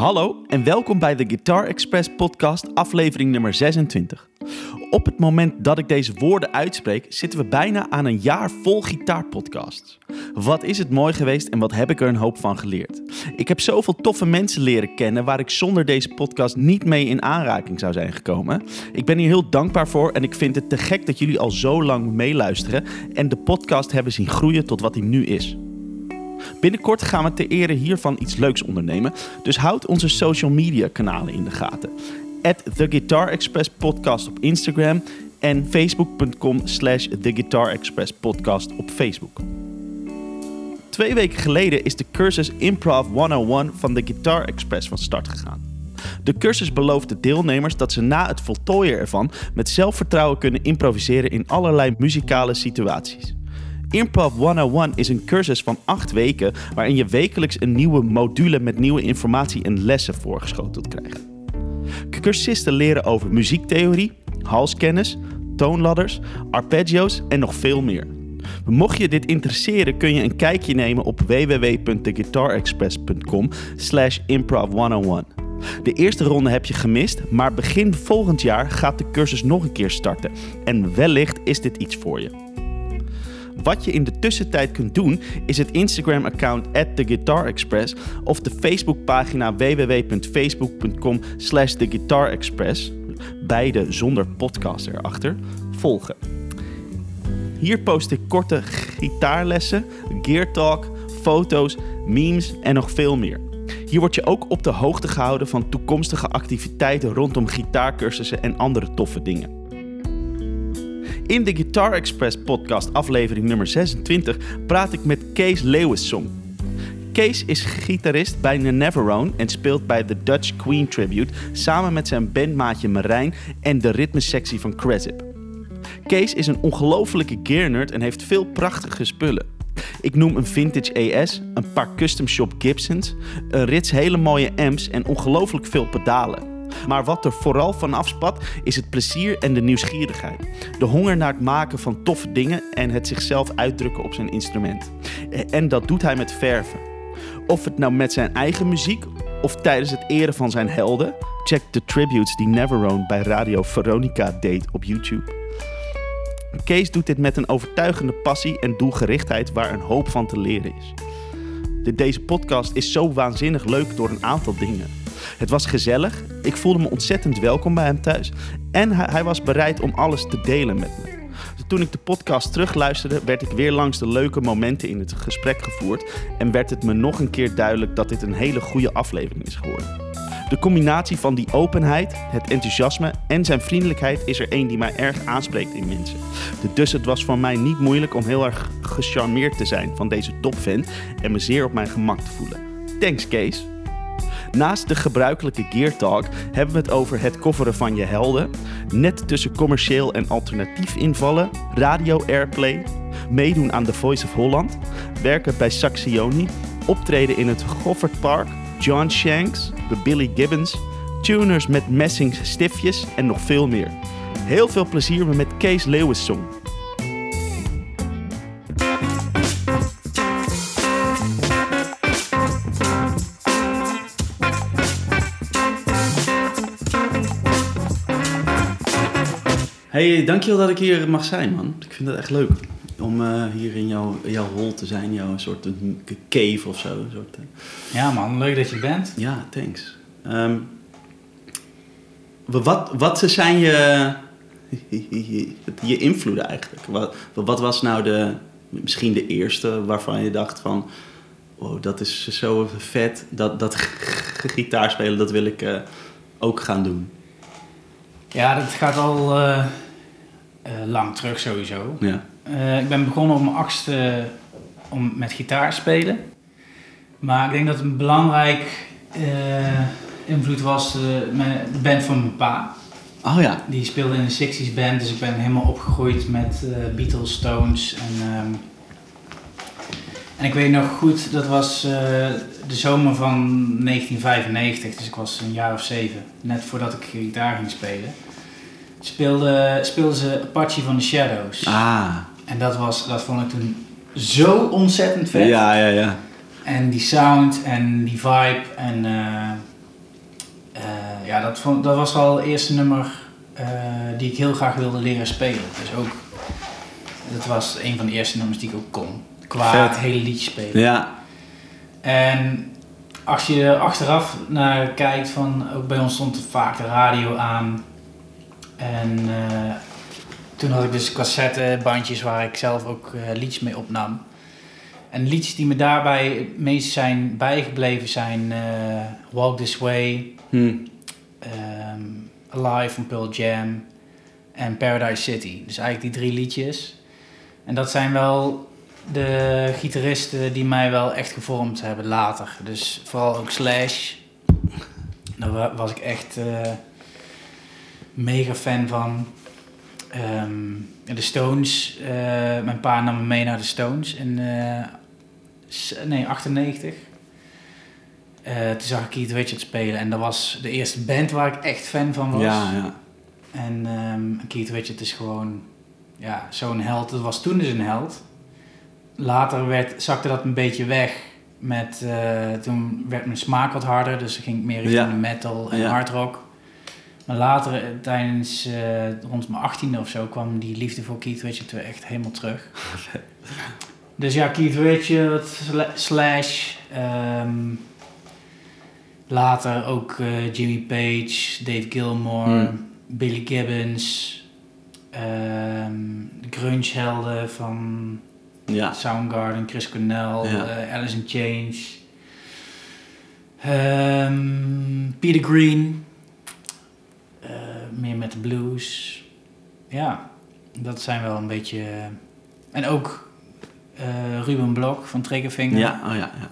Hallo en welkom bij de Guitar Express podcast, aflevering nummer 26. Op het moment dat ik deze woorden uitspreek, zitten we bijna aan een jaar vol gitaarpodcasts. Wat is het mooi geweest en wat heb ik er een hoop van geleerd. Ik heb zoveel toffe mensen leren kennen waar ik zonder deze podcast niet mee in aanraking zou zijn gekomen. Ik ben hier heel dankbaar voor en ik vind het te gek dat jullie al zo lang meeluisteren en de podcast hebben zien groeien tot wat hij nu is. Binnenkort gaan we ter ere hiervan iets leuks ondernemen, dus houd onze social media kanalen in de gaten. At The Guitar Express Podcast op Instagram en facebook.com slash The Guitar Express Podcast op Facebook. Twee weken geleden is de cursus Improv 101 van The Guitar Express van start gegaan. De cursus belooft de deelnemers dat ze na het voltooien ervan met zelfvertrouwen kunnen improviseren in allerlei muzikale situaties. Improv 101 is een cursus van 8 weken waarin je wekelijks een nieuwe module met nieuwe informatie en lessen voorgeschoteld krijgt. Cursisten leren over muziektheorie, halskennis, toonladders, arpeggio's en nog veel meer. Mocht je dit interesseren kun je een kijkje nemen op www.theguitarexpress.com slash improv101. De eerste ronde heb je gemist, maar begin volgend jaar gaat de cursus nog een keer starten. En wellicht is dit iets voor je. Wat je in de tussentijd kunt doen, is het Instagram-account TheGuitarExpress of de Facebookpagina www.facebook.com slash TheGuitarExpress, beide zonder podcast erachter, volgen. Hier post ik korte gitaarlessen, gear talk, foto's, memes en nog veel meer. Hier word je ook op de hoogte gehouden van toekomstige activiteiten rondom gitaarcursussen en andere toffe dingen. In de Guitar Express podcast aflevering nummer 26 praat ik met Kees Leeuwissong. Kees is gitarist bij The Neverone en speelt bij The Dutch Queen Tribute samen met zijn bandmaatje Marijn en de ritmesectie van Cresip. Kees is een ongelofelijke gearnerd en heeft veel prachtige spullen. Ik noem een vintage ES, een paar custom shop Gibsons, een rits hele mooie amps en ongelooflijk veel pedalen. Maar wat er vooral van afspat is het plezier en de nieuwsgierigheid. De honger naar het maken van toffe dingen en het zichzelf uitdrukken op zijn instrument. En dat doet hij met verven. Of het nou met zijn eigen muziek of tijdens het eren van zijn helden. Check de tributes die Neverone bij Radio Veronica deed op YouTube. Kees doet dit met een overtuigende passie en doelgerichtheid waar een hoop van te leren is. Deze podcast is zo waanzinnig leuk door een aantal dingen. Het was gezellig, ik voelde me ontzettend welkom bij hem thuis en hij was bereid om alles te delen met me. Toen ik de podcast terugluisterde, werd ik weer langs de leuke momenten in het gesprek gevoerd en werd het me nog een keer duidelijk dat dit een hele goede aflevering is geworden. De combinatie van die openheid, het enthousiasme en zijn vriendelijkheid is er één die mij erg aanspreekt in mensen. Dus het was voor mij niet moeilijk om heel erg gecharmeerd te zijn van deze topfan en me zeer op mijn gemak te voelen. Thanks Kees. Naast de gebruikelijke Gear Talk hebben we het over het coveren van je helden, net tussen commercieel en alternatief invallen, radio airplay, meedoen aan The Voice of Holland, werken bij Saxioni, optreden in het Goffert Park, John Shanks, de Billy Gibbons, tuners met messing stiftjes en nog veel meer. Heel veel plezier met Kees Leeuwissong. Hey, dankjewel dat ik hier mag zijn, man. Ik vind het echt leuk om uh, hier in jouw, jouw hol te zijn, jouw soort een cave of zo. Een soort, uh... Ja, man, leuk dat je bent. Ja, thanks. Um, wat, wat zijn je, je invloeden eigenlijk? Wat, wat was nou de, misschien de eerste waarvan je dacht van... Wow, dat is zo vet, dat, dat gitaar spelen, dat wil ik uh, ook gaan doen. Ja, dat gaat al uh, lang terug sowieso. Ja. Uh, ik ben begonnen op mijn achtste om met gitaar spelen. Maar ik denk dat een belangrijk uh, invloed was de band van mijn pa. Oh ja. Die speelde in de 60s band, dus ik ben helemaal opgegroeid met Beatles, Stones en... Um, en ik weet nog goed, dat was de zomer van 1995, dus ik was een jaar of zeven, net voordat ik gitaar ging spelen speelde, speelden ze Apache van the Shadows. Ah. En dat, was, dat vond ik toen zo ontzettend vet. Ja, ja, ja. En die sound en die vibe en uh, ja dat, vond, dat was al het eerste nummer eh, die ik heel graag wilde leren spelen. Dus ook, dat was een van de eerste nummers die ik ook kon. Qua Vet. het hele liedje spelen. Ja. En als je er achteraf naar kijkt, van, ook bij ons stond vaak de radio aan. En eh, toen had ik dus cassettebandjes waar ik zelf ook eh, liedjes mee opnam. En liedjes die me daarbij het meest zijn bijgebleven zijn eh, Walk This Way, Hm. ehm, Alive van Pearl Jam en Paradise City. Dus eigenlijk die drie liedjes. En dat zijn wel de gitaristen die mij wel echt gevormd hebben later. Dus vooral ook Slash. Daar wa- was ik echt mega fan van. Ehm, de Stones. eh, mijn pa nam me mee naar de Stones in s- nee, 98. Eh, toen zag ik Keith Richards spelen en dat was de eerste band waar ik echt fan van was. Ja, ja. En ehm, Keith Richards is gewoon ja, zo'n held. Dat was toen dus een held. Later werd, zakte dat een beetje weg. Met, toen werd mijn smaak wat harder, dus ging ik meer richting Ja. de metal en hard rock. Maar later, eh, tijdens eh, rond mijn achttiende of zo, kwam die liefde voor Keith Richards weer echt helemaal terug. dus ja, Keith Richards, Sla- Slash, ehm, later ook eh, Jimmy Page, Dave Gilmore, Hmm. Billy Gibbons, ehm, de grunge helden van Ja. Soundgarden, Chris Cornell, Ja. Alice in Chains, ehm, Peter Green, meer met de blues. Ja, dat zijn wel een beetje... en ook eh, Ruben Blok van Triggerfinger, Ja, oh ja, ja.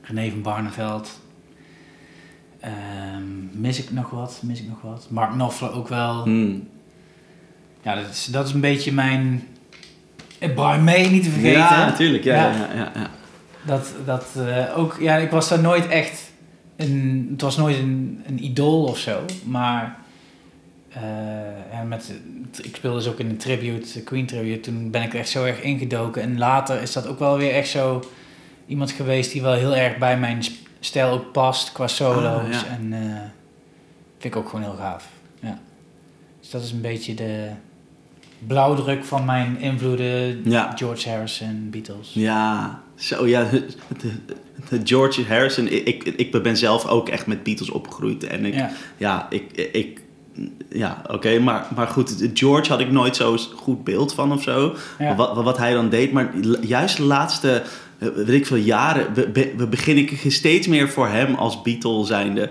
René van Barneveld. Ehm, mis ik nog wat? Mis ik nog wat? Mark Knopfler ook wel. Hm. Ja, dat is, dat is een beetje mijn... Eh, Brian May niet te vergeten. Ja, natuurlijk. Ja, ja. Ja. Ja, ja, ja. Dat, dat eh, ook, ja, ik was daar nooit echt een, het was nooit een, een idool of zo, maar eh, ja, met, ik speelde dus ook in een tribute, Queen tribute, toen ben ik er echt zo erg ingedoken en later is dat ook wel weer echt zo iemand geweest die wel heel erg bij mijn stijl ook past qua solo's Ah, ja. en eh, vind ik ook gewoon heel gaaf. Ja. Dus dat is een beetje de blauwdruk van mijn invloeden, Ja. George Harrison, Beatles. Ja, zo ja. de- de- de George Harrison, ik, ik, ik ben zelf ook echt met Beatles opgegroeid. En ik, ja, Ja. ik, ik, ja, oké, maar, maar goed, George had ik nooit zo'n goed beeld van of zo. Ja. Wat, wat hij dan deed, maar juist de laatste, eh, weet ik veel, jaren, be, be- be- begin ik steeds meer voor hem als Beatle zijnde.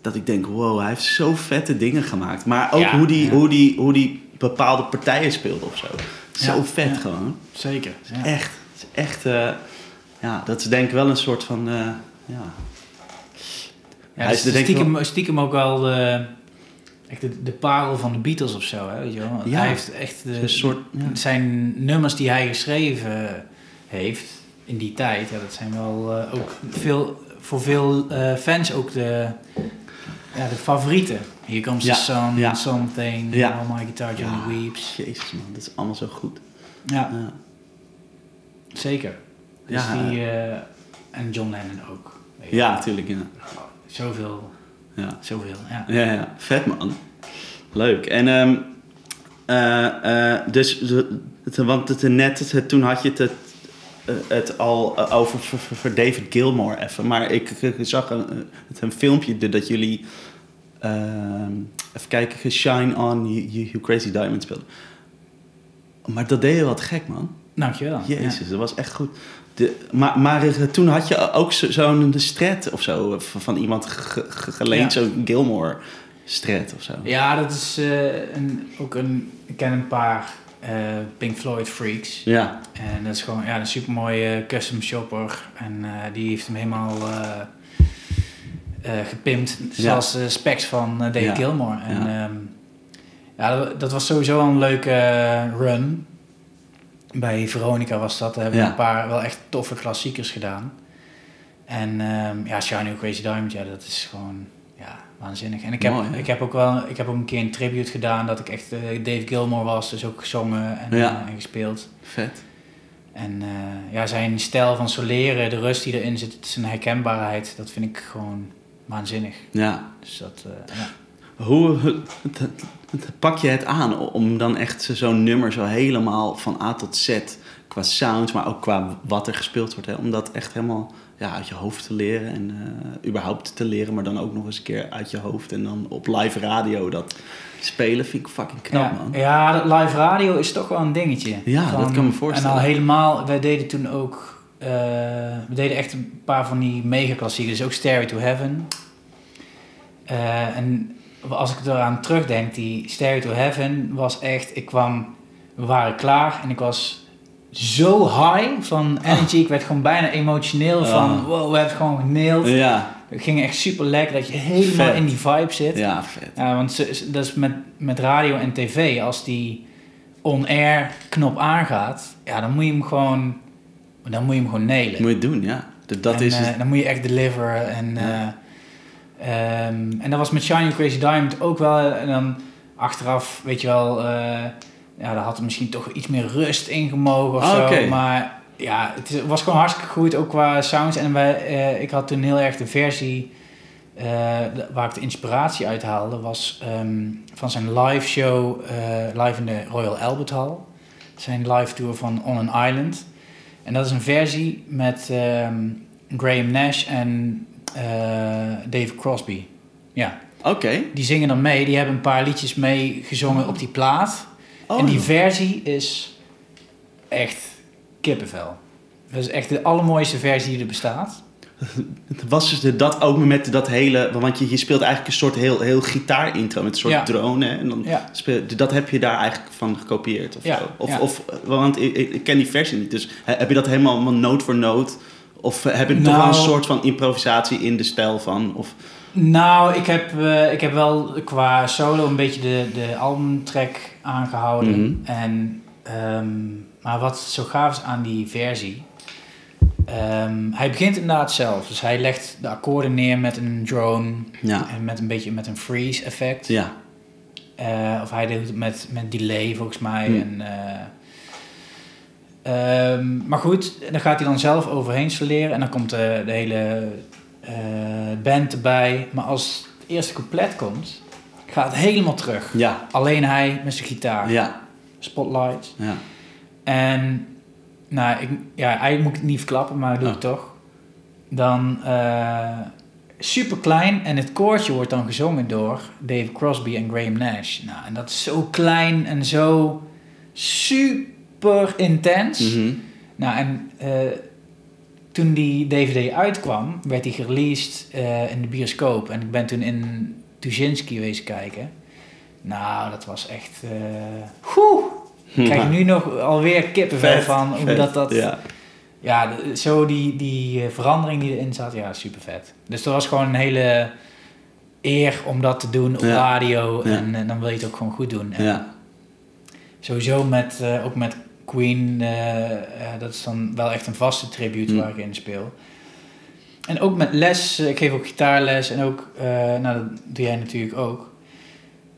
Dat ik denk, wow, hij heeft zo vette dingen gemaakt. Maar ook Ja, hoe, die, ja. hoe, die, hoe die bepaalde partijen speelde of zo. Zo vet gewoon. Zeker. Ja. Echt, echt, eh, ja, dat is denk ik wel een soort van, eh, ja. Hij is ik stiekem, stiekem ook wel de, echt de, de parel van de Beatles of zo. Hè, weet je wel? Ja. Hij heeft echt de, Een soort, ja. zijn nummers die hij geschreven heeft in die tijd. Ja, dat zijn wel eh, ook veel, voor veel eh, fans ook de, ja, de favorieten. Here comes Ja, the sun, ja. something, Ja. My Guitar Ja. Weeps. Jezus man, dat is allemaal zo goed. Ja, Ja. zeker. Dus Ja. die, eh, en John Lennon ook. Ja, natuurlijk, ja. Zoveel, Ja, zoveel, ja. ja, ja. vet man. Leuk. En, ehm, eh, eh, dus, want het, net, het, toen had je het, het, eh, het al over voor, David Gilmore even. Maar ik, ik zag een, het een filmpje dat jullie, ehm, even kijken, Shine On, You Crazy Diamond speelden. Maar dat deed je wat gek, man. Dankjewel. Ja. Jezus, dat was echt goed. De, maar, maar eh, toen had je ook zo- zo'n stret of zo eh, van, iemand ge- ge- geleend, Ja. zo'n Gilmore stret of zo. Ja, dat is eh, een, ook een. Ik ken een paar Pink Floyd freaks. Ja, En dat is gewoon ja, een supermooie custom shopper. En die heeft hem helemaal gepimpt. Zoals de specs van Ja. Gilmore. En Ja. ja, ja dat, dat was sowieso een leuke run. Bij Veronica was dat. Daar hebben we Ja. een paar wel echt toffe klassiekers gedaan. En ehm ja, Shiny Crazy Diamond, ja, dat is gewoon ja, waanzinnig. En ik heb, Mooi, ik heb ook wel ik heb ook een keer een tribute gedaan dat ik echt eh, Dave Gilmore was. Dus ook gezongen en, Ja. eh, en gespeeld. vet. En eh, ja, zijn stijl van soleren, de rust die erin zit, zijn herkenbaarheid, dat vind ik gewoon waanzinnig. Ja. Dus dat, ja. Hoe pak je het aan om dan echt zo'n nummer zo helemaal van A tot Z, qua sound, maar ook qua wat er gespeeld wordt, hè, om dat echt helemaal ja, uit je hoofd te leren en eh, überhaupt te leren, maar dan ook nog eens een keer uit je hoofd en dan op live radio dat spelen, vind ik fucking knap, ja, man. ja, dat live radio is toch wel een dingetje. Ja, dat kan me voorstellen. En al helemaal, wij deden toen ook, eh, we deden echt een paar van die megaklassiekers, dus ook Stairway to Heaven. Eh, en als ik eraan terugdenk, die Stairway to Heaven was echt, ik kwam, we waren klaar en ik was zo high van energy, ik werd gewoon bijna emotioneel van, wow, we hebben het gewoon geneeld. Ja, Het ging echt super lekker dat je helemaal Vet. in die vibe zit. ja, vet. Ja, want dat is met, met radio en tv. Als die on-air knop aangaat, ja, dan moet je hem gewoon, dan moet je hem gewoon nailen. Moet je het doen, ja. Dat dat en, is eh, dan moet je echt deliveren. En, Ja. eh, ehm, en dat was met Shiny Crazy Diamond ook wel. En dan achteraf, weet je wel, eh, ja, daar had er misschien toch iets meer rust in gemogen of Ah, zo. Maar ja, het is- was gewoon hartstikke goed, ook qua sounds. En wij, eh, ik had toen heel erg de versie eh, waar ik de inspiratie uit haalde, was ehm, van zijn live show, live in de Royal Albert Hall. Zijn live tour van On an Island. En dat is een versie met ehm, Graham Nash en Dave Crosby. Ja, Oké. die zingen dan mee. Die hebben een paar liedjes mee gezongen op die plaat. Oh, en die versie is echt kippenvel. Dat is echt de allermooiste versie die er bestaat. Was dus dat ook met dat hele... Want je, je speelt eigenlijk een soort heel, heel gitaar-intro met een soort Ja. drone. Hè? En dan Ja. speel, dat heb je daar eigenlijk van gekopieerd? Of, Ja, zo? of, of Want ik, ik ken die versie niet. Dus he- heb je dat helemaal noot voor noot? Of eh, heb je toch wel een Nou- soort van improvisatie in de stijl van? Of, Nou, ik heb, eh, ik heb wel qua solo een beetje de, de albumtrack aangehouden. Mhm. En, ehm, maar wat zo gaaf is aan die versie... ehm, hij begint inderdaad zelf. Dus hij legt de akkoorden neer met een drone... ja. en met een beetje met een freeze effect. Ja. Eh, of hij doet het met, met delay volgens mij. Hmm. En, ehm, maar goed, dan gaat hij dan zelf overheen soleren. En dan komt de, de hele eh, band erbij. Maar als het eerste couplet komt, gaat het helemaal terug. Ja. Alleen hij met zijn gitaar. Ja. Spotlight. Ja. En nou, ik, ja, eigenlijk moet ik het niet verklappen, maar dat doe ik Oh. toch. Dan super klein en het koortje wordt dan gezongen door Dave Crosby en Graham Nash. Nou, en dat is zo klein en zo super intens. Mhm. Nou, en eh, toen die DVD uitkwam, werd die gereleased eh, in de bioscoop. En ik ben toen in Tuschinski geweest kijken. Nou, dat was echt... Oeh, ik krijg nu nog alweer kippenvel Vet, van hoe vet. dat... dat Ja. zo die, die verandering die erin zat, ja, super vet. Dus dat was gewoon een hele eer om dat te doen op Ja. radio. En, dan wil je het ook gewoon goed doen. En. Sowieso met, ook met Queen, eh, eh, dat is dan wel echt een vaste tribute Mm. waar ik in speel. En ook met les, eh, ik geef ook gitaarles en ook, nou dat doe jij natuurlijk ook.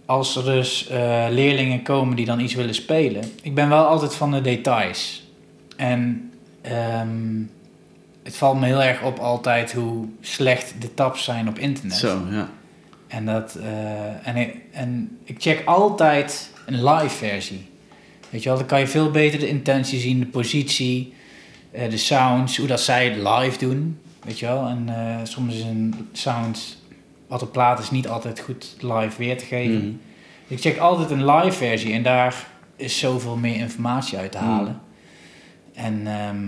Als er dus leerlingen komen die dan iets willen spelen. Ik ben wel altijd van de details. En ehm, het valt me heel erg op altijd hoe slecht de tabs zijn op internet. Zo, ja. En, dat, en, ik, en ik check altijd een live versie. Weet je wel, dan kan je veel beter de intentie zien, de positie, eh, de sounds, hoe dat zij het live doen. Weet je wel, en eh, soms is een sound wat op plaat is niet altijd goed live weer te geven. Mhm. Ik check altijd een live versie en daar is zoveel meer informatie uit te halen. En ehm,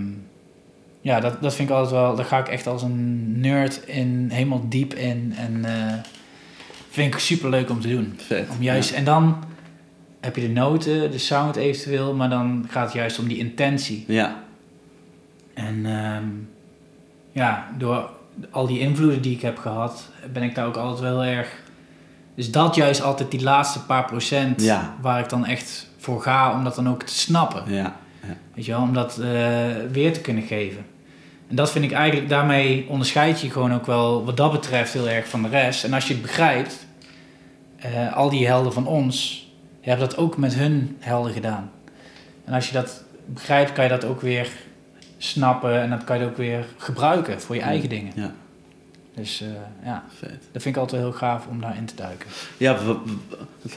ja, dat, dat vind ik altijd wel, daar ga ik echt als een nerd in, helemaal diep in. En eh, vind ik super leuk om te doen. Vet. Om juist, En dan heb je de noten, de sound eventueel, maar dan gaat het juist om die intentie. Ja. En ehm, ja, door al die invloeden die ik heb gehad, ben ik daar ook altijd wel erg. Dus dat juist altijd die laatste paar procent Ja. waar ik dan echt voor ga om dat dan ook te snappen. Ja. Weet je wel, om dat eh, weer te kunnen geven. En dat vind ik eigenlijk, daarmee onderscheid je gewoon ook wel wat dat betreft heel erg van de rest. En als je het begrijpt, eh, al die helden van ons hebben dat ook met hun helden gedaan. En als je dat begrijpt, kan je dat ook weer snappen en dat kan je ook weer gebruiken voor je eigen dingen. Ja. Dus eh, ja, Vet. dat vind ik altijd heel gaaf om daarin te duiken. Ja,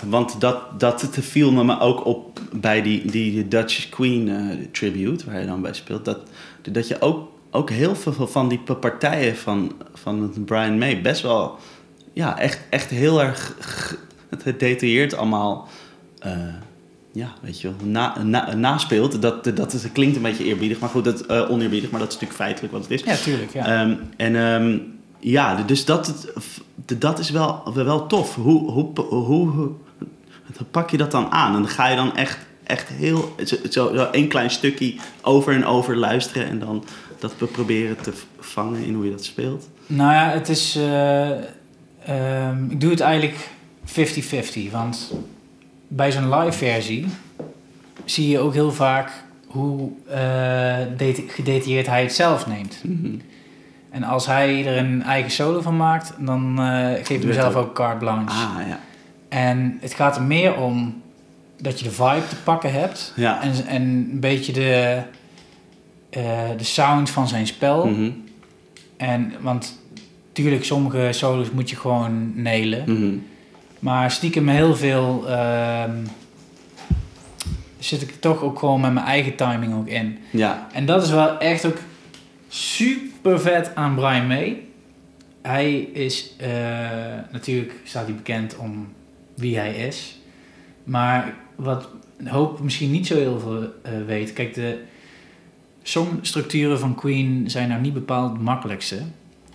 want dat, dat viel me ook op bij die, die Dutch Queen eh, tribute, waar je dan bij speelt. Dat, dat je ook, ook heel veel van die partijen van, van Brian May best wel, ja, echt, echt heel erg gedetailleerd allemaal, eh, ja, weet je wel, na, na, naspeelt. Dat, dat, het klinkt een beetje eerbiedig, maar goed, dat, eh, oneerbiedig, maar dat is natuurlijk feitelijk wat het is. Ja, tuurlijk. Ja. Ehm, en ehm, ja, dus dat, dat is wel, wel tof. Hoe, hoe, hoe, hoe pak je dat dan aan? En dan ga je dan echt, echt heel, zo, zo één klein stukje over en over luisteren en dan dat we proberen te vangen in hoe je dat speelt. Nou ja, het is. eh, ehm, ik doe het eigenlijk 50-50. Want bij zo'n live versie zie je ook heel vaak hoe eh, deta- gedetailleerd hij het zelf neemt. Mhm. En als hij er een eigen solo van maakt, dan eh geeft hij mezelf ook. carte blanche. Ah, ja. En het gaat er meer om dat je de vibe te pakken hebt. Ja. En, en een beetje de, eh, de sound van zijn spel. Mhm. En, want tuurlijk, sommige solos moet je gewoon nailen. Mhm. Maar stiekem heel veel ehm, zit ik toch ook gewoon met mijn eigen timing ook in. Ja. En dat is wel echt ook super vet aan Brian May. Hij is eh, natuurlijk staat hij bekend om wie hij is. Maar wat een hoop misschien niet zo heel veel eh, weet. Kijk, de songstructuren van Queen zijn nou niet bepaald het makkelijkste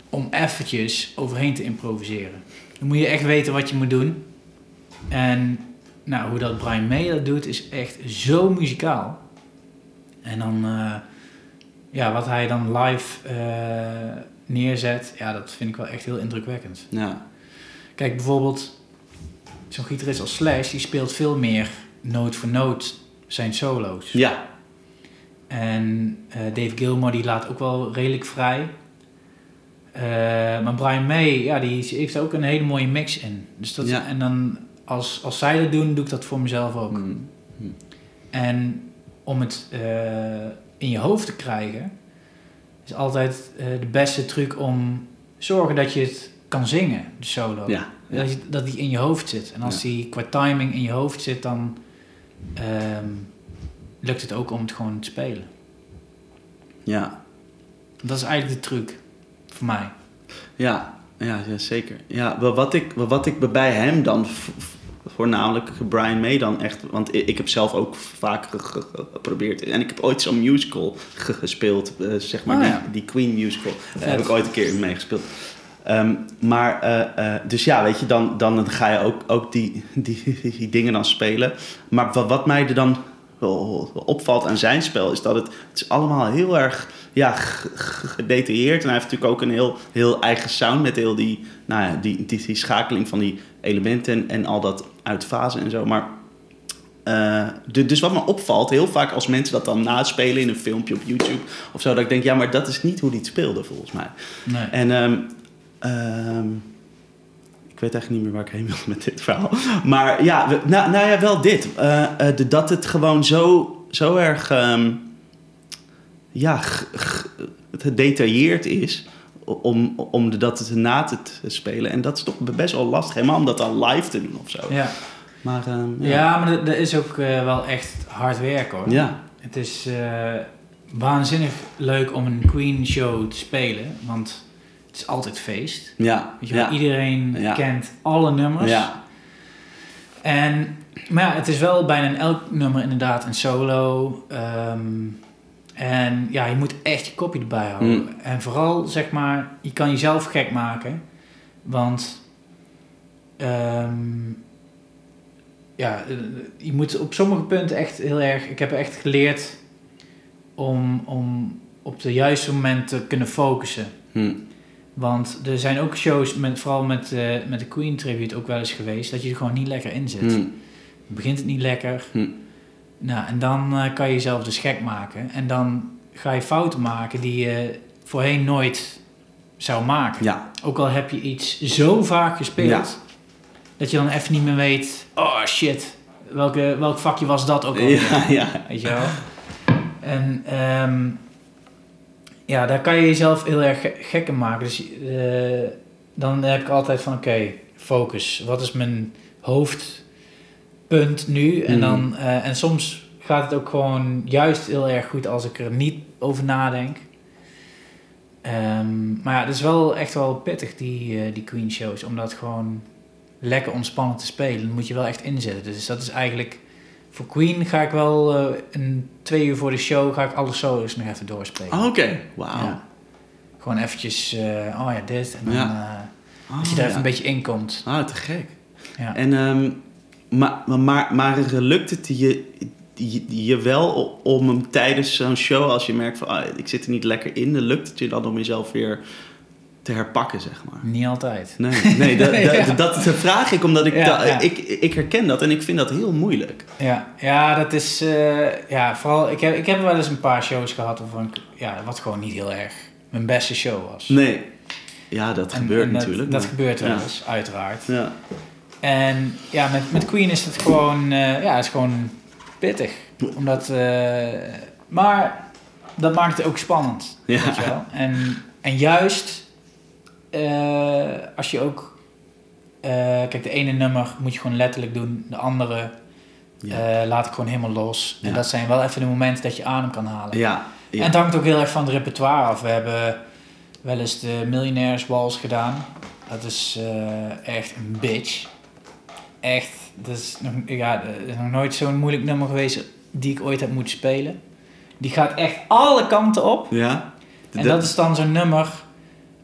om eventjes overheen te improviseren. Dan moet je echt weten wat je moet doen. En nou, hoe dat Brian May dat doet, is echt zo muzikaal. En dan, eh, ja, wat hij dan live eh, neerzet, ja, dat vind ik wel echt heel indrukwekkend. Ja. Kijk, bijvoorbeeld, zo'n gitarist als Slash, die speelt veel meer noot voor noot zijn solo's. Ja. En eh, Dave Gilmore, die laat ook wel redelijk vrij. Eh, maar Brian May, ja, die heeft ook een hele mooie mix in. Dus dat, Ja. En dan, als, als zij dat doen, doe ik dat voor mezelf ook. Mhm. En om het eh, in je hoofd te krijgen, is altijd eh, de beste truc om zorgen dat je het kan zingen, de solo. Ja. Dat, je, dat die in je hoofd zit. En als die qua timing in je hoofd zit, dan ehm, lukt het ook om het gewoon te spelen. Ja. Dat is eigenlijk de truc voor mij. Ja, ja, ja zeker. Ja, wat ik, wat ik bij hem dan voornamelijk Brian May dan echt, want ik, heb zelf ook vaak ge- ge- ge- geprobeerd en ik heb ooit zo'n musical ge- gespeeld, eh, zeg maar Oh, die, ja. die Queen musical. Daar heb ik ooit een keer meegespeeld. Ehm, maar, eh, eh, dus ja, weet je, dan, dan ga je ook, ook die, die, die dingen dan spelen. Maar wat, wat mij er dan wel opvalt aan zijn spel, is dat het, het is allemaal heel erg ja, gedetailleerd. En hij heeft natuurlijk ook een heel, heel eigen sound met heel die, nou ja, die, die, die schakeling van die elementen en, en al dat uitfasen en zo. Maar eh, de- dus wat me opvalt, heel vaak als mensen dat dan naspelen in een filmpje op YouTube of zo, dat ik denk, ja, maar dat is niet hoe die het speelde volgens mij. Nee. En ehm, ehm, weet eigenlijk niet meer waar ik heen wil met dit verhaal. Maar ja, we- nou, nou ja, wel dit. De- dat het gewoon zo, zo erg ehm, ja, gedetailleerd is om, om de- dat het na te spelen. En dat is toch best wel lastig, helemaal om dat dan live te doen of zo. Ja, Maar ehm, ja. maar dat, dat is ook eh, wel echt hard werk hoor. Ja, Het is waanzinnig leuk om een Queen show te spelen, want het is altijd feest. ja, Weet je wel, ja. iedereen Ja. kent alle nummers. Ja, En, maar ja, het is wel bijna in elk nummer inderdaad een solo. ehm, en ja, je moet echt je kopje erbij houden. Mm. En vooral, zeg maar, je kan jezelf gek maken. Want, ehm, ja, eh, je moet op sommige punten echt heel erg... Ik heb echt geleerd om, om op de juiste moment te kunnen focussen. hm, Want er zijn ook shows, met, vooral met, eh, met de Queen Tribute ook wel eens geweest, dat je er gewoon niet lekker in zit. hm, Begint het niet lekker. Hm. Nou, en dan eh, kan je jezelf dus gek maken. En dan ga je fouten maken die je voorheen nooit zou maken. ja, Ook al heb je iets zo vaak gespeeld, Ja. dat je dan even niet meer weet, oh shit, welke, welk vakje was dat ook alweer? ja, ja. Weet je wel? En ehm, ja, daar kan je jezelf heel erg ge- gek in maken. Dus eh, dan heb ik altijd van, oké, focus. Wat is mijn hoofdpunt nu? En, Mhm. dan, eh, en soms gaat het ook gewoon juist heel erg goed als ik er niet over nadenk. Ehm, maar ja, het is wel echt wel pittig, die, eh, die Queen shows. Om dat gewoon lekker ontspannen te spelen. Dan moet je wel echt inzetten. Dus dat is eigenlijk... Voor Queen ga ik wel eh, een twee uur voor de show... ga ik alle solos nog even doorspelen. Oh, Oké, wauw. Ja. Gewoon eventjes... eh, oh ja, dit. En dan... Ja. eh, als je daar Oh, even een beetje in komt. Ah, te gek. Ja. En, ehm, maar, maar, maar, maar lukt het je, je, je wel om hem tijdens zo'n show, als je merkt van ah, ik zit er niet lekker in, dan lukt het je dan om jezelf weer te herpakken, zeg maar? Niet altijd. Nee, nee dat, dat, Ja. dat, vraag ik omdat ik, Ja, dat- ja. ik, ik herken dat en ik vind dat heel moeilijk. Ja, ja dat is... eh, ja, vooral... Ik heb, ik heb wel eens een paar shows gehad... waarvan ik, ja, wat gewoon niet heel erg mijn beste show was. Nee. Ja, dat En- gebeurt en dat, natuurlijk. Dat maar- gebeurt wel eens, uiteraard. Ja. En ja, met, met Queen is het gewoon, eh, ja, het is gewoon pittig. Omdat, eh, maar dat maakt het ook spannend, Ja. weet je wel. En, en juist eh, als je ook, eh, kijk, de ene nummer moet je gewoon letterlijk doen, de andere Ja. eh, laat ik gewoon helemaal los. En dat zijn wel even de momenten dat je adem kan halen. Ja. ja. En het hangt ook heel erg van het repertoire af. We hebben wel eens de Millionaires Waltz gedaan. Dat is echt een bitch. Echt, dat is nog, ja, is nog nooit zo'n moeilijk nummer geweest die ik ooit heb moeten spelen. Die gaat echt alle kanten op. ja. En dat is dan zo'n nummer,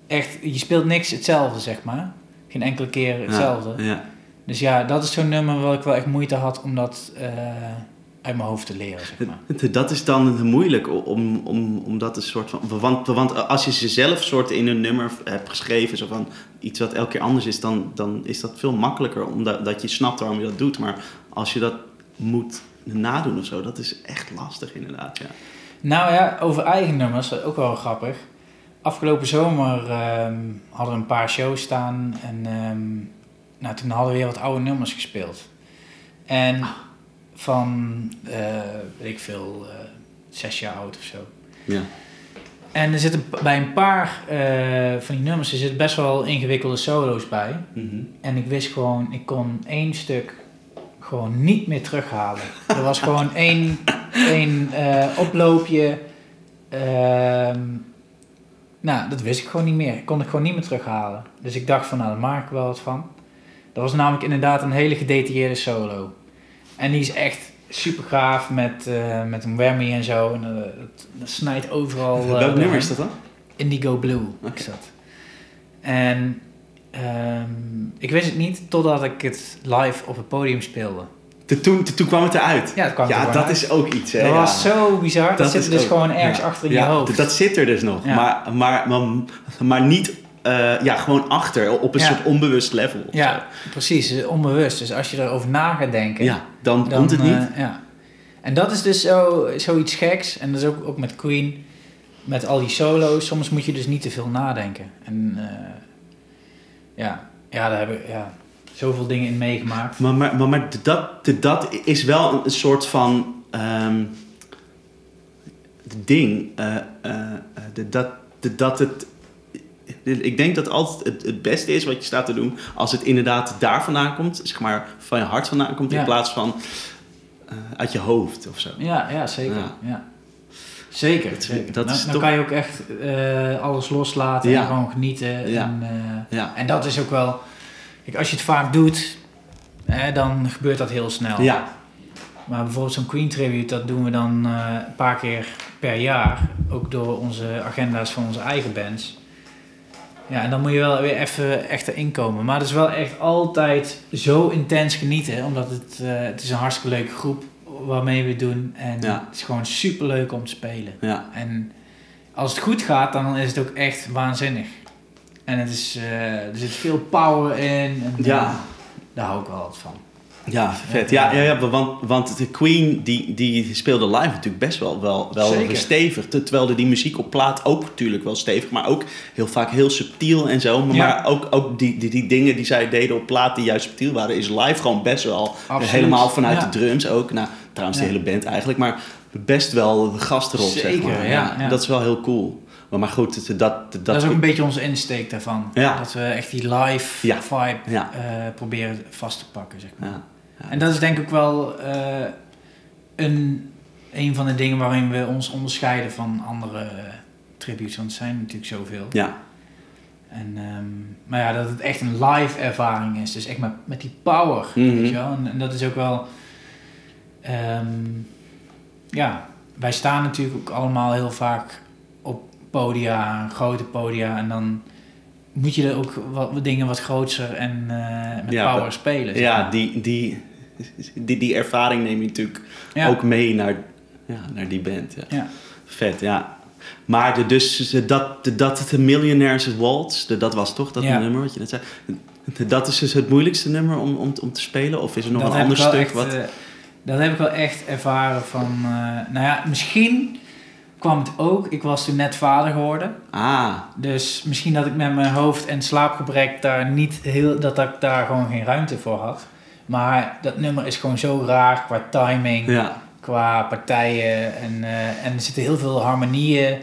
echt, je speelt niks hetzelfde, zeg maar. Geen enkele keer hetzelfde. Ja. Dus ja, dat is zo'n nummer waar ik wel echt moeite had om dat eh, uit mijn hoofd te leren, zeg maar. Dat is dan moeilijk om, om, om dat een soort van. Want, want als je ze zelf soort in een nummer hebt geschreven, zo van iets wat elke keer anders is, dan, dan is dat veel makkelijker omdat dat je snapt waarom je dat doet. Maar als je dat moet nadoen of zo, dat is echt lastig inderdaad. Ja. Nou ja, over eigen nummers, ook wel grappig. Afgelopen zomer ehm, hadden we een paar shows staan en ehm, nou, toen hadden we weer wat oude nummers gespeeld. En van, eh, weet ik veel, eh, zes jaar oud of zo. Ja. En er zitten bij een paar eh, van die nummers er zitten best wel ingewikkelde solo's bij. Mhm. En ik wist gewoon, ik kon één stuk gewoon niet meer terughalen. Er was gewoon één, één oploopje. ehm, nou, dat wist ik gewoon niet meer. Ik kon het gewoon niet meer terughalen. Dus ik dacht van, nou, daar maak ik wel wat van. Dat was namelijk inderdaad een hele gedetailleerde solo. En die is echt super gaaf met, eh, met een whammy en zo. En eh, dat, dat snijdt overal. eh, Welk nummer doorheen. is dat dan? Indigo Blue Oké. is dat. En ehm, ik wist het niet totdat ik het live op het podium speelde. Toen, toen kwam het eruit. Ja, het kwam er Ja, dat uit. is ook iets. Hè? Dat ja. was zo bizar. Dat, zit is dus ook- gewoon ergens ja. achter in je hoofd. Dat zit er dus nog. Maar, maar, maar, maar niet eh, ja, gewoon achter, op een Ja. soort onbewust level. ja, precies. eh, Onbewust. Dus als je erover na gaat denken, ja dan, dan komt het niet. eh, ja. En dat is dus zo, zoiets geks. En dat is ook, ook met Queen. Met al die solo's. Soms moet je dus niet te veel nadenken. En eh, ja, ja, daar hebben ja, zoveel dingen in meegemaakt. Maar, maar, maar, maar dat, dat is wel een, soort van ehm, ding. eh, de- dat, de- dat het. Ik denk dat altijd het, het beste is wat je staat te doen. Als het inderdaad daar vandaan komt, zeg maar van je hart vandaan komt, Ja. in plaats van uit je hoofd of zo. Ja, ja zeker. Ja. Ja. Zeker, Dat- zeker. dat dan, is dan toch- kan je ook echt alles loslaten Ja. en gewoon genieten. Ja. En, Ja. en dat is ook wel... Kijk, als je het vaak doet, hè, dan gebeurt dat heel snel. Ja, Maar bijvoorbeeld zo'n Queen Tribute, dat doen we dan eh, een paar keer per jaar. Ook door onze agenda's van onze eigen bands. Ja, en dan moet je wel weer even echt erin komen. Maar het is wel echt altijd zo intens genieten. Omdat het, eh, het is een hartstikke leuke groep waarmee we doen. En Ja. het is gewoon super leuk om te spelen. ja. En als het goed gaat, dan is het ook echt waanzinnig. En het is, eh, er zit veel power in. En, Ja. eh, daar hou ik wel wat van. Ja, vet. Ja, ja, ja want, want de Queen die, die speelde live natuurlijk best wel, wel, wel Zeker. stevig. Terwijl de, die muziek op plaat ook natuurlijk wel stevig, maar ook heel vaak heel subtiel en zo. Maar, Ja. maar ook, ook die, die, die dingen die zij deden op plaat die juist subtiel waren, is live gewoon best wel. Absoluut. Helemaal vanuit Ja. de drums ook. Nou, trouwens de Ja. hele band eigenlijk, maar best wel de gastrol, zeg Zeker, maar. ja, ja. Dat is wel heel cool. Maar, maar goed, dat... Dat, dat is ook een beetje onze insteek daarvan. Ja. Dat we echt die live Ja. vibe Ja. eh, proberen vast te pakken, zeg maar. En dat is denk ik ook wel eh, een, een van de dingen waarin we ons onderscheiden van andere eh, tributes. Want er zijn natuurlijk zoveel. Ja, En, ehm, maar ja, dat het echt een live ervaring is. Dus echt met, met die power, Mhm. weet je wel. En, en dat is ook wel... ehm, ja, wij staan natuurlijk ook allemaal heel vaak podia, grote podia. En dan moet je er ook wat, dingen wat groter en eh, met Ja, power spelen. zeg ja die, die, die, die ervaring neem je natuurlijk Ja. ook mee naar, ja, naar die band. Ja. Ja. Vet, ja. Maar de, dus de- dat, de, dat de Millionaires Waltz, de, dat was toch dat nummer wat je net zei? Dat is dus het moeilijkste nummer om, om, om te spelen? Of is er nog Dat een ander stuk? echt, wat... eh, dat heb ik wel echt ervaren van... eh, nou ja, misschien kwam het ook... Ik was toen net vader geworden. ah, Dus misschien dat ik met mijn hoofd en slaapgebrek daar niet heel... Dat ik daar gewoon geen ruimte voor had. Maar dat nummer is gewoon zo raar qua timing, ja. qua partijen. En, eh, en er zitten heel veel harmonieën.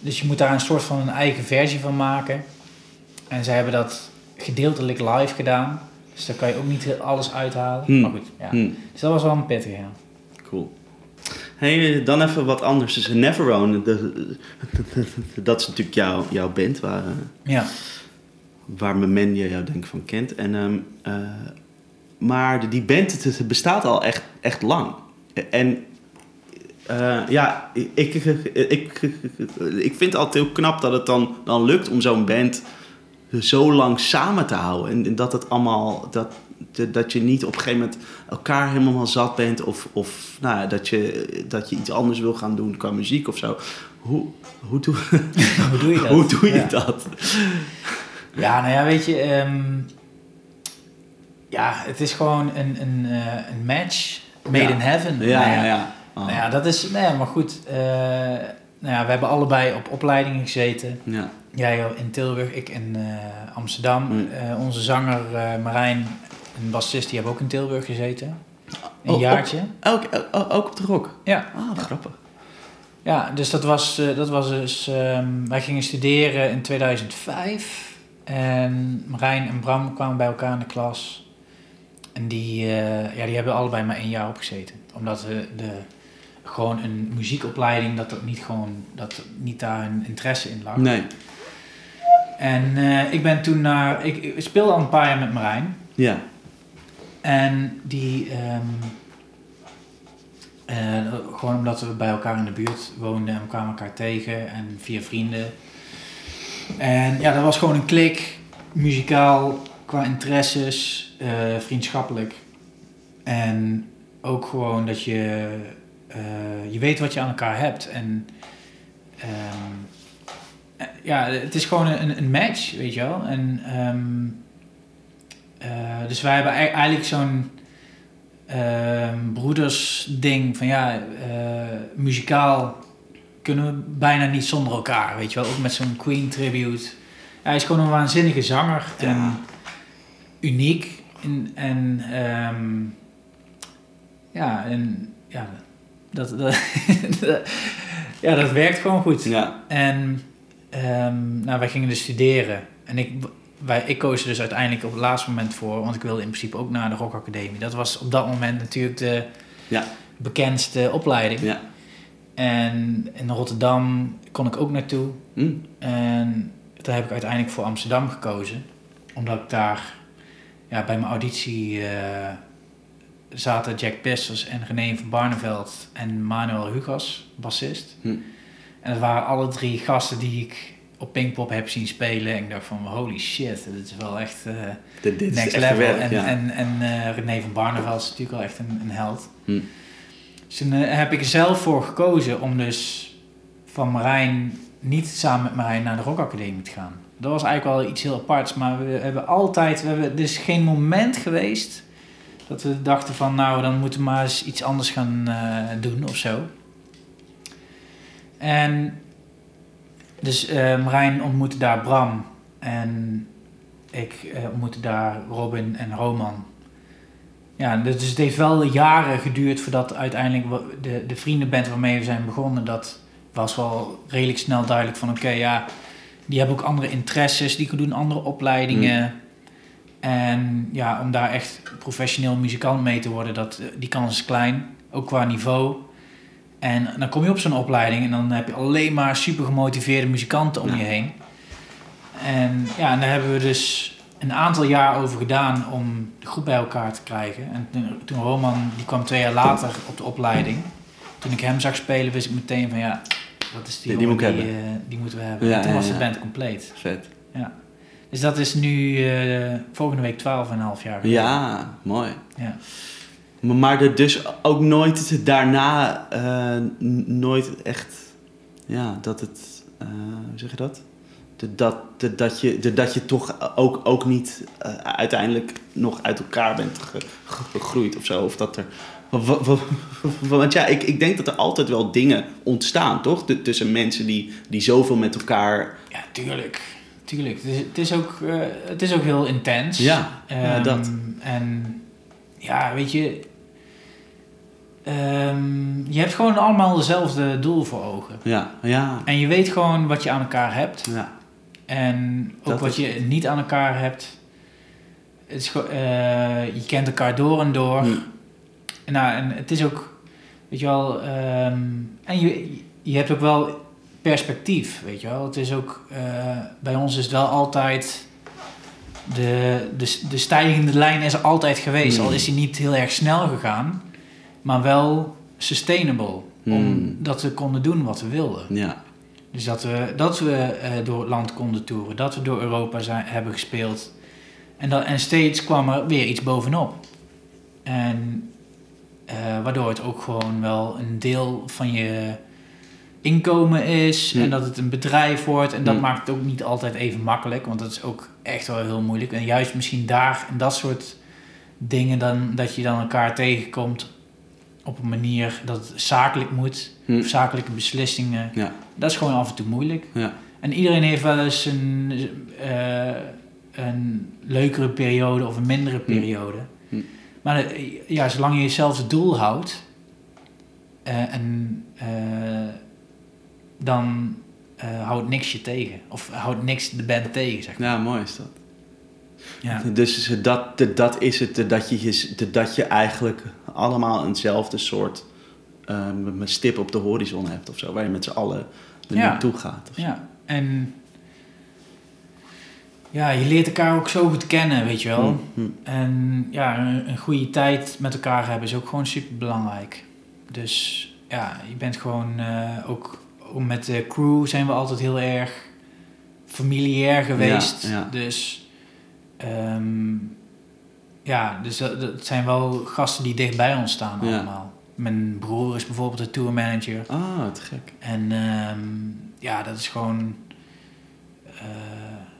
Dus je moet daar een soort van een eigen versie van maken. En zij hebben dat gedeeltelijk live gedaan. Dus daar kan je ook niet alles uithalen. Hmm. Maar goed, ja. Hm, Dus dat was wel een pittige, ja. cool. Hey, dan even wat anders. Dus Neverone, dat is natuurlijk jouw, jouw band waar, eh, Ja, waar men je jou denk ik van kent. En, ehm, eh, maar die band het, bestaat al echt, echt lang. En eh, ja, ik, ik, ik, ik vind het altijd heel knap dat het dan, dan lukt om zo'n band zo lang samen te houden. En, en dat het allemaal, dat, dat je niet op een gegeven moment elkaar helemaal zat bent. Of, of nou, ja, dat, je, dat je iets anders wil gaan doen qua muziek of zo. Hoe, hoe, doe, hoe doe je dat? hoe doe je ja. dat? Ja, nou ja, weet je... ehm, ja, het is gewoon een, een, eh, een match made Ja. in heaven. Ja, Nou ja, ja. Ah. Nou ja, dat is... Nou ja, maar goed. eh, nou ja, we hebben allebei op opleidingen gezeten. ja. Jij in Tilburg, ik in eh, Amsterdam. Mm. Onze zanger Marijn, een bassist, die hebben ook in Tilburg gezeten. Een Oh, jaartje. Ook, ook, ook op de rock? Ja. Ah, grappig. Ja, dus dat was, eh, dat was dus... ehm, wij gingen studeren in 2005. En Marijn en Bram kwamen bij elkaar in de klas. En die, eh, ja, die hebben allebei maar één jaar opgezeten. Omdat de, de, gewoon een muziekopleiding, dat, dat, niet gewoon, dat niet daar hun interesse in lag. Nee. En eh, ik ben toen naar... Ik, ik speelde al een paar jaar met Marijn. Ja. En die... ehm, eh, gewoon omdat we bij elkaar in de buurt woonden en we kwamen elkaar tegen en via vrienden. En ja, dat was gewoon een klik, muzikaal, qua interesses, eh, vriendschappelijk. En ook gewoon dat je, eh, je weet wat je aan elkaar hebt. En ehm, eh, ja, het is gewoon een, een match, weet je wel. En ehm, eh, dus wij hebben ei- eigenlijk zo'n ehm broedersding van ja, eh, muzikaal kunnen we bijna niet zonder elkaar, weet je wel. Ook met zo'n Queen tribute. Hij is gewoon een waanzinnige zanger Ja. en uniek. En, en ehm, ja, en ja, dat, dat, ja, dat werkt gewoon goed. Ja. En ehm, nou, wij gingen dus studeren. En ik, wij, ik koos er dus uiteindelijk op het laatste moment voor, want ik wilde in principe ook naar de Rock Academie. Dat was op dat moment natuurlijk de Ja. bekendste opleiding. Ja. En in Rotterdam kon ik ook naartoe. Hm. En toen heb ik uiteindelijk voor Amsterdam gekozen. Omdat ik daar ja, bij mijn auditie eh, zaten Jack Pisters en René van Barneveld en Manuel Hugas, bassist. Hm. En dat waren alle drie gasten die ik op Pinkpop heb zien spelen. En ik dacht van holy shit, dit is wel echt Dit, dit is next level. werk, en ja. en, en eh, René van Barneveld is natuurlijk wel echt een, een held. Hm. Dus toen eh, heb ik er zelf voor gekozen om dus van Marijn niet samen met Marijn naar de Rock Academie te gaan. Dat was eigenlijk wel iets heel aparts, maar we hebben altijd, we hebben, er is geen moment geweest dat we dachten van nou dan moeten we maar eens iets anders gaan doen of zo. En dus eh, Marijn ontmoette daar Bram en ik eh, ontmoette daar Robin en Roman. Ja, dus het heeft wel jaren geduurd voordat uiteindelijk de, de vriendenband waarmee we zijn begonnen, dat was wel redelijk snel duidelijk van oké, ja, die hebben ook andere interesses, die doen andere opleidingen. En ja, om daar echt professioneel muzikant mee te worden, dat, die kans is klein, ook qua niveau. En dan kom je op zo'n opleiding en dan heb je alleen maar super gemotiveerde muzikanten om Ja. je heen. En ja, en daar hebben we dus een aantal jaar over gedaan om de groep bij elkaar te krijgen. En toen, toen Roman, die kwam twee jaar later op de opleiding. Toen ik hem zag spelen, wist ik meteen van ja, dat is die, Die- moet die, eh, die moeten we hebben. Ja, en toen ja, was de ja. band compleet. Vet. Dus dat is nu eh, volgende week 12,5 jaar. Ja, mooi. Ja. Maar, er dus ook nooit daarna, eh, nooit echt, ja, dat het, eh, hoe zeg je dat? De- Dat, de- dat, je, de- dat je toch ook, ook niet eh, uiteindelijk nog uit elkaar bent ge- ge- gegroeid of zo. Of dat er, wa- wa- wa- want ja, ik, ik denk dat er altijd wel dingen ontstaan, toch? De- tussen mensen die, die zoveel met elkaar... Ja, tuurlijk. Tuurlijk. Het is, het is, ook, het is ook heel intens. Ja, ja, Ehm, dat. En ja, weet je... ehm, je hebt gewoon allemaal dezelfde doel voor ogen. Ja, ja, En je weet gewoon wat je aan elkaar hebt. ja. En ook Dat wat is je niet aan elkaar hebt. Het is eh, je kent elkaar door en door. Nou, en het is ook, weet je wel, ehm, en je, je hebt ook wel perspectief, weet je wel. Het is ook, eh, bij ons is het wel altijd, de, de, de stijgende lijn is er altijd geweest. Al is die niet heel erg snel gegaan, maar wel sustainable. Hmm. Omdat we konden doen wat we wilden. Ja, Dus dat we, dat we eh, door het land konden toeren, dat we door Europa zijn, hebben gespeeld. En, dat, en steeds kwam er weer iets bovenop. En eh, waardoor het ook gewoon wel een deel van je inkomen is. En dat het een bedrijf wordt. En dat maakt het ook niet altijd even makkelijk. Want dat is ook echt wel heel moeilijk. En juist misschien daar en dat soort dingen dan, dat je dan elkaar tegenkomt op een manier dat het zakelijk moet. Hm. Of zakelijke beslissingen. Ja. Dat is gewoon af en toe moeilijk. Ja. En iedereen heeft wel eens een, eh, een leukere periode of een mindere periode. Hm. Maar eh, ja, zolang je jezelf het doel houdt, eh, en, dan houdt niks je tegen. Of houdt niks de band tegen, zeg maar. ja, mooi is dat. Ja. Dus dat, dat is het, dat je, dat je eigenlijk allemaal eenzelfde soort ehm, stip op de horizon hebt of zo, waar je met z'n allen er Ja. naartoe gaat. Ja, en ja, je leert elkaar ook zo goed kennen, weet je wel. Hm, hm. En ja, een, een goede tijd met elkaar hebben is ook gewoon super belangrijk. Dus ja, je bent gewoon eh, ook, ook met de crew zijn we altijd heel erg familiair geweest. Ja, ja. Dus ehm, ja, dus dat, dat zijn wel gasten die dicht bij ons staan Ja. allemaal. Mijn broer is bijvoorbeeld de tourmanager. Ah, te gek. En ehm, ja, dat is gewoon. eh,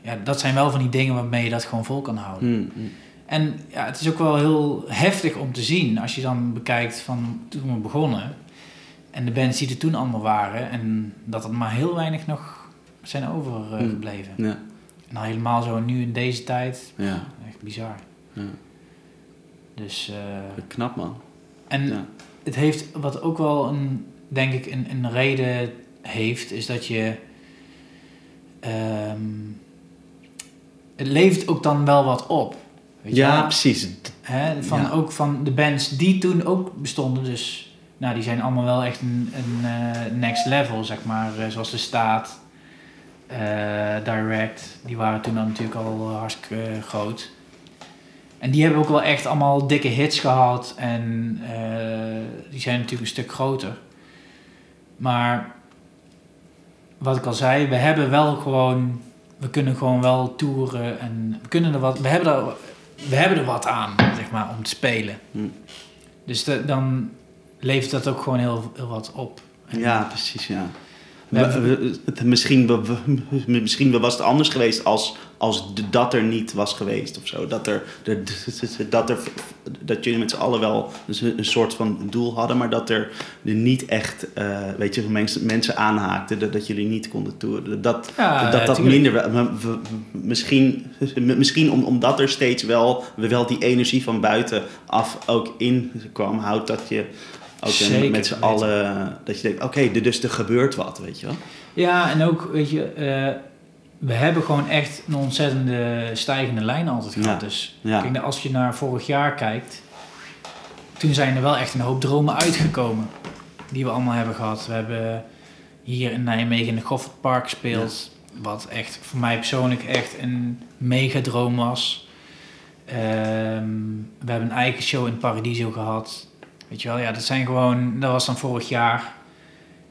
ja, dat zijn wel van die dingen waarmee je dat gewoon vol kan houden. Hm, hm. En ja, het is ook wel heel heftig om te zien als je dan bekijkt van toen we begonnen. En de bands die er toen allemaal waren. En dat er maar heel weinig nog zijn overgebleven. Ja, Dan helemaal zo nu in deze tijd. ja, Echt bizar. ja. Dus, eh, knap man. en Ja. het heeft, wat ook wel een, denk ik, een, een reden heeft, is dat je. ehm, het levert ook dan wel wat op. Weet Ja, precies. Van, Ja. Ook van de bands die toen ook bestonden. Dus nou, die zijn allemaal wel echt een, een eh, next level, zeg maar. eh, zoals de Staat, Direct. Die waren toen dan natuurlijk al eh, hartstikke eh, groot. En die hebben ook wel echt allemaal dikke hits gehad. En eh, die zijn natuurlijk een stuk groter. Maar wat ik al zei, we hebben wel gewoon... We kunnen gewoon wel toeren en we kunnen er wat... We hebben er, we hebben er wat aan, zeg maar, om te spelen. Hm. Dus de- dan levert dat ook gewoon heel, heel wat op. En- Ja, precies, ja. We misschien, we- misschien was het anders geweest als, als dat er niet was geweest of zo. Dat, er, dat, er, dat jullie met z'n allen wel een soort van doel hadden, maar dat er, niet echt eh, weet je, mensen, mensen aanhaakten, dat, dat jullie niet konden toeren. Dat, Ja, dat, dat minder. Misschien, misschien om, omdat er steeds wel, wel die energie van buitenaf ook in kwam, houdt dat je Ook Zeker met z'n allen, dat je denkt, oké, dus er gebeurt wat, weet je wel. Ja, en ook, weet je, eh, we hebben gewoon echt een ontzettende stijgende lijn altijd gehad. Ja. Dus Ja. kijk, als je naar vorig jaar kijkt, toen zijn er wel echt een hoop dromen uitgekomen. Die we allemaal hebben gehad. We hebben hier in Nijmegen in de Goffert Park gespeeld. Wat echt voor mij persoonlijk echt een mega droom was. Ehm, we hebben een eigen show in Paradiso gehad. Weet je wel, ja, dat zijn gewoon, dat was dan vorig jaar.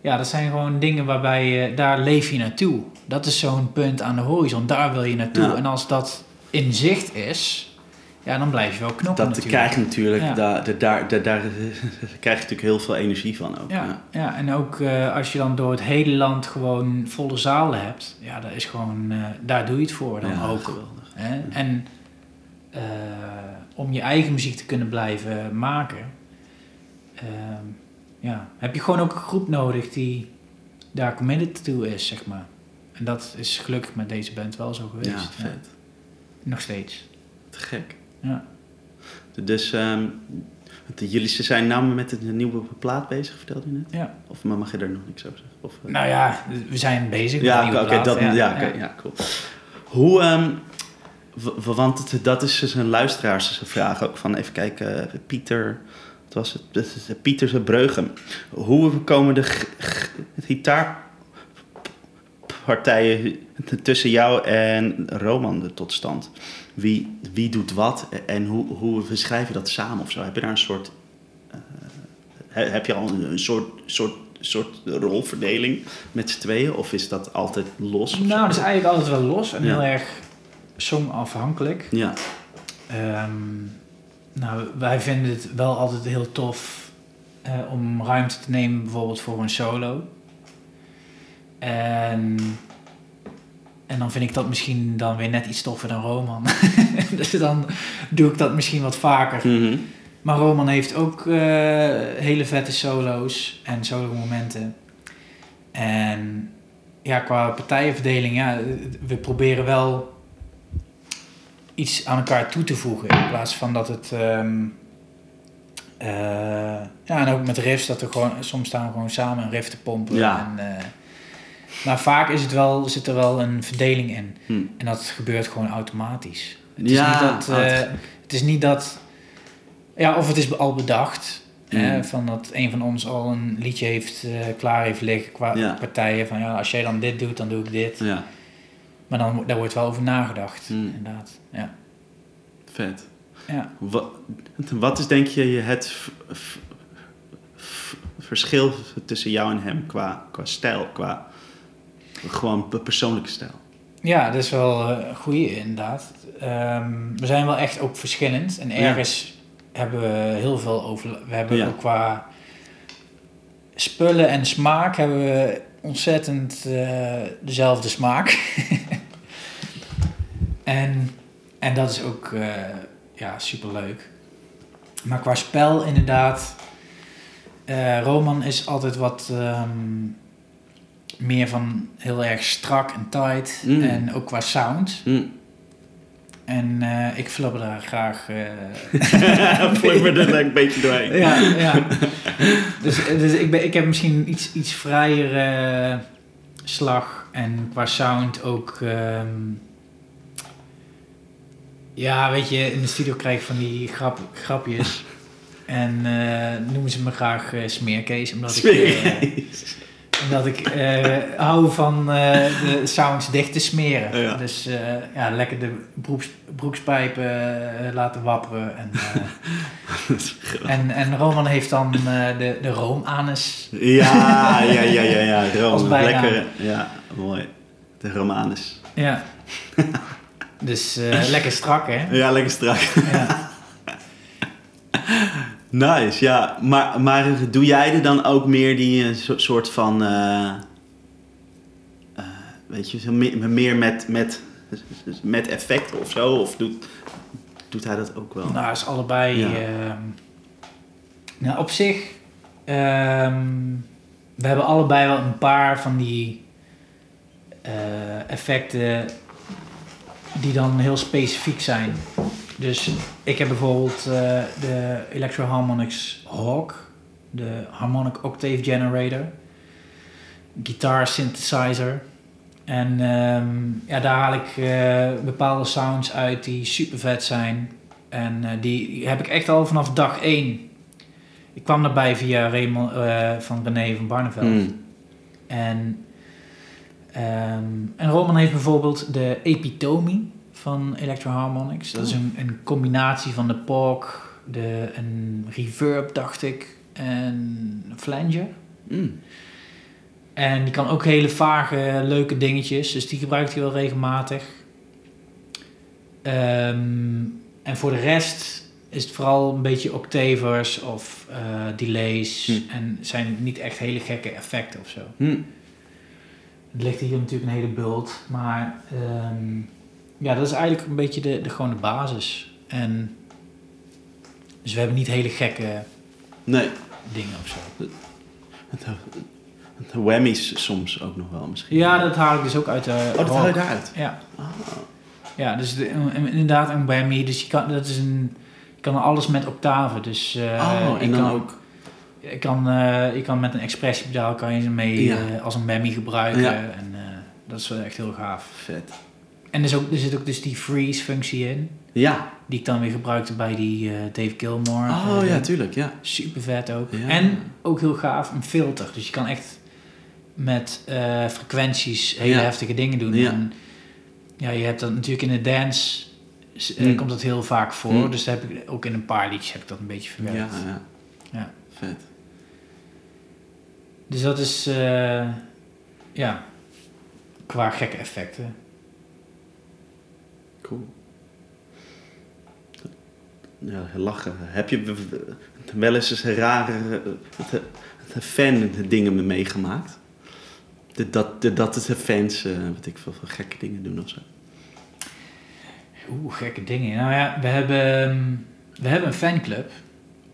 Ja, dat zijn gewoon dingen waarbij je, daar leef je naartoe. Dat is zo'n punt aan de horizon, daar wil je naartoe. Ja. En als dat in zicht is, ja, dan blijf je wel knoppen Dat natuurlijk. krijg je natuurlijk, Ja. daar, daar, daar, daar, daar krijg je natuurlijk heel veel energie van ook. Ja, ja, en ook eh, als je dan door het hele land gewoon volle zalen hebt, ja, dat is gewoon, eh, daar doe je het voor dan Ja, ook. geweldig. Hè? En eh, om je eigen muziek te kunnen blijven maken, ja, heb je gewoon ook een groep nodig die daar committed toe is, zeg maar. En dat is gelukkig met deze band wel zo geweest. Ja, vet. Nog steeds. Te gek. Ja. Dus ehm, want jullie ze zijn nou met een nieuwe plaat bezig, vertelde je net? Ja. Of maar mag je daar nog niks over zeggen? Of, eh? Nou ja, we zijn bezig met ja, een oké, nieuwe plaat. dat, ja, oké, ja. cool. Hoe, ehm, want het, dat is dus een luisteraarsvraag ook van, even kijken, eh, Pieter, was het? Dat is eh, Pieter Breugem. Hoe komen de gitaarpartijen tussen jou en Roman tot stand? Wie, wie doet wat en hoe, hoe je dat samen of zo? Heb je daar een soort, eh, he- heb je al een, een soort, soort, soort rolverdeling met z'n tweeën? Of is dat altijd los? Nou, dat is eigenlijk altijd wel los en Ja. heel erg songafhankelijk. Ja, Ehm, nou, wij vinden het wel altijd heel tof eh, om ruimte te nemen, bijvoorbeeld voor een solo. En, en dan vind ik dat misschien dan weer net iets toffer dan Roman. dus dan doe ik dat misschien wat vaker. Mhm. Maar Roman heeft ook eh, hele vette solo's en solo momenten. En ja, qua partijenverdeling, ja, we proberen wel iets aan elkaar toe te voegen. In plaats van dat het. ehm, eh, ja, en ook met riffs, dat we gewoon, soms staan we gewoon samen een riff te pompen. Ja. En, eh, maar vaak is het wel, zit er wel een verdeling in. Hm. En dat gebeurt gewoon automatisch. Het is Ja, niet dat. eh, het is niet dat. Ja, of het is al bedacht. Hè, Mm. van dat een van ons al een liedje heeft, klaar heeft liggen qua Ja. partijen. Van ja, als jij dan dit doet, dan doe ik dit. Ja, Maar dan, daar wordt wel over nagedacht. Mm. Inderdaad. Ja. vet. Ja. Wat, wat is denk je het v- v- v- verschil tussen jou en hem qua, qua stijl, qua gewoon pe- persoonlijke stijl? ja, dat is wel eh, een goede inderdaad. Ehm, we zijn wel echt ook verschillend. En Ja. ergens hebben we heel veel over. We hebben Ja. ook qua spullen en smaak hebben we ontzettend eh, dezelfde smaak. en, en dat is ook eh, ja, superleuk. Maar qua spel inderdaad... eh, Roman is altijd wat ehm, meer van heel erg strak en tight. Mm. En ook qua sound. Hm. En eh, ik flubber daar graag... eh, Flipper er een beetje doorheen. ja, ja. Dus, dus ik, ben, ik heb misschien iets, iets vrijer eh, slag en qua sound ook. ehm, ja, weet je, in de studio krijg ik van die grap, grapjes. En eh, noemen ze me graag eh, smeerkees, omdat ik, eh, omdat ik eh, hou van de sounds dicht te smeren. Ja. Dus ja, lekker de broeks, broekspijpen laten wapperen. En, en, en Roman heeft dan de, de roomanus. Ja, ja, ja, ja, ja. Bijnaam. lekker. Ja, mooi. De Romanus. Ja. Dus eh, lekker strak, hè? Ja, lekker strak. Ja. Nice, ja. Maar, maar doe jij er dan ook meer die eh, so- soort van... eh, weet je, meer, met, met, met effecten of zo? Of doet, doet hij dat ook wel? Nou, is allebei. Ja. ehm, nou, op zich. ehm, we hebben allebei wel een paar van die effecten die dan heel specifiek zijn. Dus ik heb bijvoorbeeld eh, de Electro Harmonics Hawk. de Harmonic Octave Generator. Guitar synthesizer. En ehm, ja, daar haal ik eh, bepaalde sounds uit die super vet zijn. En eh, die heb ik echt al vanaf dag 1. Ik kwam daarbij via Raymond, van René van Barneveld. Mm. En, ehm, en Roman heeft bijvoorbeeld de Epitome van Electro Harmonics. Dat is een, een combinatie van de POG, de, een reverb, dacht ik, en flanger. Mm. En die kan ook hele vage, leuke dingetjes. Dus die gebruikt hij wel regelmatig. Ehm, en voor de rest is het vooral een beetje octavers of eh, delays. Hm. En zijn niet echt hele gekke effecten of zo. Mm. Er ligt hier natuurlijk een hele bult. Maar ehm, ja, dat is eigenlijk een beetje de, de, gewoon de basis. En dus we hebben niet hele gekke Nee. dingen of zo. De whammies soms ook nog wel misschien. Ja, dat haal ik dus ook uit de Oh, dat rock. haal je daaruit? Ja. Ah. Ja, dus de, inderdaad een whammy. Dus je kan, dat is een, je kan alles met octaven. Dus eh, oh, en dan kan, ook... Je kan, eh, je kan met een expressiepedaal kan je ze mee Ja. eh, als een whammy gebruiken. Ja. En eh, dat is wel echt heel gaaf. Vet. En er, is ook, er zit ook dus die freeze functie in. Ja. Die ik dan weer gebruikte bij die Dave Gilmore. Oh ja, tuurlijk, ja. Super vet ook. Ja. En ook heel gaaf, een filter. Dus je kan echt met frequenties hele heftige dingen doen. Ja. En, ja, je hebt dat natuurlijk in de dance. s- eh, Mm. komt dat heel vaak voor. Mm. Dus heb ik ook in een paar liedjes heb ik dat een beetje verwerkt. Ja, ja. Ja. Vet. Dus dat is, eh, ja, qua gekke effecten. Cool. Ja, lachen. Heb je wel eens eens rare fan dingen mee meegemaakt? De- Dat, de- dat de fans, eh, wat ik veel, veel gekke dingen doen of zo. Oeh, gekke dingen. Nou ja, we hebben, ehm, we hebben een fanclub.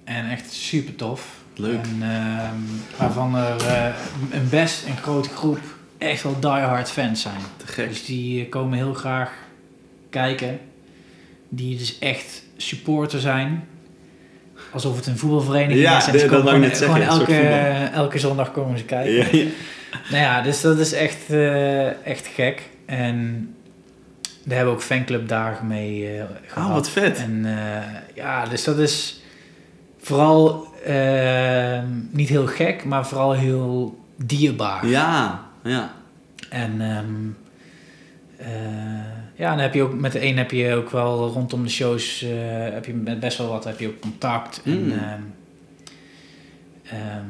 En echt super tof. Leuk. En, ehm, waarvan er eh, een best een grote groep echt wel diehard fans zijn. Te gek. Dus die eh, komen heel graag kijken. Die dus echt supporter zijn. Alsof het een voetbalvereniging Ja, is. Ze dat komen wou ik net zeggen, elke, voetbal. elke zondag komen ze kijken. Ja, ja. Nou ja, dus dat is echt, eh, echt gek. En daar hebben we ook fanclubdagen mee eh gehad. Oh, wat vet. En eh, ja, dus dat is vooral eh, niet heel gek, maar vooral heel dierbaar. Ja, ja. En ehm, eh, ja, dan heb je ook met de een heb je ook wel rondom de shows eh, heb je met best wel wat heb je ook contact. Mm. En ehm, ehm,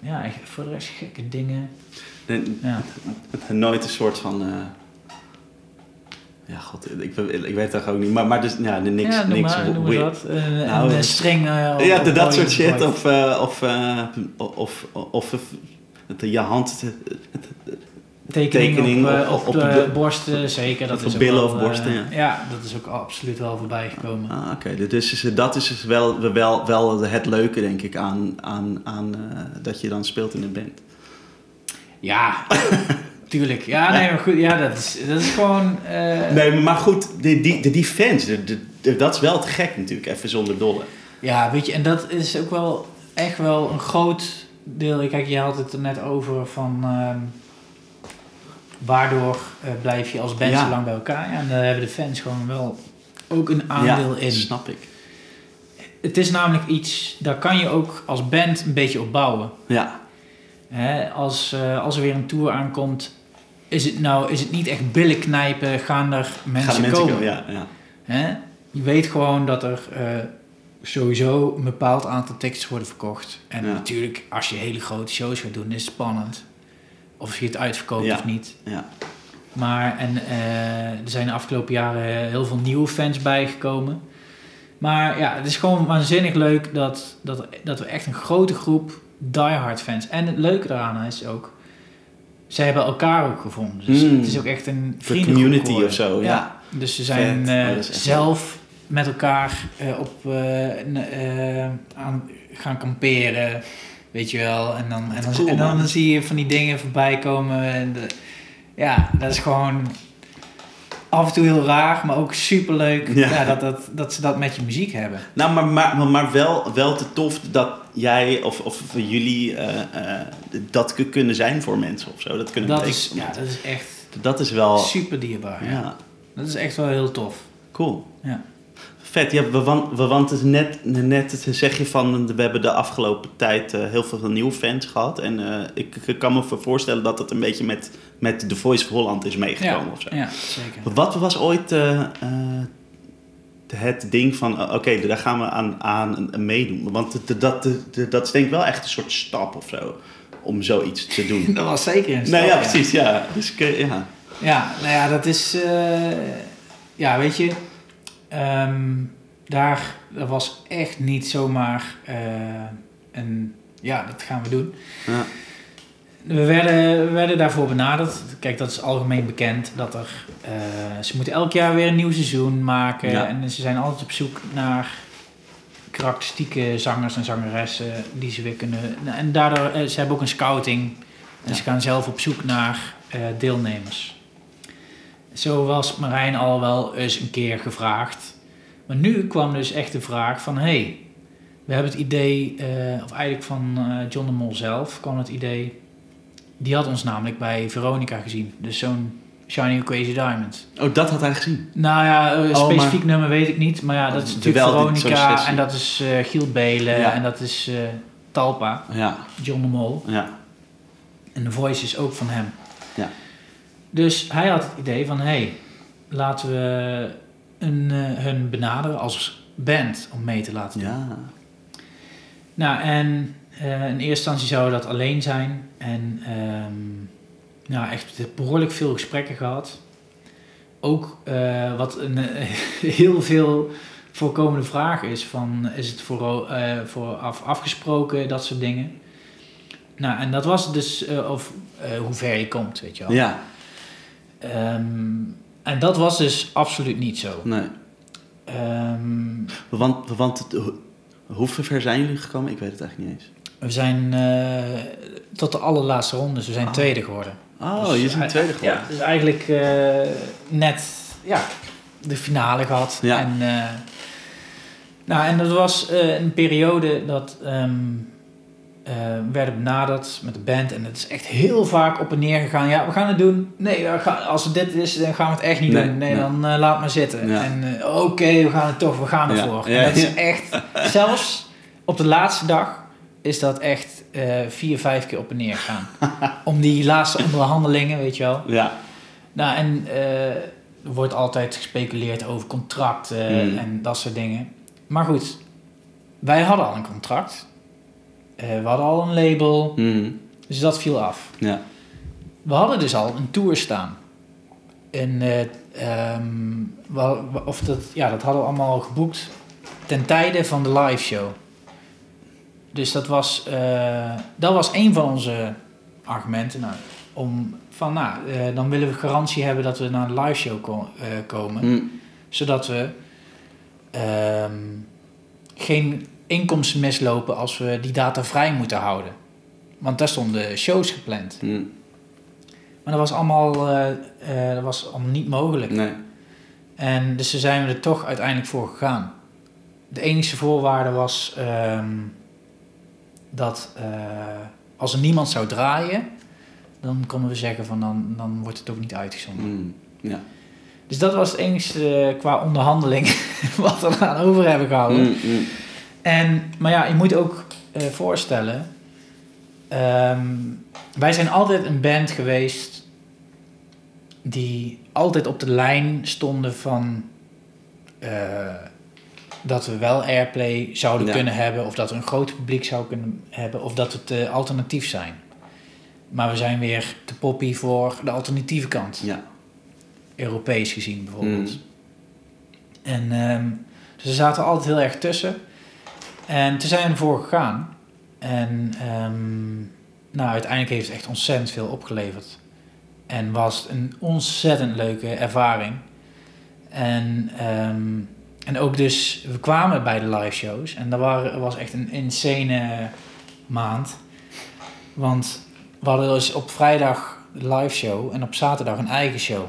ja, voor de rest gekke dingen. Ja. Nooit een soort van... eh, ja, god, ik, ik weet het ook niet. Maar, maar dus, ja, niks... ja, niks maar, noem weird. wat. Een, Nou, string. eh, op- Ja, op de- dat soort shit. Of, eh, of, eh, of, of, of het- je hand... tekening, tekening op, eh, op- op, op de, borsten, zeker. Dat Of is billen wel, of borsten, eh, ja. dat is ook absoluut wel voorbij gekomen. Ah, oké. Dus is- dat is dus wel, wel, wel het leuke, denk ik, aan, aan, aan eh, dat je dan speelt in een band. Ja, tuurlijk. Ja, nee, maar goed. Ja, dat is, dat is gewoon... eh, Nee, maar goed, die, die, die fans, de, de- de- dat is wel te gek natuurlijk, even zonder dolle. Ja, weet je, en dat is ook wel echt wel een groot deel. Kijk, je had het er net over van... ehm, waardoor eh, blijf je als band Ja. zo lang bij elkaar? Ja, en daar hebben de fans gewoon wel ook een aandeel ja, in. snap ik. Het is namelijk iets, daar kan je ook als band een beetje op bouwen. Ja, als, eh, als er weer een tour aankomt, is het nou is het niet echt billen knijpen, gaan er mensen, gaan mensen komen. Ja, ja. Hè? Je weet gewoon dat er eh, sowieso een bepaald aantal tickets worden verkocht. En Ja. natuurlijk, als je hele grote shows gaat doen, is het spannend. Of je het uitverkoopt of niet. ja. Maar en, eh, er zijn de afgelopen jaren heel veel nieuwe fans bijgekomen. Maar ja, het is gewoon waanzinnig leuk dat, dat, dat we echt een grote groep diehard fans. En het leuke daaraan is ook, zij hebben elkaar ook gevonden. Dus Mm. het is ook echt een De vriendengroep community geworden. of zo, ja. Dus ze zijn eh, Oh, zelf met elkaar eh, op, eh, aan, gaan kamperen. Weet je wel. En dan, en dan, Cool, en dan, man. zie je van die dingen voorbij komen. En de- ja, dat is gewoon... af en toe heel raar, maar ook superleuk Ja. ja. dat, dat, dat ze dat met je muziek hebben. Nou, maar, maar, maar, maar wel, wel te tof dat jij of, of jullie eh, eh, dat kunnen zijn voor mensen of zo. Dat kunnen Dat is, ja, dat is echt dat is wel... super dierbaar. Ja. Ja, Dat is echt wel heel tof. cool. Ja. Vet, ja, we, wan- we want het net, net het zeg je van, we hebben de afgelopen tijd eh, heel veel nieuwe fans gehad. En eh, ik, ik kan me voorstellen dat het een beetje met, met The Voice of Holland is meegekomen Ja, of zo. ja, zeker. Wat was ooit eh, eh, het ding van, oké, daar gaan we aan, aan meedoen? Want dat, dat, dat, dat is denk ik wel echt een soort stap of zo, om zoiets te doen. Dat was zeker een stap, nou ja, ja. precies, ja. Dus ja. Ja, nou ja, dat is... eh, ja, weet je... ehm, daar dat was echt niet zomaar eh, een... Ja, dat gaan we doen. ja. We werden, we werden daarvoor benaderd. Kijk, dat is algemeen bekend. Dat er, eh, ze moeten elk jaar weer een nieuw seizoen maken. Ja. En ze zijn altijd op zoek naar karakteristieke zangers en zangeressen die ze weer kunnen... En daardoor, eh, ze hebben ook een scouting. En Ja. ze gaan zelf op zoek naar deelnemers. Zo was Marijn al wel eens een keer gevraagd. Maar nu kwam dus echt de vraag van... hey, we hebben het idee, eh, of eigenlijk van eh, John de Mol zelf kwam het idee... Die had ons namelijk bij Veronica gezien. Dus zo'n Shiny Crazy Diamond. Oh, dat had hij gezien. Nou ja, een Oh, specifiek nummer weet ik niet. Maar ja, dat is natuurlijk Veronica. En dat is eh, Giel Belen. Ja. En dat is eh, Talpa. Ja, John de Mol. ja. En de voice is ook van hem. Dus hij had het idee van... Hé, hey, laten we een, eh, hun benaderen als band om mee te laten doen. Ja. Nou, en eh, in eerste instantie zou dat alleen zijn. En ehm, nou, echt behoorlijk veel gesprekken gehad. Ook eh, wat een heel veel voorkomende vraag is: van, is het voor, vooraf afgesproken, dat soort dingen. Nou, en dat was dus of, hoe ver je komt, weet je wel. Ja, Ehm, en dat was dus absoluut niet zo. nee. Ehm, Want, want het, hoe- ver zijn jullie gekomen? Ik weet het eigenlijk niet eens. we zijn eh, tot de allerlaatste ronde, dus we zijn Oh. tweede geworden. Oh, Dus je bent tweede geworden. Ja, dus eigenlijk eh, net ja, de finale gehad. Ja. En, eh, nou, en dat was een periode dat ehm we werden benaderd met de band. En het is echt heel vaak op en neer gegaan. Ja, we gaan het doen. Nee, gaan, als het dit is, dan gaan we het echt niet Nee, doen. Nee, nee. dan eh, laat maar zitten. Ja. En eh, oké, we gaan het toch, we gaan ervoor. ja, en dat is echt, zelfs op de laatste dag is dat echt vier, vijf keer op en neer gegaan. Om die laatste onderhandelingen, weet je wel. Ja, Nou, en er wordt altijd gespeculeerd over contracten Mm. en dat soort dingen. Maar goed, wij hadden al een contract. Eh, we hadden al een label, Mhm. dus dat viel af. ja. We hadden dus al een tour staan. En, eh, ehm, of dat, ja, dat hadden we allemaal al geboekt ten tijde van de live show. Dus dat was, eh, dat was een van onze argumenten. Nou, om van, nou, dan willen we garantie hebben dat we naar een live show ko- komen. Mhm. Zodat we ehm, geen inkomsten mislopen als we die data vrij moeten houden. Want daar stonden shows gepland. Mhm. Maar dat was allemaal, eh, eh, dat was allemaal niet mogelijk. Nee. En dus zijn we er toch uiteindelijk voor gegaan. De enige voorwaarde was ehm, dat eh, als er niemand zou draaien, dan konden we zeggen van dan, dan wordt het ook niet uitgezonden. Mhm. Ja. Dus dat was het enige qua onderhandeling wat we eraan over hebben gehouden. Mhm. En, maar ja, je moet ook eh, voorstellen. ehm, wij zijn altijd een band geweest die altijd op de lijn stonden van eh, dat we wel airplay zouden Ja. kunnen hebben, of dat we een groot publiek zouden kunnen hebben, of dat we te alternatief zijn. Maar we zijn weer te poppy voor de alternatieve kant, Ja. Europees gezien bijvoorbeeld. Mm. En ehm, dus we zaten altijd heel erg tussen. En toen zijn we ervoor gegaan. En ehm, nou, uiteindelijk heeft het echt ontzettend veel opgeleverd. En was een ontzettend leuke ervaring. En, ehm, en ook dus, we kwamen bij de live shows. En dat waren, was echt een insane maand. Want we hadden dus op vrijdag live show en op zaterdag een eigen show.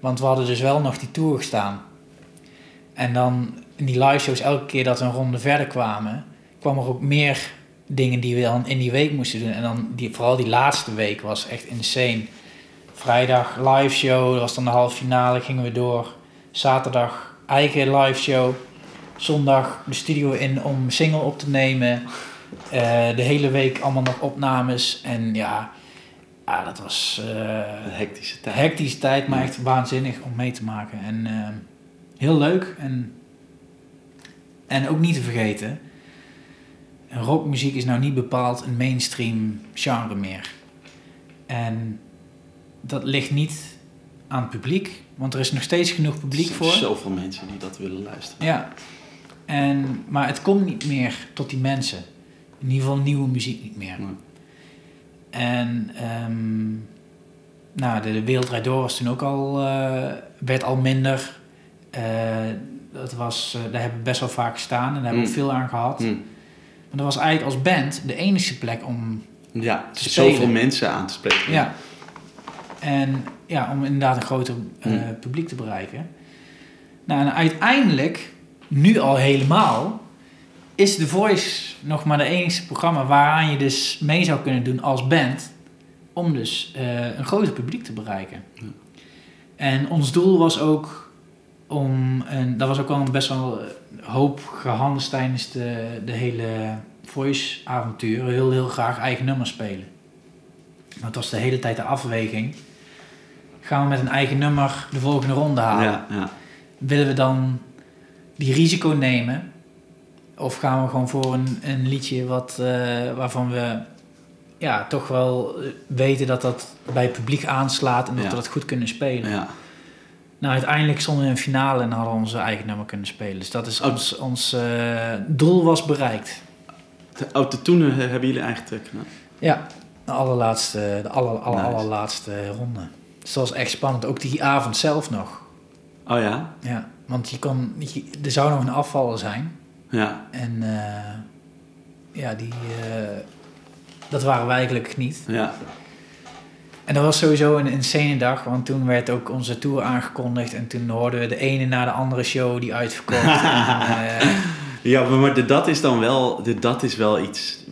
Want we hadden dus wel nog die tour gestaan. En dan in die live shows, elke keer dat we een ronde verder kwamen, kwam er ook meer dingen die we dan in die week moesten doen. En dan die, vooral die laatste week was echt insane. Vrijdag live show, dat was dan de halve finale, gingen we door. Zaterdag eigen live show. Zondag de studio in om single op te nemen. Eh, de hele week allemaal nog opnames. En ja, ja dat was uh, een hectische tijd. hectische tijd, maar echt waanzinnig om mee te maken. En uh, heel leuk. En, en ook niet te vergeten, rockmuziek is nou niet bepaald een mainstream genre meer. En dat ligt niet aan het publiek, want er is nog steeds genoeg publiek voor. Er zijn zoveel mensen die dat willen luisteren. Ja, en, maar het komt niet meer tot die mensen. In ieder geval nieuwe muziek niet meer. En um, nou, de, de Wereld Door was toen ook al, uh, werd al minder. Uh, dat was, uh, daar hebben we best wel vaak gestaan en daar hebben we mm. veel aan gehad. Mm. Maar dat was eigenlijk als band de enige plek om ja, te zoveel mensen aan te spreken. Ja. En ja, om inderdaad een groter mm. publiek te bereiken. Nou, en uiteindelijk, nu al helemaal, is The Voice nog maar de enige programma waaraan je dus mee zou kunnen doen als band. Om dus uh, een groter publiek te bereiken. En ons doel was ook om, en dat was ook wel best wel hoop gehandeld tijdens de, de hele Voice avontuur. We wilden heel graag eigen nummers spelen. Maar het was de hele tijd de afweging. Gaan we met een eigen nummer de volgende ronde halen? Ja, ja. Willen we dan die risico nemen of gaan we gewoon voor een, een liedje wat, uh, waarvan we ja, toch wel weten dat dat bij het publiek aanslaat en dat we dat goed kunnen spelen. Nou, uiteindelijk stonden we in een finale en hadden we onze eigen nummer kunnen spelen. Dus dat is oh. ons, ons uh, doel was bereikt. De, oh, toen hebben jullie eigen track Ja, de allerlaatste, de aller, aller, nice. allerlaatste ronde. Dus dat was echt spannend. Ook die avond zelf nog. Oh ja? Ja, want je kon, je, er zou nog een afvaller zijn. Ja. En uh, ja, die, uh, dat waren wij eigenlijk niet. Ja. En dat was sowieso een insane dag, want toen werd ook onze tour aangekondigd en toen hoorden we de ene na de andere show die uitverkocht. en, uh, ja, maar dat is dan wel, dat is wel iets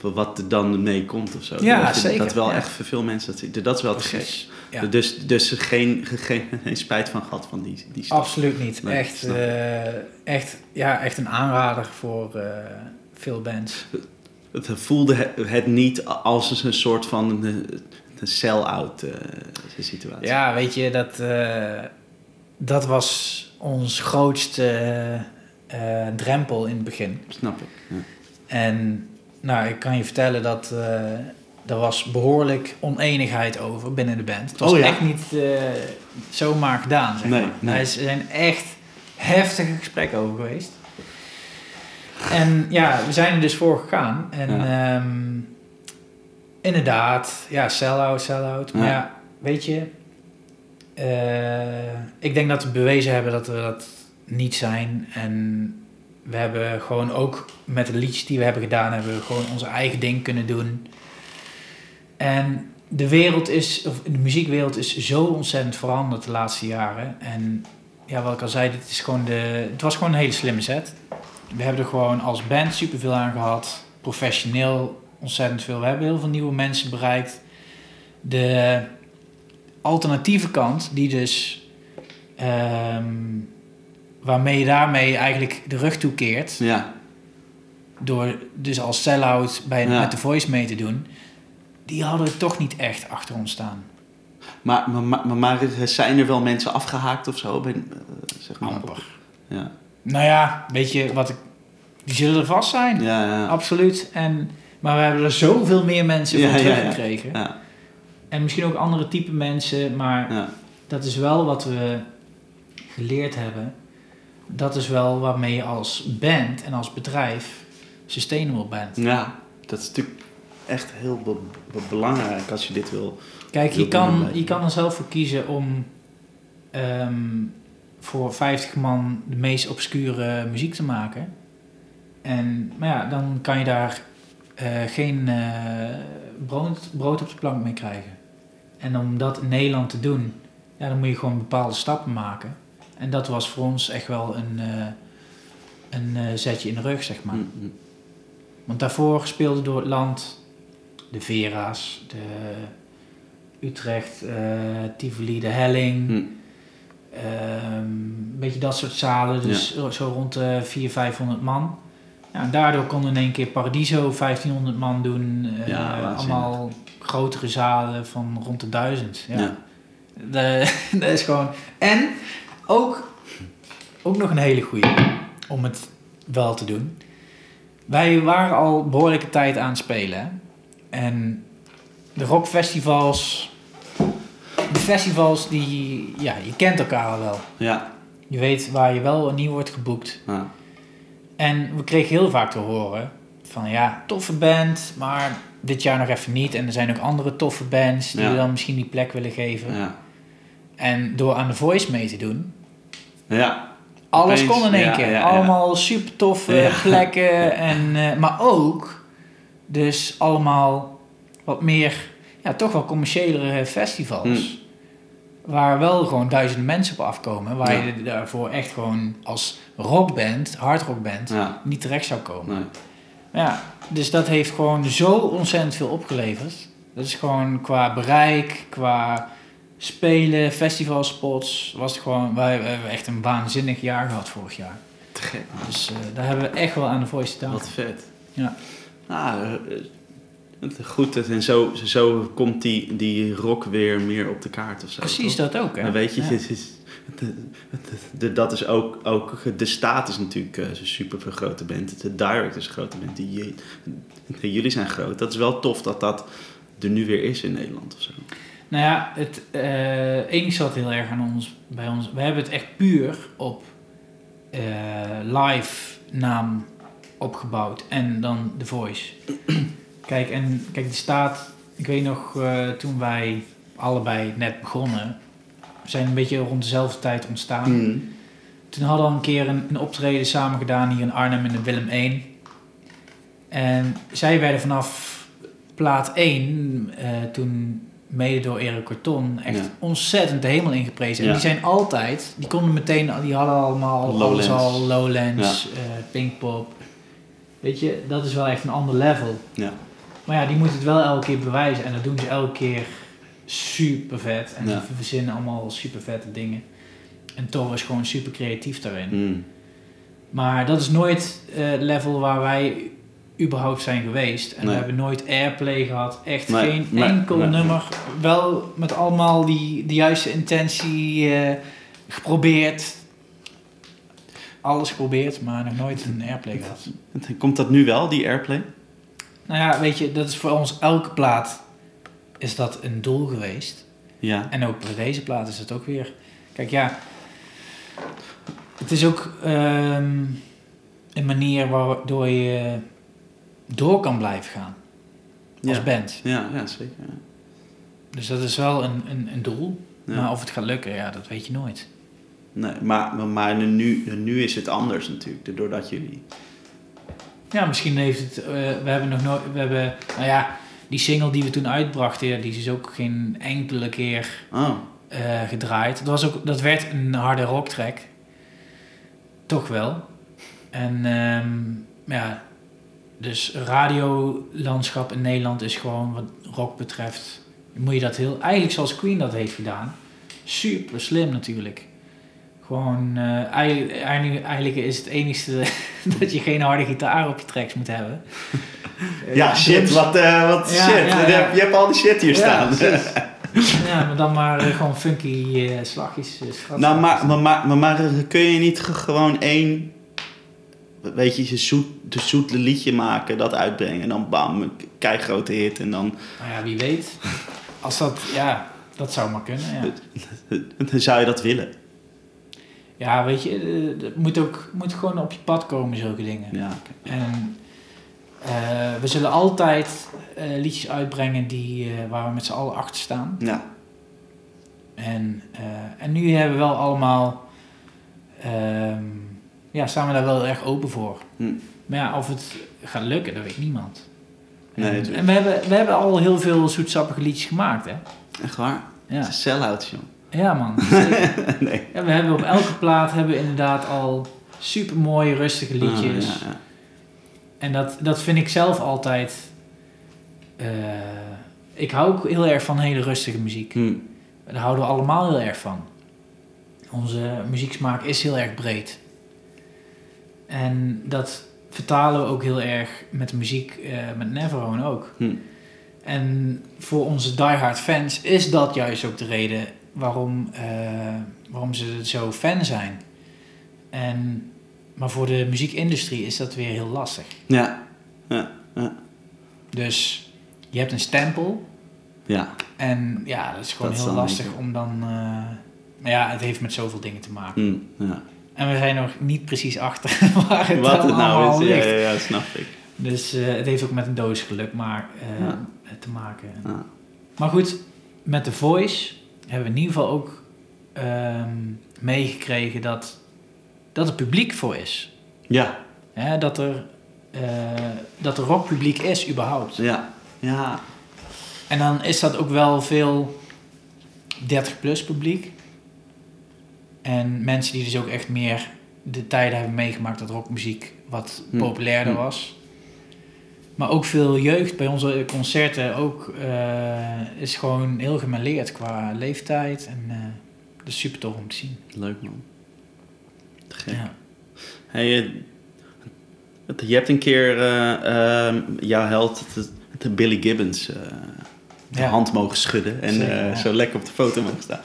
wat er dan mee komt of zo. Ja, dat, zeker. Dat wel ja. echt voor veel mensen, dat, dat is wel te gek. Ja. Dus, dus geen, geen, geen, spijt van gehad van die, die stap. Absoluut niet. Nee, echt, uh, echt, ja, echt een aanrader voor uh, veel bands. Het voelde het niet als een soort van een, sell-out uh, situatie. Ja, weet je, dat, dat was ons grootste drempel in het begin. Snap ik. Ja. En nou, ik kan je vertellen dat er was behoorlijk oneenigheid over binnen de band. Het was oh, ja. echt niet zomaar gedaan, zeg nee, maar. Nee. Er zijn echt heftige gesprekken over geweest. En ja, we zijn er dus voor gegaan. En ja. um, inderdaad, ja, sell-out, sell-out. Maar ja, weet je... Uh, ik denk dat we bewezen hebben dat we dat niet zijn. En we hebben gewoon ook met de liedjes die we hebben gedaan... hebben we gewoon onze eigen ding kunnen doen... En de wereld is, of de muziekwereld is zo ontzettend veranderd de laatste jaren. En ja, wat ik al zei, dit is gewoon de, het was gewoon een hele slimme set. We hebben er gewoon als band superveel aan gehad. Professioneel ontzettend veel. We hebben heel veel nieuwe mensen bereikt. De alternatieve kant, die dus... Um, waarmee je daarmee eigenlijk de rug toekeert. Ja. Door dus als sell-out bij, ja. met de voice mee te doen die hadden toch niet echt achter ons staan. Maar, maar, maar, maar zijn er wel mensen afgehaakt of zo? Ben, zeg maar. Amper. Ja. Nou ja, weet je wat ik. Die zullen er vast zijn. Ja, ja. Absoluut. En, maar we hebben er zoveel meer mensen voor teruggekregen. En misschien ook andere type mensen. Maar dat is wel wat we geleerd hebben. Dat is wel waarmee je als band en als bedrijf sustainable bent. Ja, dat is natuurlijk echt heel be be belangrijk als je dit wil. Kijk, je, kan, je kan er zelf voor kiezen om um, voor 50 man de meest obscure muziek te maken. En, maar ja, dan kan je daar uh, geen uh, brood, brood op de plank mee krijgen. En om dat in Nederland te doen ja, dan moet je gewoon bepaalde stappen maken. En dat was voor ons echt wel een, eh, een eh, zetje in de rug, zeg maar. Mm, mm. Want daarvoor speelde door het land de Vera's, de Utrecht, eh Tivoli, de Helling. Mm. Ehm, een beetje dat soort zalen, dus zo rond de 400, 500 man. Ja, en daardoor kon in één keer Paradiso 1500 man doen. eh, Ja, allemaal grotere zalen van rond de 1000. Ja. De- dat is gewoon. En ook, ook nog een hele goede om het wel te doen. Wij waren al behoorlijke tijd aan het spelen. En de rockfestivals. De festivals die. Ja, je kent elkaar al wel. Ja. Je weet waar je wel en niet wordt geboekt. Ah. En we kregen heel vaak te horen van ja, toffe band, maar dit jaar nog even niet. En er zijn ook andere toffe bands die Ja. we dan misschien die plek willen geven. Ja. En door aan The Voice mee te doen, Ja. alles Opeens, kon in één ja, keer. ja, ja. allemaal super toffe Ja. plekken. En, eh, maar ook dus allemaal wat meer, ja, toch wel commerciëlere festivals. Hmm. Waar wel gewoon duizenden mensen op afkomen. Waar Ja. je daarvoor echt gewoon als rockband, hardrockband, Ja. niet terecht zou komen. Nee. Ja, dus dat heeft gewoon zo ontzettend veel opgeleverd. Dat is gewoon qua bereik, qua spelen, festivalspots, was het gewoon, wij, wij hebben echt een waanzinnig jaar gehad vorig jaar. Te gek. Dus eh, daar hebben we echt wel aan de voice gedaan. Wat vet. Ja. Nou, eh, goed. En zo, zo komt die, die rock weer meer op de kaart of zo. Precies toch? dat ook, hè? Dan weet je, Ja. het is, het- de- dat is ook, ook... De staat is natuurlijk eh, een super grote band. De Direct is een grote band. Die, jullie zijn groot. Dat is wel tof dat dat er nu weer is in Nederland of zo. Nou ja, het eh enige zat heel erg aan ons, bij ons. We hebben het echt puur op eh, live naam opgebouwd en dan The Voice. Kijk, en kijk, die staat, ik weet nog, eh, toen wij allebei net begonnen, we zijn een beetje rond dezelfde tijd ontstaan. Mm. Toen hadden we al een keer een, een optreden samen gedaan hier in Arnhem in de Willem 1. En zij werden vanaf plaat 1, eh, toen mede door Erik Corton, echt Ja. ontzettend de hemel ingeprezen. Ja. En die zijn altijd, die konden meteen, die hadden allemaal Lowlands. al, Lowlands, eh, Pinkpop. Weet je, dat is wel echt een ander level. Ja. Maar ja, die moeten het wel elke keer bewijzen. En dat doen ze elke keer super vet. En Ja. ze verzinnen allemaal super vette dingen. En Thor is gewoon super creatief daarin. Mm. Maar dat is nooit eh, het level waar wij überhaupt zijn geweest. En Nee. we hebben nooit airplay gehad. Echt Nee, geen nee, enkel nummer. Wel met allemaal die, de juiste intentie eh, geprobeerd. Alles geprobeerd, maar nog nooit een airplay gehad. Komt dat nu wel, die airplay? Nou ja, weet je, dat is voor ons elke plaat is dat een doel geweest. Ja. En ook bij deze plaat is het ook weer. Kijk, ja. Het is ook ehm, een manier waardoor je door kan blijven gaan. Als Ja. band. Ja, ja zeker. ja. Dus dat is wel een, een, een doel. Ja. Maar of het gaat lukken, ja, dat weet je nooit. Nee, maar, maar, maar nu, nu is het anders natuurlijk, doordat jullie... Ja, misschien heeft het. eh, we hebben nog nooit. We hebben. Nou ja, die single die we toen uitbrachten, die is ook geen enkele keer Oh, eh, gedraaid. Dat, was ook, dat werd een harde rocktrack. Toch wel. En ehm, ja, dus radiolandschap in Nederland is gewoon wat rock betreft. Moet je dat heel. Eigenlijk zoals Queen dat heeft gedaan. Super slim natuurlijk. Gewoon, eh, eigenlijk, is het enigste dat je geen harde gitaar op je tracks moet hebben. Ja, shit, drums- wat, eh, wat Ja, shit. ja, Je, ja. hebt, je hebt al die shit hier staan. Ja, maar dan maar eh, gewoon funky eh, slagjes. nou, maar, maar, maar, kun je niet ge- gewoon één, weet je, zoet, de zoete liedje maken, dat uitbrengen en dan bam, een keigrote hit en dan Nou ja, wie weet. Als dat, ja, dat zou maar kunnen. Ja, dan zou je dat willen. Ja weet je, eh, het moet ook moet gewoon op je pad komen, zulke dingen. Ja. En eh, we zullen altijd eh, liedjes uitbrengen die, eh, waar we met z'n allen achter staan. ja. En, eh, en nu hebben we wel allemaal, ehm, ja, staan we daar wel erg open voor. Hm. Maar ja, of het gaat lukken, dat weet niemand. Nee, en we, hebben, we hebben al heel veel zoetsappige liedjes gemaakt, hè? echt waar. Ja. Het is sell-out, joh. Ja, man. nee. ja, we hebben op elke plaat hebben we inderdaad al super mooie, rustige liedjes. Ah, ja, ja. En dat, dat vind ik zelf altijd. eh, ik hou ook heel erg van hele rustige muziek. Hm. Daar houden we allemaal heel erg van. Onze muzieksmaak is heel erg breed. En dat vertalen we ook heel erg met de muziek, eh, met Neverone ook. Hm. En voor onze diehard fans is dat juist ook de reden waarom, eh, waarom ze zo fan zijn. En, maar voor de muziekindustrie is dat weer heel lastig. Ja. Ja. Ja. Dus je hebt een stempel Ja. en ja, dat is gewoon Dat heel lastig om dan... eh, maar ja, het heeft met zoveel dingen te maken. Hm. ja. En we zijn nog niet precies achter waar het, Wat het nou is, ja, ligt. ja, ja, snap ik. Dus eh, het heeft ook met een doosgeluk maar, eh, Ja. te maken. Ja. Maar goed, met The Voice hebben we in ieder geval ook ehm, meegekregen dat, dat er publiek voor is. Ja. Hè, dat, er, eh, dat er rockpubliek is überhaupt. Ja. Ja. En dan is dat ook wel veel 30-plus publiek. En mensen die dus ook echt meer de tijden hebben meegemaakt dat rockmuziek wat Hm. populairder Hm. was. Maar ook veel jeugd bij onze concerten ook eh, is gewoon heel gemêleerd qua leeftijd. En eh dat is super tof om te zien. Leuk man. Te gek. Ja. Hey, eh, je hebt een keer eh, ehm, jouw held, het Billy Gibbons, de Ja. hand mogen schudden en Zeker, ja. zo lekker op de foto mogen staan.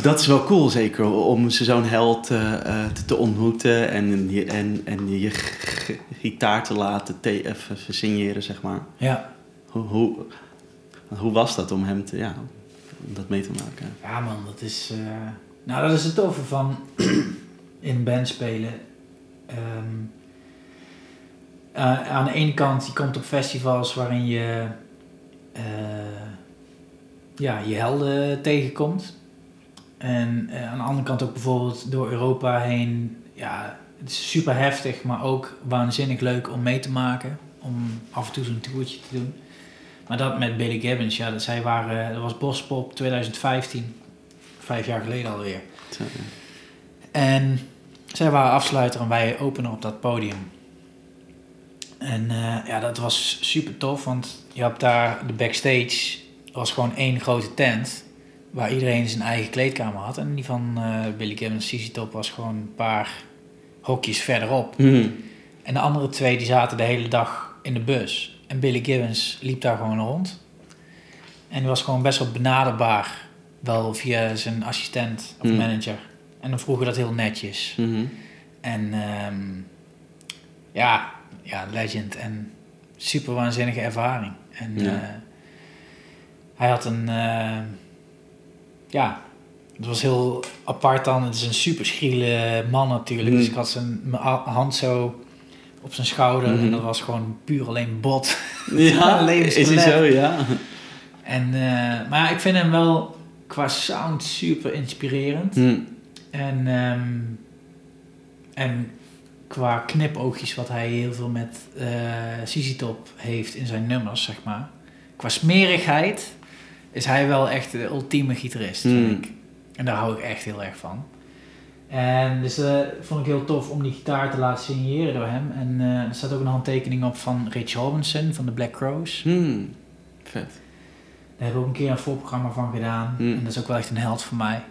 Dat is wel cool, zeker, om zo'n held eh, eh, te, te ontmoeten en je, en, en je gitaar te laten te, even signeren, zeg maar. ja. Hoe, hoe, hoe was dat om hem te, ja, om dat mee te maken? Ja man, dat is... eh, nou, dat is het toffe van in band spelen. Ehm, eh, aan de ene kant, je komt op festivals waarin je... eh, ja, je helden tegenkomt. En eh, aan de andere kant ook bijvoorbeeld door Europa heen... Ja, het is super heftig, maar ook waanzinnig leuk om mee te maken. Om af en toe zo'n toertje te doen. Maar dat met Billy Gibbons, ja, dat, zij waren, dat was Bospop 2015. Vijf jaar geleden alweer. En zij waren afsluiter en wij opener op dat podium. En eh, ja, dat was super tof, want je hebt daar de backstage, was gewoon één grote tent, waar iedereen zijn eigen kleedkamer had. En die van eh, Billy Gibbons, CZ Top, was gewoon een paar hokjes verderop. Mhm. En de andere twee die zaten de hele dag in de bus. En Billy Gibbons liep daar gewoon rond. En die was gewoon best wel benaderbaar. Wel via zijn assistent of Hmm. manager. En dan vroegen dat heel netjes. Mhm. En ehm, ja, ja, legend. En super waanzinnige ervaring. En Ja. eh, hij had een... eh, ja, het was heel apart dan. Het is een super schriele man natuurlijk. Dus ik had zijn mijn hand zo op zijn schouder. En dat was gewoon puur alleen bot. Ja, is hij zo, ja. En, eh, maar ja, ik vind hem wel qua sound super inspirerend. Hm. En, ehm, en qua knipoogjes wat hij heel veel met CZ Top heeft in zijn nummers, zeg maar. Qua smerigheid is hij wel echt de ultieme gitarist, Hmm. vind ik. En daar hou ik echt heel erg van. En dus eh vond ik heel tof om die gitaar te laten signeren door hem. En eh, er staat ook een handtekening op van Rich Robinson van de Black Crows. Hm. Vet. Daar hebben we ook een keer een voorprogramma van gedaan. Hmm. En dat is ook wel echt een held voor mij.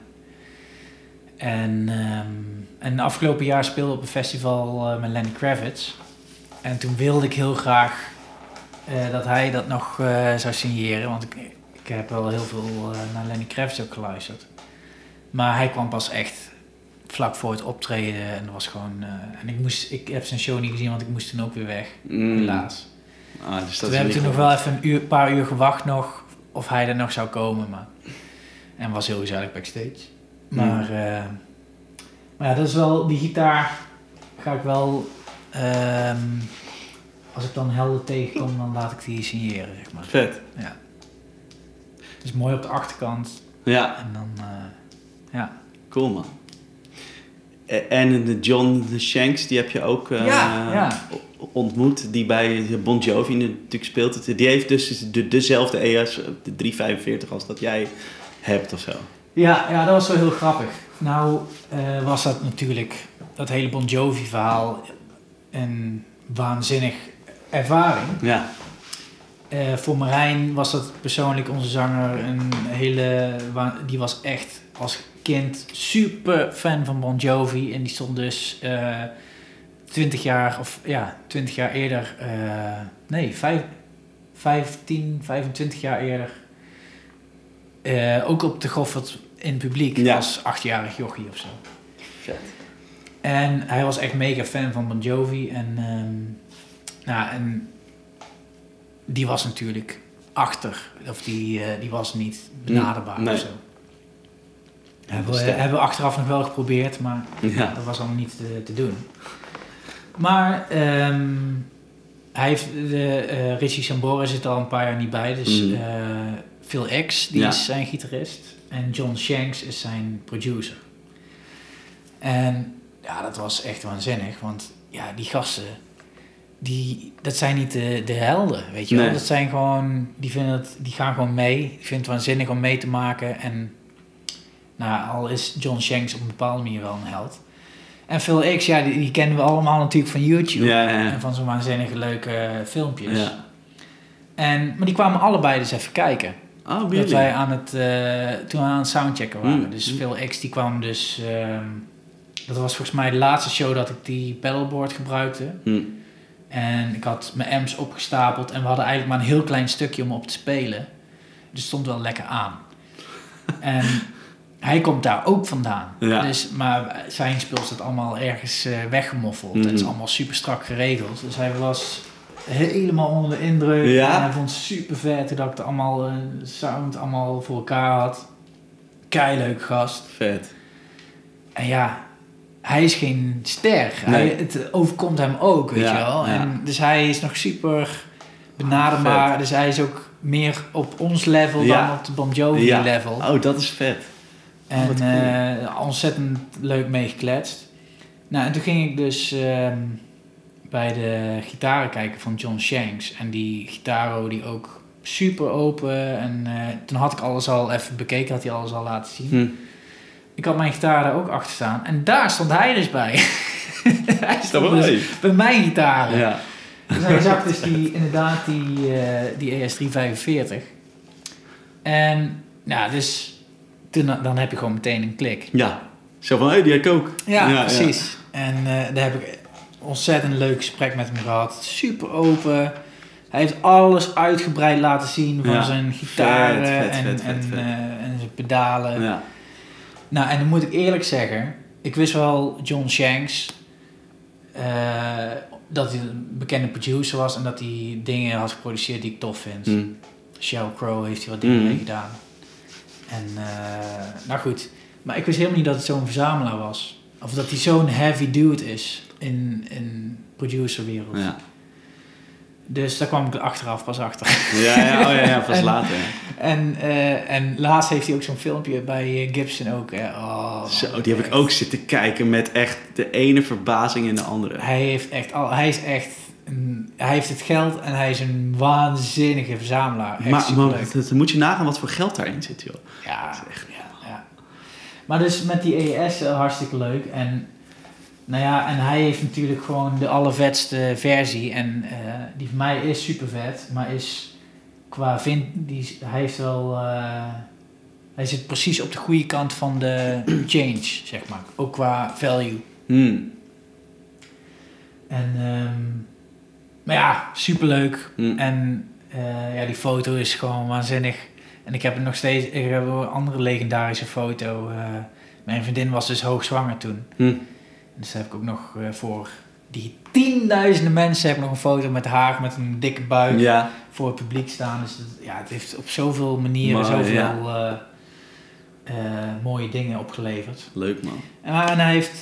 En, ehm en afgelopen jaar speelde ik op een festival eh, met Lenny Kravitz. En toen wilde ik heel graag dat hij dat nog zou signeren. Want ik, ik heb wel heel veel eh, naar Lenny Kravitz ook geluisterd. Maar hij kwam pas echt vlak voor het optreden. En dat was gewoon... eh, en ik, moest, ik heb zijn show niet gezien, want ik moest toen ook weer weg. Mm. Helaas. Ah, dus dat we hebben toen nog wel even een uur, paar uur gewacht nog of hij er nog zou komen. Maar, en was heel gezellig backstage. Maar, eh, maar ja, dat is wel, die gitaar ga ik wel, ehm, als ik dan helder tegenkom, dan laat ik die signeren, zeg maar. Vet. Ja. Dus mooi op de achterkant Ja, en dan, eh, ja. cool man. E- En de John Shanks, die heb je ook eh, Ja, ja. o- ontmoet, die bij Bon Jovi natuurlijk speelt. Die heeft dus de, dezelfde ES, de 345 als dat jij hebt of zo. Ja, ja, dat was wel heel grappig. Nou eh, was dat natuurlijk, dat hele Bon Jovi verhaal, een waanzinnig ervaring. Ja. Eh, voor Marijn was dat persoonlijk onze zanger een hele, die was echt als kind super fan van Bon Jovi en die stond dus eh 20 jaar of ja, 20 jaar eerder, eh, nee, vijf, 15, 25 jaar eerder, eh, ook op de Goffert in het publiek Ja. als achtjarig jochie of zo. Vet. En hij was echt mega fan van Bon Jovi. En, ehm, nou, en die was natuurlijk achter. Of die, eh, die was niet benaderbaar Nee. of zo. Hebben we, hebben we achteraf nog wel geprobeerd, maar Ja. dat was allemaal niet te, te doen. Maar ehm, hij heeft de, eh, Richie Sambora zit al een paar jaar niet bij. Dus Mm. eh, Phil X, die Ja. is zijn gitarist. En John Shanks is zijn producer. En ja, dat was echt waanzinnig. Want ja, die gasten, die, dat zijn niet de, de helden, weet je wel. Dat zijn gewoon, die, vinden het, die gaan gewoon mee. Die vinden het waanzinnig om mee te maken. En nou, al is John Shanks op een bepaalde manier wel een held. En Phil X, ja, die, die kennen we allemaal natuurlijk van YouTube. Ja, ja, ja. En van zo'n waanzinnige leuke filmpjes. Ja. En, maar die kwamen allebei dus even kijken. Oh, Dat wij aan het, eh, toen we aan het soundchecken waren. Mm. Dus Phil X die kwam dus... ehm, dat was volgens mij de laatste show dat ik die pedalboard gebruikte. Hm. En ik had mijn amps opgestapeld. En we hadden eigenlijk maar een heel klein stukje om op te spelen. Dus het stond wel lekker aan. en hij komt daar ook vandaan. Ja. Dus, maar zijn spul staat allemaal ergens eh, weggemoffeld. Het is Mhm. allemaal super strak geregeld. Dus hij was helemaal onder de indruk. Ja? En hij vond het super vet dat ik het allemaal eh, sound allemaal voor elkaar had. Keileuk gast. Vet. En ja, hij is geen ster. Nee. Hij, het overkomt hem ook, weet Ja, je wel. ja. En dus hij is nog super benaderbaar. Dus hij is ook meer op ons level Ja. dan op de Bon Jovi Ja. level. Oh, dat is vet. En cool. eh, ontzettend leuk meegekletst. Nou, en toen ging ik dus ehm, bij de gitaren kijken van John Shanks. En die gitaro die ook super open. En eh, toen had ik alles al even bekeken, had hij alles al laten zien. Hm. Ik had mijn gitaar daar ook achter staan. En daar stond hij dus bij. hij Dat stond was dus bij mijn gitaren. Ja. Dus hij zag dus die, inderdaad die, eh, die ES345. En nou, dus toen, dan heb je gewoon meteen een klik. Ja. Zo van, hé, die heb ik ook. Ja, precies. En eh, daar heb ik ontzettend leuk gesprek met hem gehad. Super open. Hij heeft alles uitgebreid laten zien van Ja. zijn gitaren Vet, vet, en, vet, en, eh, en zijn pedalen. Nou, en dan moet ik eerlijk zeggen, ik wist wel John Shanks eh, dat hij een bekende producer was en dat hij dingen had geproduceerd die ik tof vind. Hm. Sheryl Crow heeft hij wat dingen Mhm. mee gedaan. En eh, nou goed, maar ik wist helemaal niet dat het zo'n verzamelaar was. Of dat hij zo'n heavy dude is in, in producerwereld. Ja. Dus daar kwam ik achteraf pas achter. Ja, ja, oh ja, ja, pas En- later. En, eh, en laatst heeft hij ook zo'n filmpje bij eh, Gibson ook. Hè. Oh, Zo, die heb ik ook zitten kijken met echt de ene verbazing in de andere. Hij heeft echt al, hij is echt, een, hij heeft het geld en hij is een waanzinnige verzamelaar. Echt Maar, maar dat- dan moet je nagaan wat voor geld daarin zit, joh. ja, Dat is echt- ja, ja. Maar dus met die ES eh, hartstikke leuk. En, nou ja, en hij heeft natuurlijk gewoon de allervetste versie. En eh, die van mij is super vet, maar is qua vind, die, hij heeft wel, eh, hij zit precies op de goede kant van de change, zeg maar. Ook qua value. Hm. En, ehm, maar ja, superleuk. Hm. En eh, ja, die foto is gewoon waanzinnig. En ik heb nog steeds, ik heb een andere legendarische foto. mijn vriendin was dus hoogzwanger toen. Hm. Dus heb ik ook nog eh, voor die tienduizenden mensen heb ik nog een foto met haar met een dikke buik Ja, voor het publiek staan. Dus het, ja, het heeft op zoveel manieren zoveel ja. eh, eh, mooie dingen opgeleverd. leuk man. En hij heeft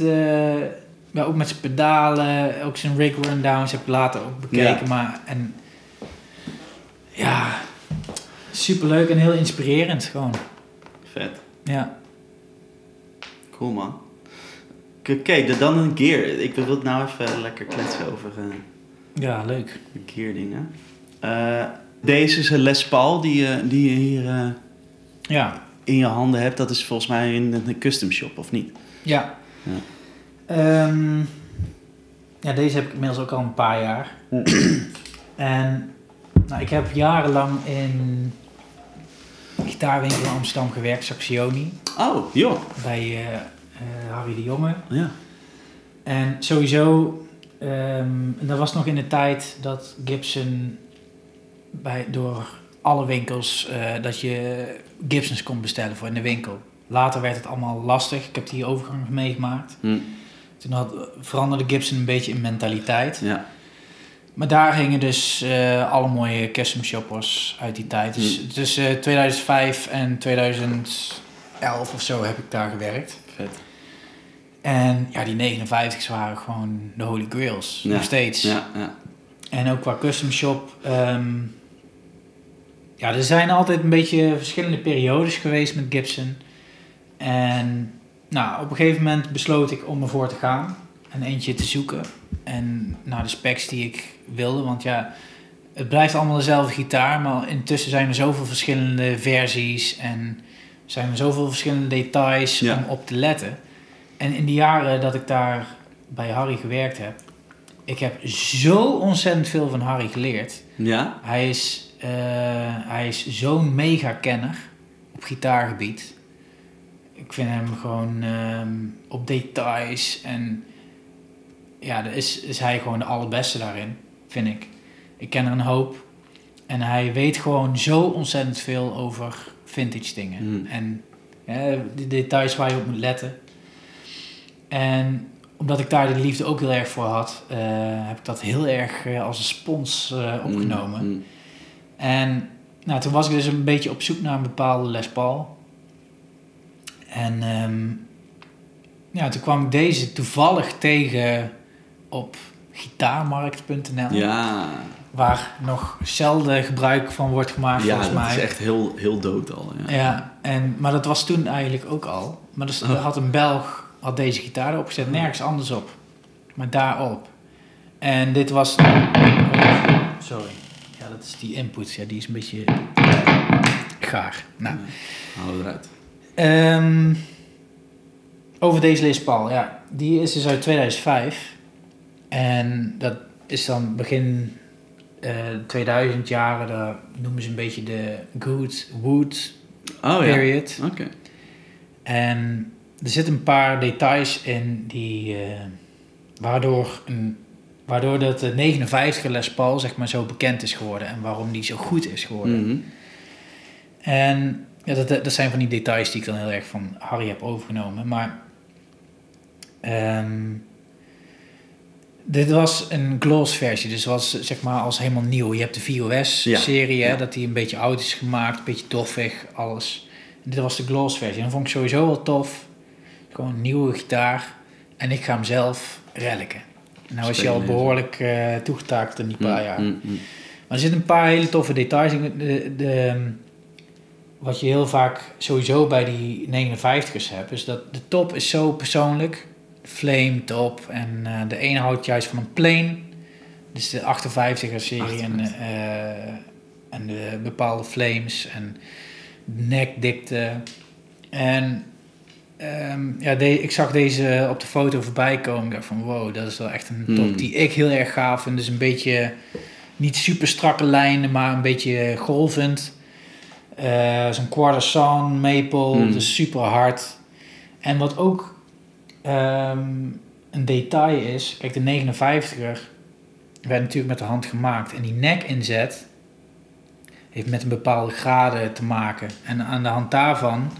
ja, ook met zijn pedalen, ook zijn rig rundowns heb ik later ook bekeken. Ja. Maar en ja, superleuk en heel inspirerend gewoon. Vet. Ja, Cool man. Oké, dan een gear. Ik wil het nou even lekker kletsen over eh, ja leuk. gear dingen. Eh, deze is een Les Paul die, eh, die je hier eh, Ja, in je handen hebt, dat is volgens mij een, een custom shop, of niet? Ja. Ja. Ehm, ja, deze heb ik inmiddels ook al een paar jaar. en nou, ik heb jarenlang in gitaarwinkel in Amsterdam gewerkt, Saxioni, Oh, joh. bij Harry de Jonge. Ja. En sowieso, ehm, dat was nog in de tijd dat Gibson bij, door alle winkels, eh, dat je Gibsons kon bestellen voor in de winkel. Later werd het allemaal lastig. Ik heb die overgang meegemaakt. Hm. Toen had, veranderde Gibson een beetje in mentaliteit. Ja. Maar daar gingen dus eh, alle mooie custom shoppers uit die tijd. Dus Hmm. tussen 2005 en 2011 of zo heb ik daar gewerkt. Vet. En ja, die 59's waren gewoon de holy grails. Ja. Nog steeds. Ja, ja. En ook qua custom shop. ehm, ja, er zijn altijd een beetje verschillende periodes geweest met Gibson. En nou, op een gegeven moment besloot ik om ervoor te gaan. En eentje te zoeken. En naar de specs die ik wilde. Want ja, het blijft allemaal dezelfde gitaar. Maar intussen zijn er zoveel verschillende versies. En zijn er zoveel verschillende details om op te letten. En in de jaren dat ik daar bij Harry gewerkt heb. Ik heb zo ontzettend veel van Harry geleerd. Ja? Hij is, eh, hij is zo'n mega kenner op gitaargebied. Ik vind hem gewoon ehm, op details en ja, daar is, is hij gewoon de allerbeste daarin, vind ik. Ik ken er een hoop en hij weet gewoon zo ontzettend veel over vintage dingen. Hmm. En ja, de details waar je op moet letten. En omdat ik daar de liefde ook heel erg voor had, eh, heb ik dat heel erg eh, als een spons eh, opgenomen. Hm, hm. En nou, toen was ik dus een beetje op zoek naar een bepaalde Les Paul. En ehm, ja, toen kwam ik deze toevallig tegen op gitaarmarkt.nl. Ja. Waar nog zelden gebruik van wordt gemaakt Ja, volgens dat mij. is echt heel, heel dood al. Ja. Ja, en, maar dat was toen eigenlijk ook al. Maar dus, er Oh. had een Belg had deze gitaar erop gezet, nergens anders op. Maar daarop. En dit was... Sorry. Ja, dat is die input. Ja, die is een beetje gaar. Nou, Halen we eruit. Ehm, over deze Les Paul, ja. Die is dus uit 2005. En dat is dan begin eh 2000 jaren. Daar noemen ze een beetje de Good Wood Oh ja. period. Oké. En er zitten een paar details in die... eh, waardoor, een, waardoor dat de 59 Les Paul zeg maar zo bekend is geworden. En waarom die zo goed is geworden. Mhm. En ja, dat, dat zijn van die details die ik dan heel erg van Harry heb overgenomen. Maar ehm, dit was een gloss versie, dus was zeg maar als helemaal nieuw. Je hebt de VOS-serie, Ja, hè, ja. dat die een beetje oud is gemaakt, een beetje doffig, alles. En dit was de gloss versie. En dat vond ik sowieso wel tof. Gewoon een nieuwe gitaar. En ik ga hem zelf reliken. Nou is hij al behoorlijk eh toegetaakt in die paar Hm, jaar. hm, hm. Maar er zitten een paar hele toffe details in. De, de, wat je heel vaak sowieso bij die 59ers hebt, is dat de top is zo persoonlijk. Flame top. En eh, de ene houdt juist van een plane. Dus de 58er serie en, 58. eh, en de bepaalde flames en nekdikte. En ehm, ja, de- ik zag deze op de foto voorbij komen. Ik dacht van wow, dat is wel echt een top Hmm. die ik heel erg gaaf vind. Dus een beetje niet super strakke lijnen, maar een beetje golvend. Eh, Zo'n quarter sawn maple, dus super hard. En wat ook ehm, een detail is, kijk de 59er werd natuurlijk met de hand gemaakt. En die nekinzet heeft met een bepaalde graden te maken. En aan de hand daarvan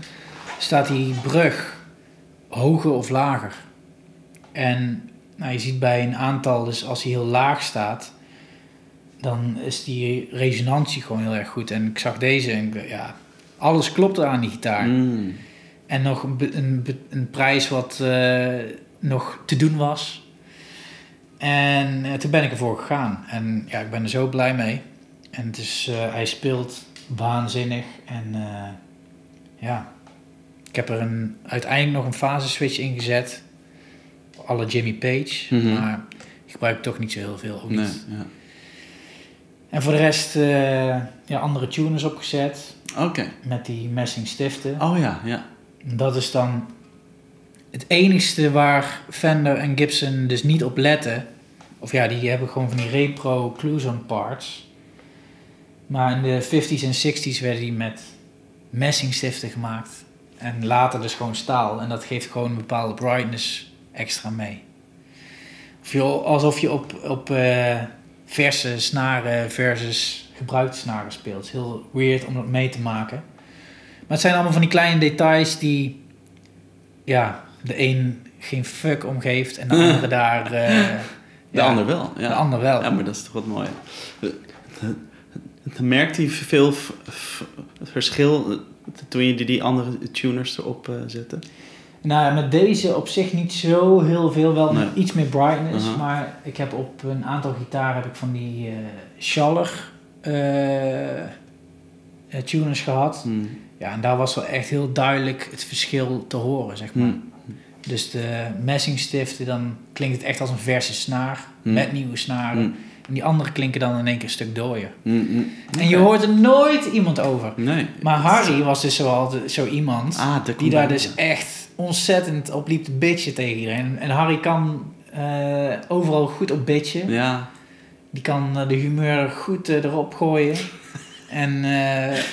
staat die brug hoger of lager. En nou, je ziet bij een aantal, dus als hij heel laag staat, dan is die resonantie gewoon heel erg goed. En ik zag deze en ik ja, alles klopt er aan die gitaar. Mm. En nog een, een, een prijs wat eh, nog te doen was. En eh, toen ben ik ervoor gegaan. En ja, ik ben er zo blij mee. En het is, eh, hij speelt waanzinnig. En ja, ik heb er een, uiteindelijk nog een fase switch ingezet. Alle Jimmy Page. Mhm. Maar ik gebruik toch niet zo heel veel. Ook Nee, niet. ja. En voor de rest eh, ja, andere tuners opgezet. Oké. met die messing stiften. Oh ja, ja. Dat is dan het enigste waar Fender en Gibson dus niet op letten. Of ja, die hebben gewoon van die repro Cluson parts. Maar in de 50s en 60s werden die met messingstiften gemaakt. En later dus gewoon staal. En dat geeft gewoon een bepaalde brightness extra mee. Of je, alsof je op, op eh, verse snaren versus gebruikte snaren speelt. Het is heel weird om dat mee te maken. Maar het zijn allemaal van die kleine details die... Ja, de een geen fuck om geeft en de andere daar... eh, De ja, ander wel. Ja. De ander wel. Ja, maar dat is toch wat mooi. Merkt hij veel verschil toen je die, andere tuners erop eh, zette? Nou, met deze op zich niet zo heel veel, wel Nee. iets meer brightness. Uh-huh. Maar ik heb op een aantal gitaren heb ik van die eh Schaller eh, tuners gehad. Hmm. Ja, en daar was wel echt heel duidelijk het verschil te horen, zeg maar. Hmm. Dus de messingstiften, dan klinkt het echt als een verse snaar, Hmm. met nieuwe snaren. En die andere klinken dan in één keer een stuk dooier. Hmm, hmm. En je hoort er nooit iemand over. Nee. Maar Harry was dus zo, altijd zo iemand Ah, die daar wel, dus echt ontzettend op liep te bitchen tegen iedereen. En Harry kan eh, overal goed op bitchen. Ja. Die kan eh, de humeur goed eh, erop gooien. en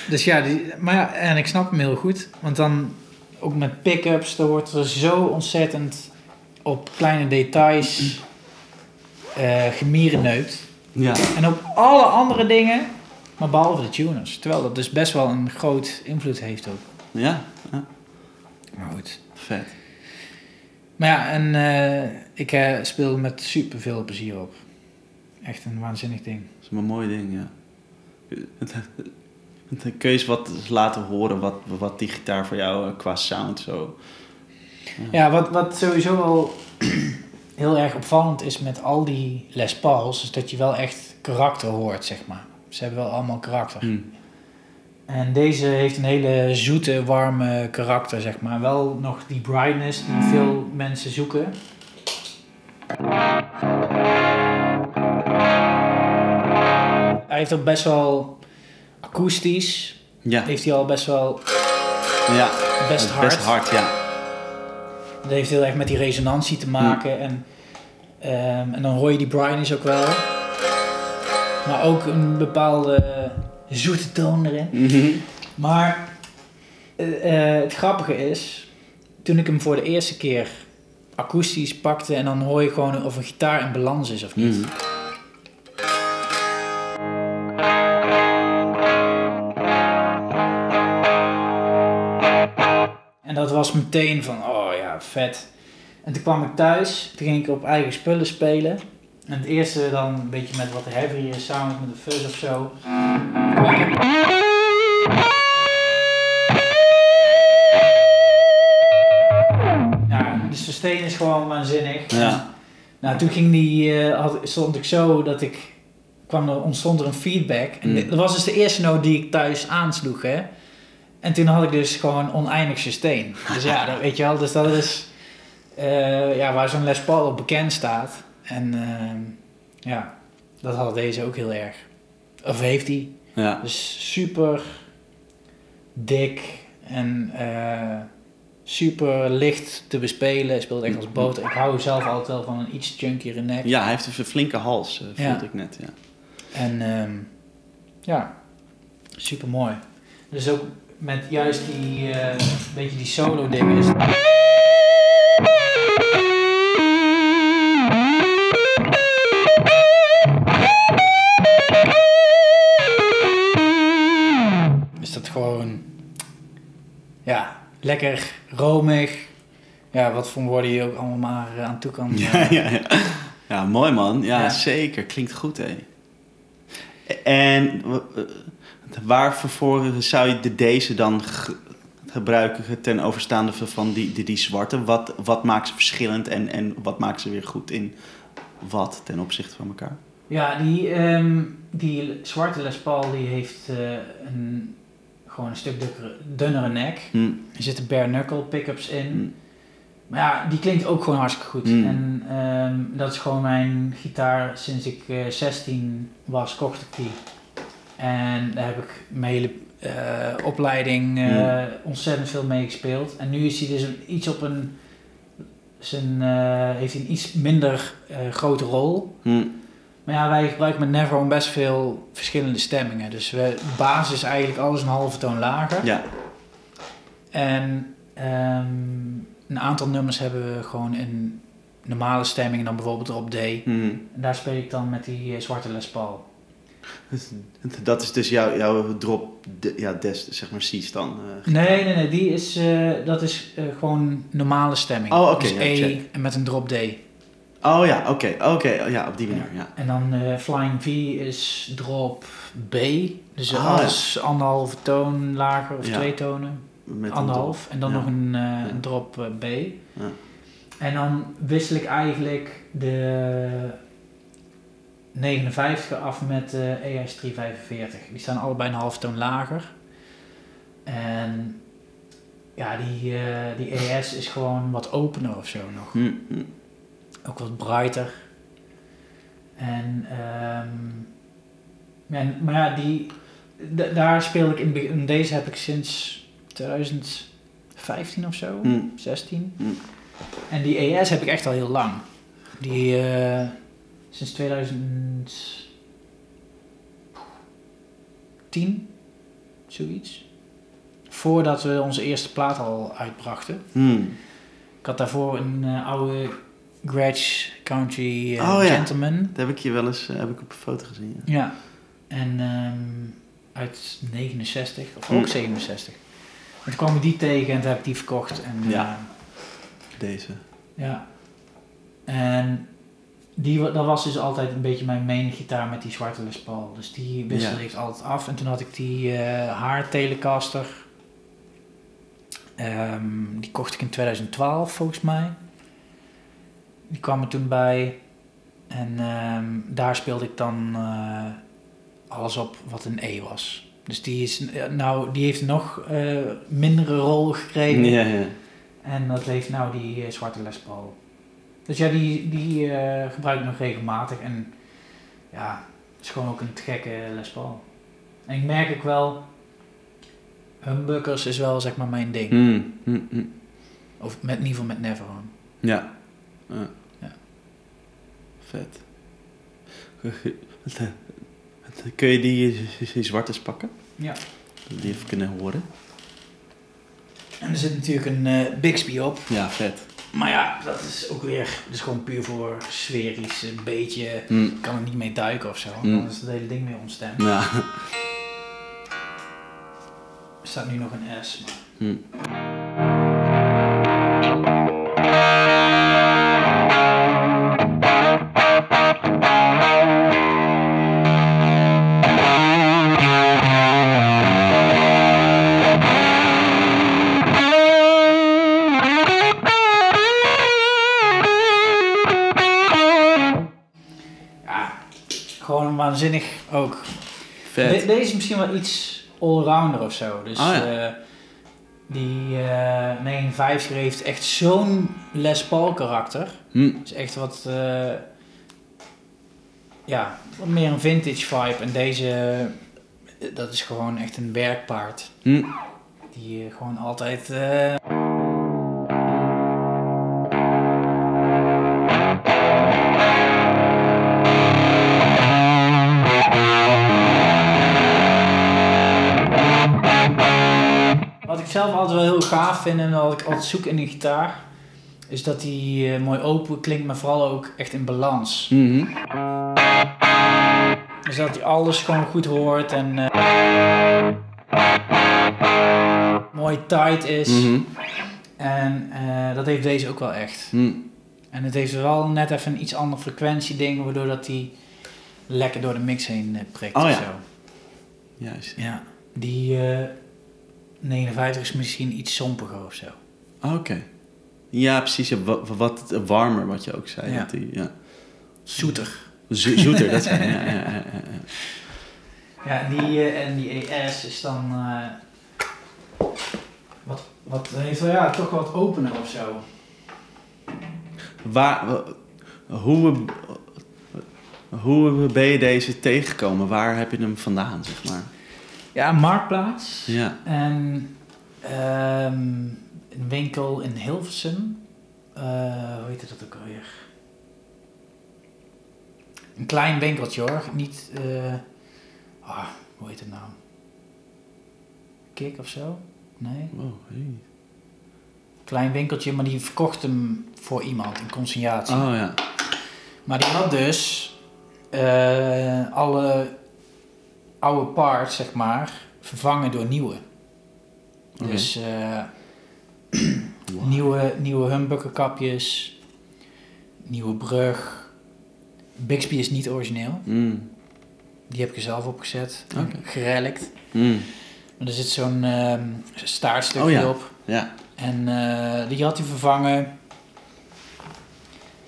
dus ja, die, maar ja, en ik snap hem heel goed. Want dan ook met pick-ups, daar wordt er zo ontzettend op kleine details eh gemierenneukt. Ja. En op alle andere dingen, maar behalve de tuners. Terwijl dat dus best wel een groot invloed heeft ook. Ja. ja. Maar goed. Vet. Maar ja, en eh, ik eh, speel met super veel plezier op. Echt een waanzinnig ding. Dat is een mooi ding, ja. Kun je eens wat laten horen wat, wat die gitaar voor jou eh, qua sound zo... Ja, wat, wat sowieso wel heel erg opvallend is met al die Les Pauls, is dat je wel echt karakter hoort, zeg maar. Ze hebben wel allemaal karakter. Hmm. En deze heeft een hele zoete, warme karakter, zeg maar. Wel nog die brightness die veel mensen zoeken. Hij heeft ook best wel akoestisch. Ja. Heeft hij al best wel ja. best hard. Best hard, ja. Dat heeft heel erg met die resonantie te maken. En, ehm, en dan hoor je die brightness ook wel. Maar ook een bepaalde zoete toon erin. Mhm. Maar eh, eh, het grappige is, toen ik hem voor de eerste keer akoestisch pakte en dan hoor je gewoon of een gitaar in balans is of niet. Mhm. En dat was meteen van, oh vet. En toen kwam ik thuis, toen ging ik op eigen spullen spelen. En het eerste dan een beetje met wat heavier sound, met een fuzz of zo. Ja, de sustain is gewoon waanzinnig. Ja. Nou, toen ging die, eh, had, stond ik zo dat ik, kwam er, ontstond er een feedback. En Mm. dat was dus de eerste noot die ik thuis aansloeg, hè. En toen had ik dus gewoon oneindig sustain. Dus ja, dat weet je wel, dus dat is eh, ja, waar zo'n Les Paul op bekend staat. En ehm, ja, dat had deze ook heel erg. Of heeft hij. Ja. Dus super dik en eh, super licht te bespelen. Hij speelt echt als boter. Ik hou zelf altijd wel van een iets chunkiere nek. ja, hij heeft een flinke hals, eh, voelde Ja. ik net. Ja. En ehm, ja, super mooi. Dus ook met juist die eh, beetje die solo dingen is. Is dat gewoon ja, lekker romig. Ja, wat voor woorden je ook allemaal maar eh, aan toe kan. eh, Ja, ja, ja. ja, mooi man. Ja, Ja. zeker. Klinkt goed, hé. En eh, waarvoor zou je de deze dan ge- gebruiken ten overstaande van die, die, die zwarte? Wat, wat maakt ze verschillend en, en wat maakt ze weer goed in wat ten opzichte van elkaar? Ja, die, ehm, die zwarte Les Paul die heeft eh, een, gewoon een stuk dukkere, dunnere nek. Hm. Er zitten bare knuckle pickups in. Hm. Maar ja, die klinkt ook gewoon hartstikke goed. Mm. En ehm, dat is gewoon mijn gitaar sinds ik eh 16 was, kocht ik die. En daar heb ik mijn hele eh, opleiding eh, ontzettend veel meegespeeld. En nu is hij dus een, iets op een. Zijn, eh, heeft hij een iets minder grote rol. Hm. Maar ja, wij gebruiken met Neverhome best veel verschillende stemmingen. Dus we, de basis is eigenlijk alles een halve toon lager. Ja. En ehm, een aantal nummers hebben we gewoon in normale stemming. En dan bijvoorbeeld op D. En Hm. daar speel ik dan met die zwarte Les Paul. Dat is dus jouw, jouw drop, de, ja, des, zeg maar, C's dan. eh. Nee, nee, nee. Die is, eh, dat is eh, gewoon normale stemming. Oh, oké, Dus ja, E check. en met een drop D. Oh ja, oké, oké, oh, ja, op die manier, ja. En dan Flying V is drop B. Dus Ah, alles anderhalve toon lager of Ja. twee tonen. Met anderhalf. En dan nog een, een drop B. Ja. En dan wissel ik eigenlijk de 59 af met de ES 345. Die staan allebei een half toon lager. En ja, die, eh, die ES is gewoon wat opener of zo nog. Hm, hm. Ook wat brighter. En, ja, maar ja, die, daar speel ik in, deze heb ik sinds 2015 of zo, Hm. 16. Hm. En die ES heb ik echt al heel lang. Die eh, sinds 2010, zoiets. Voordat we onze eerste plaat al uitbrachten. Hm. Ik had daarvoor een eh, oude Gretsch Country eh, Oh, ja. Gentleman. Dat heb ik je wel eens eh, heb ik op een foto gezien. Ja. Ja. En ehm, uit 69, of ook 67. En toen kwam ik die tegen en toen heb ik die verkocht. En, Ja. eh, Deze. ja. En die, dat was dus altijd een beetje mijn main gitaar met die zwarte Les Paul. Dus die wisselde Ja. ik altijd af. En toen had ik die eh haar Telecaster. Ehm, die kocht ik in 2012 volgens mij. Die kwam er toen bij. En ehm, daar speelde ik dan eh, alles op wat een E was. Dus die, is, eh, nou, die heeft nog mindere rol gekregen. Ja, ja. En dat heeft nou die zwarte Les Paul. Dus ja, die, die eh, gebruik ik nog regelmatig. En ja, het is gewoon ook een te gekke Les Paul. En ik merk ook wel, humbuckers is wel zeg maar mijn ding. Hm, hm, hm. Of met, in ieder geval met Neverhome. Ja. Ja. Ja. Vet. Kun je die, die zwartes pakken? Ja. Die even kunnen horen. En er zit natuurlijk een eh, Bixby op. Ja, vet. Maar ja, dat is ook weer, is gewoon puur voor sferisch. Een beetje, ik kan er niet mee duiken of zo. Mm. Dan is het hele ding weer ontstemd. Ja. Er staat nu nog een S. Maar... Hm. Waanzinnig ook. Vet. De- deze is misschien wel iets allrounder of zo. Dus Oh ja. eh, die eh 59 heeft echt zo'n Les Paul karakter. Hm. Het is echt wat, eh, ja, wat meer een vintage vibe. En deze, dat is gewoon echt een werkpaard. Hm. Die eh, gewoon altijd... zelf altijd wel heel gaaf vind en wat ik altijd zoek in een gitaar, is dat die eh, mooi open klinkt, maar vooral ook echt in balans. Mhm. Dus dat hij alles gewoon goed hoort en eh, mooi tight is. Mhm. En eh, dat heeft deze ook wel echt. Hm. En het heeft wel net even een iets ander frequentieding, waardoor dat hij lekker door de mix heen prikt Oh of ja. zo. Juist. Ja, die 59 is misschien iets sompiger of zo. Oké. Ja, precies. Ja, wat, wat warmer, wat je ook zei. Ja. Die, ja. Zoeter. Zo- zoeter, dat zijn. Ja, ja, die, eh, en die ES is dan eh, wat, wat heeft wel ja, toch wat opener of zo. Waar, hoe, hoe ben je deze tegengekomen? Waar heb je hem vandaan, zeg maar? Ja, een marktplaats. Ja. En ehm, een winkel in Hilversum. Eh, hoe heette dat ook alweer? Een klein winkeltje hoor. Niet. eh, ah, hoe heet het nou? Kik of zo? Nee. Wow, hey. Klein winkeltje, maar die verkocht hem voor iemand in consignatie. Oh ja. Maar die had dus eh, alle oude parts, zeg maar, vervangen door nieuwe. Dus Wow. nieuwe, nieuwe humbuckerkapjes, nieuwe brug. Bixby is niet origineel. Mm. Die heb ik er zelf opgezet, Oké. gerelict. Mm. Maar er zit zo'n ehm, staartstukje Oh ja. op. Ja. En eh, die had hij vervangen.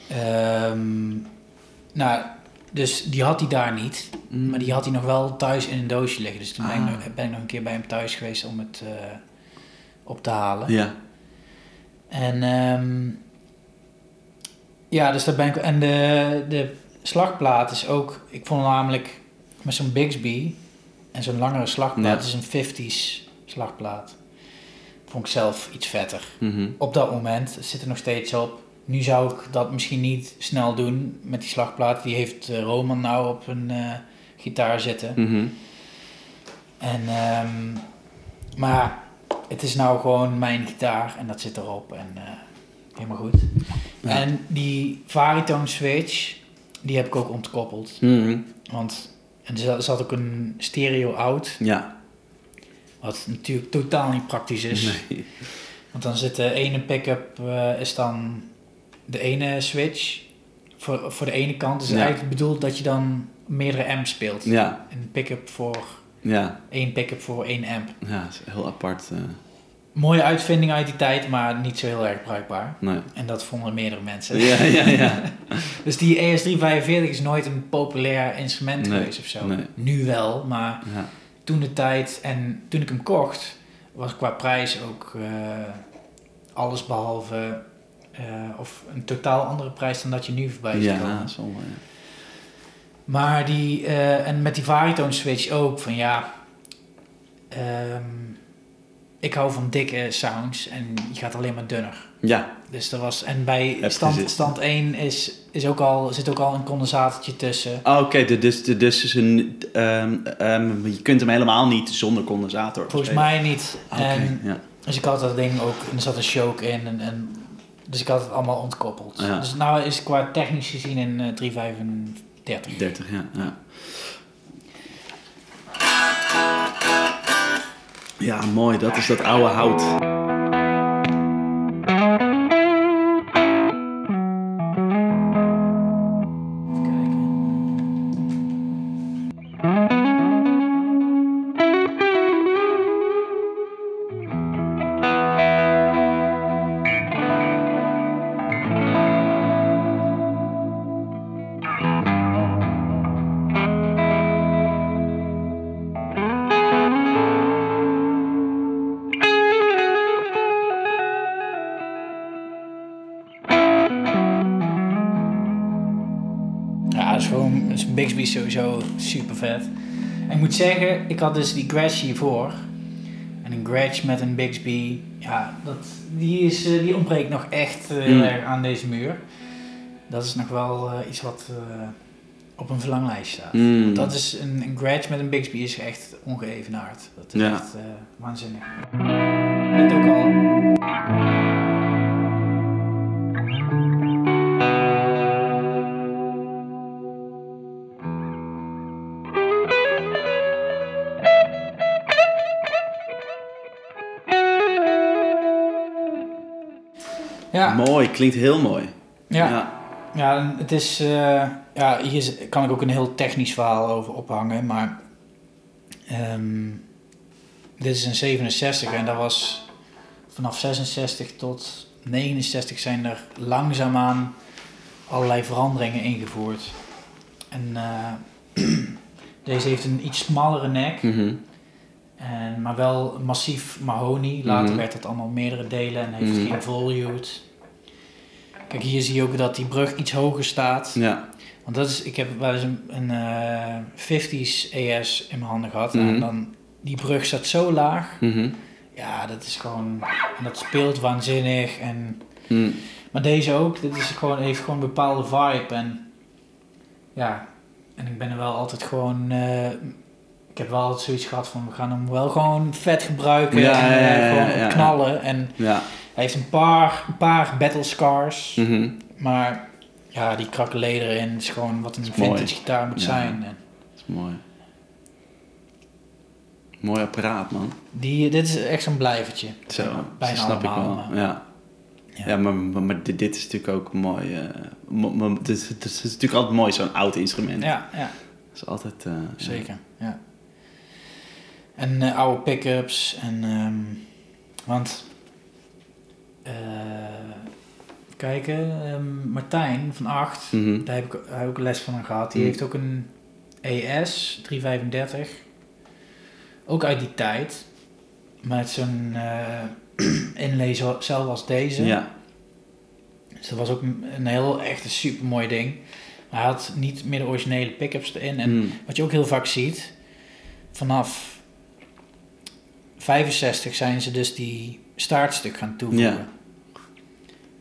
Ehm, nou, dus die had hij daar niet. Mm. Maar die had hij nog wel thuis in een doosje liggen. Dus toen ben, ik, Ah. nog, ben ik nog een keer bij hem thuis geweest om het eh, op te halen. Ja. En ehm, ja, dus daar ben ik. En de, de slagplaat is ook. Ik vond namelijk met zo'n Bixby en zo'n langere slagplaat, Ja. is een 50s slagplaat. Vond ik zelf iets vetter. Mhm. Op dat moment het zit er nog steeds op. Nu zou ik dat misschien niet snel doen met die slagplaat. Die heeft eh, Roman nou op een eh, gitaar zitten. Mhm. En, ehm, maar het is nou gewoon mijn gitaar en dat zit erop en eh, helemaal goed. Ja. En die Varitone switch, die heb ik ook ontkoppeld. Mhm. Want er zat- zat ook een stereo out, Ja. wat natuurlijk totaal niet praktisch is. Nee. Want dan zit de ene pick-up, is dan de ene switch voor, voor de ene kant. Ja. eigenlijk bedoeld dat je dan meerdere amps speelt. Ja. Een pick-up voor Ja. één pick-up voor één amp. Ja, dat is heel apart. eh, Mooie uitvinding uit die tijd, maar niet zo heel erg bruikbaar. nee. En dat vonden meerdere mensen. Ja, ja, ja. Dus die ES345 is nooit een populair instrument Nee, geweest of zo. nee. Nu wel, maar ja. toen de tijd en toen ik hem kocht, was qua prijs ook eh, alles behalve eh, of een totaal andere prijs dan dat je nu voorbij ziet Ja, ja. Maar die, eh, en met die Varitone switch ook, van ja, ehm, ik hou van dikke sounds en je gaat alleen maar dunner. Ja, Dus er was, en bij Heb stand, stand 1 is, is ook al, zit ook al een condensatortje tussen. Ah, oké, de- dus, de- dus is een, ehm, ehm, je kunt hem helemaal niet zonder condensator Volgens spelen. mij niet. Ah, Oké, En, ja. dus ik had dat ding ook, en er zat een choke in. En, en, dus ik had het allemaal ontkoppeld. Ja. Dus nou is het qua technisch gezien in eh 335. 30, ja. ja. Ja, mooi. Dat is dat oude hout. Is sowieso super vet. En ik moet zeggen, ik had dus die Gretsch hiervoor. En een Gretsch met een Bixby, ja, dat, die, is, eh, die ontbreekt nog echt heel Mm. erg aan deze muur. Dat is nog wel eh, iets wat op een verlanglijst staat. Mm. Dat is een, een Gretsch met een Bixby is echt ongeëvenaard. Dat is Ja. echt waanzinnig. Net ook al. Ja, Mooi, klinkt heel mooi. ja. ja. Ja, het is. eh, ja, hier kan ik ook een heel technisch verhaal over ophangen, maar. ehm, dit is een 67 en dat was. Vanaf 66 tot 69 zijn er langzaamaan allerlei veranderingen ingevoerd. En eh, deze heeft een iets smallere nek, Mhm. en, maar wel massief mahonie. Later Mhm. werd dat allemaal meerdere delen en heeft Mhm. geen volute. Kijk, hier zie je ook dat die brug iets hoger staat. Ja. Want dat is, ik heb wel eens een, een eh, 50s ES in mijn handen gehad. Mhm. En dan die brug staat zo laag. Mhm. Ja, dat is gewoon... En dat speelt waanzinnig. En, Mm. maar deze ook. Dit is gewoon, heeft gewoon een bepaalde vibe. En ja, en ik ben er wel altijd gewoon... eh, ik heb wel altijd zoiets gehad van... We gaan hem wel gewoon vet gebruiken. Ja, en ja, eh, ja, gewoon knallen. En Ja. Hij heeft een paar, een paar battle scars. Mhm. Maar ja, die krakelé erin is gewoon wat een is mooi. vintage gitaar moet Ja. zijn. En Dat is mooi. Mooi apparaat, man. die, dit is echt zo'n blijvertje. Zo, Bijna snap allemaal, ik wel. maar- Ja. Ja. Ja, maar, maar, maar dit, dit is natuurlijk ook mooi. mo- mo- het, is, natuurlijk altijd mooi, zo'n oud instrument. Ja, ja Dat is altijd... eh, zeker. Ja. En eh, oude pick-ups. En, ehm, want, kijken, ehm, Martijn van 8, Mhm. daar heb ik, daar heb ik les van gehad. Die Mhm. heeft ook een ES 335. Ook uit die tijd. Met zo'n eh zo- zelf als deze. Ja. Dus dat was ook een, een heel echt een super mooi ding. Maar hij had niet meer de originele pick-ups erin. En Mm. wat je ook heel vaak ziet, vanaf 65 zijn ze dus die staartstuk gaan toevoegen. Ja.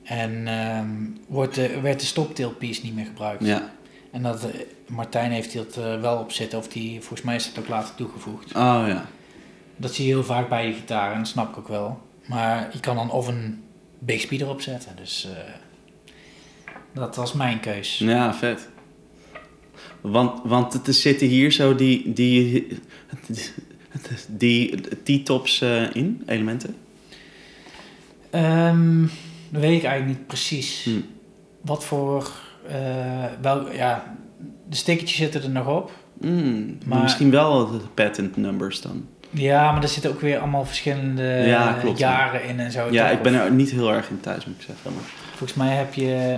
En ehm, wordt de, werd de stoptailpiece niet meer gebruikt. Ja. En dat, eh, Martijn heeft dat eh, wel op zitten, of die, volgens mij is dat ook later toegevoegd. Oh ja. Dat zie je heel vaak bij die gitaar en dat snap ik ook wel. Maar je kan dan of een big speed erop zetten. Dus eh, dat was mijn keus. Ja, vet. Want, want er zitten hier zo die, die, die T-tops eh, in, elementen. Ehm, weet ik eigenlijk niet precies. Hm. Wat voor... eh, wel, ja, de stickertjes zitten er nog op. Mm, maar misschien wel de patent numbers dan. Ja, maar er zitten ook weer allemaal verschillende Ja, klopt, jaren in en zo. Ja, toch? ik ben er niet heel erg in thuis, moet ik zeggen. Maar... Volgens mij heb je...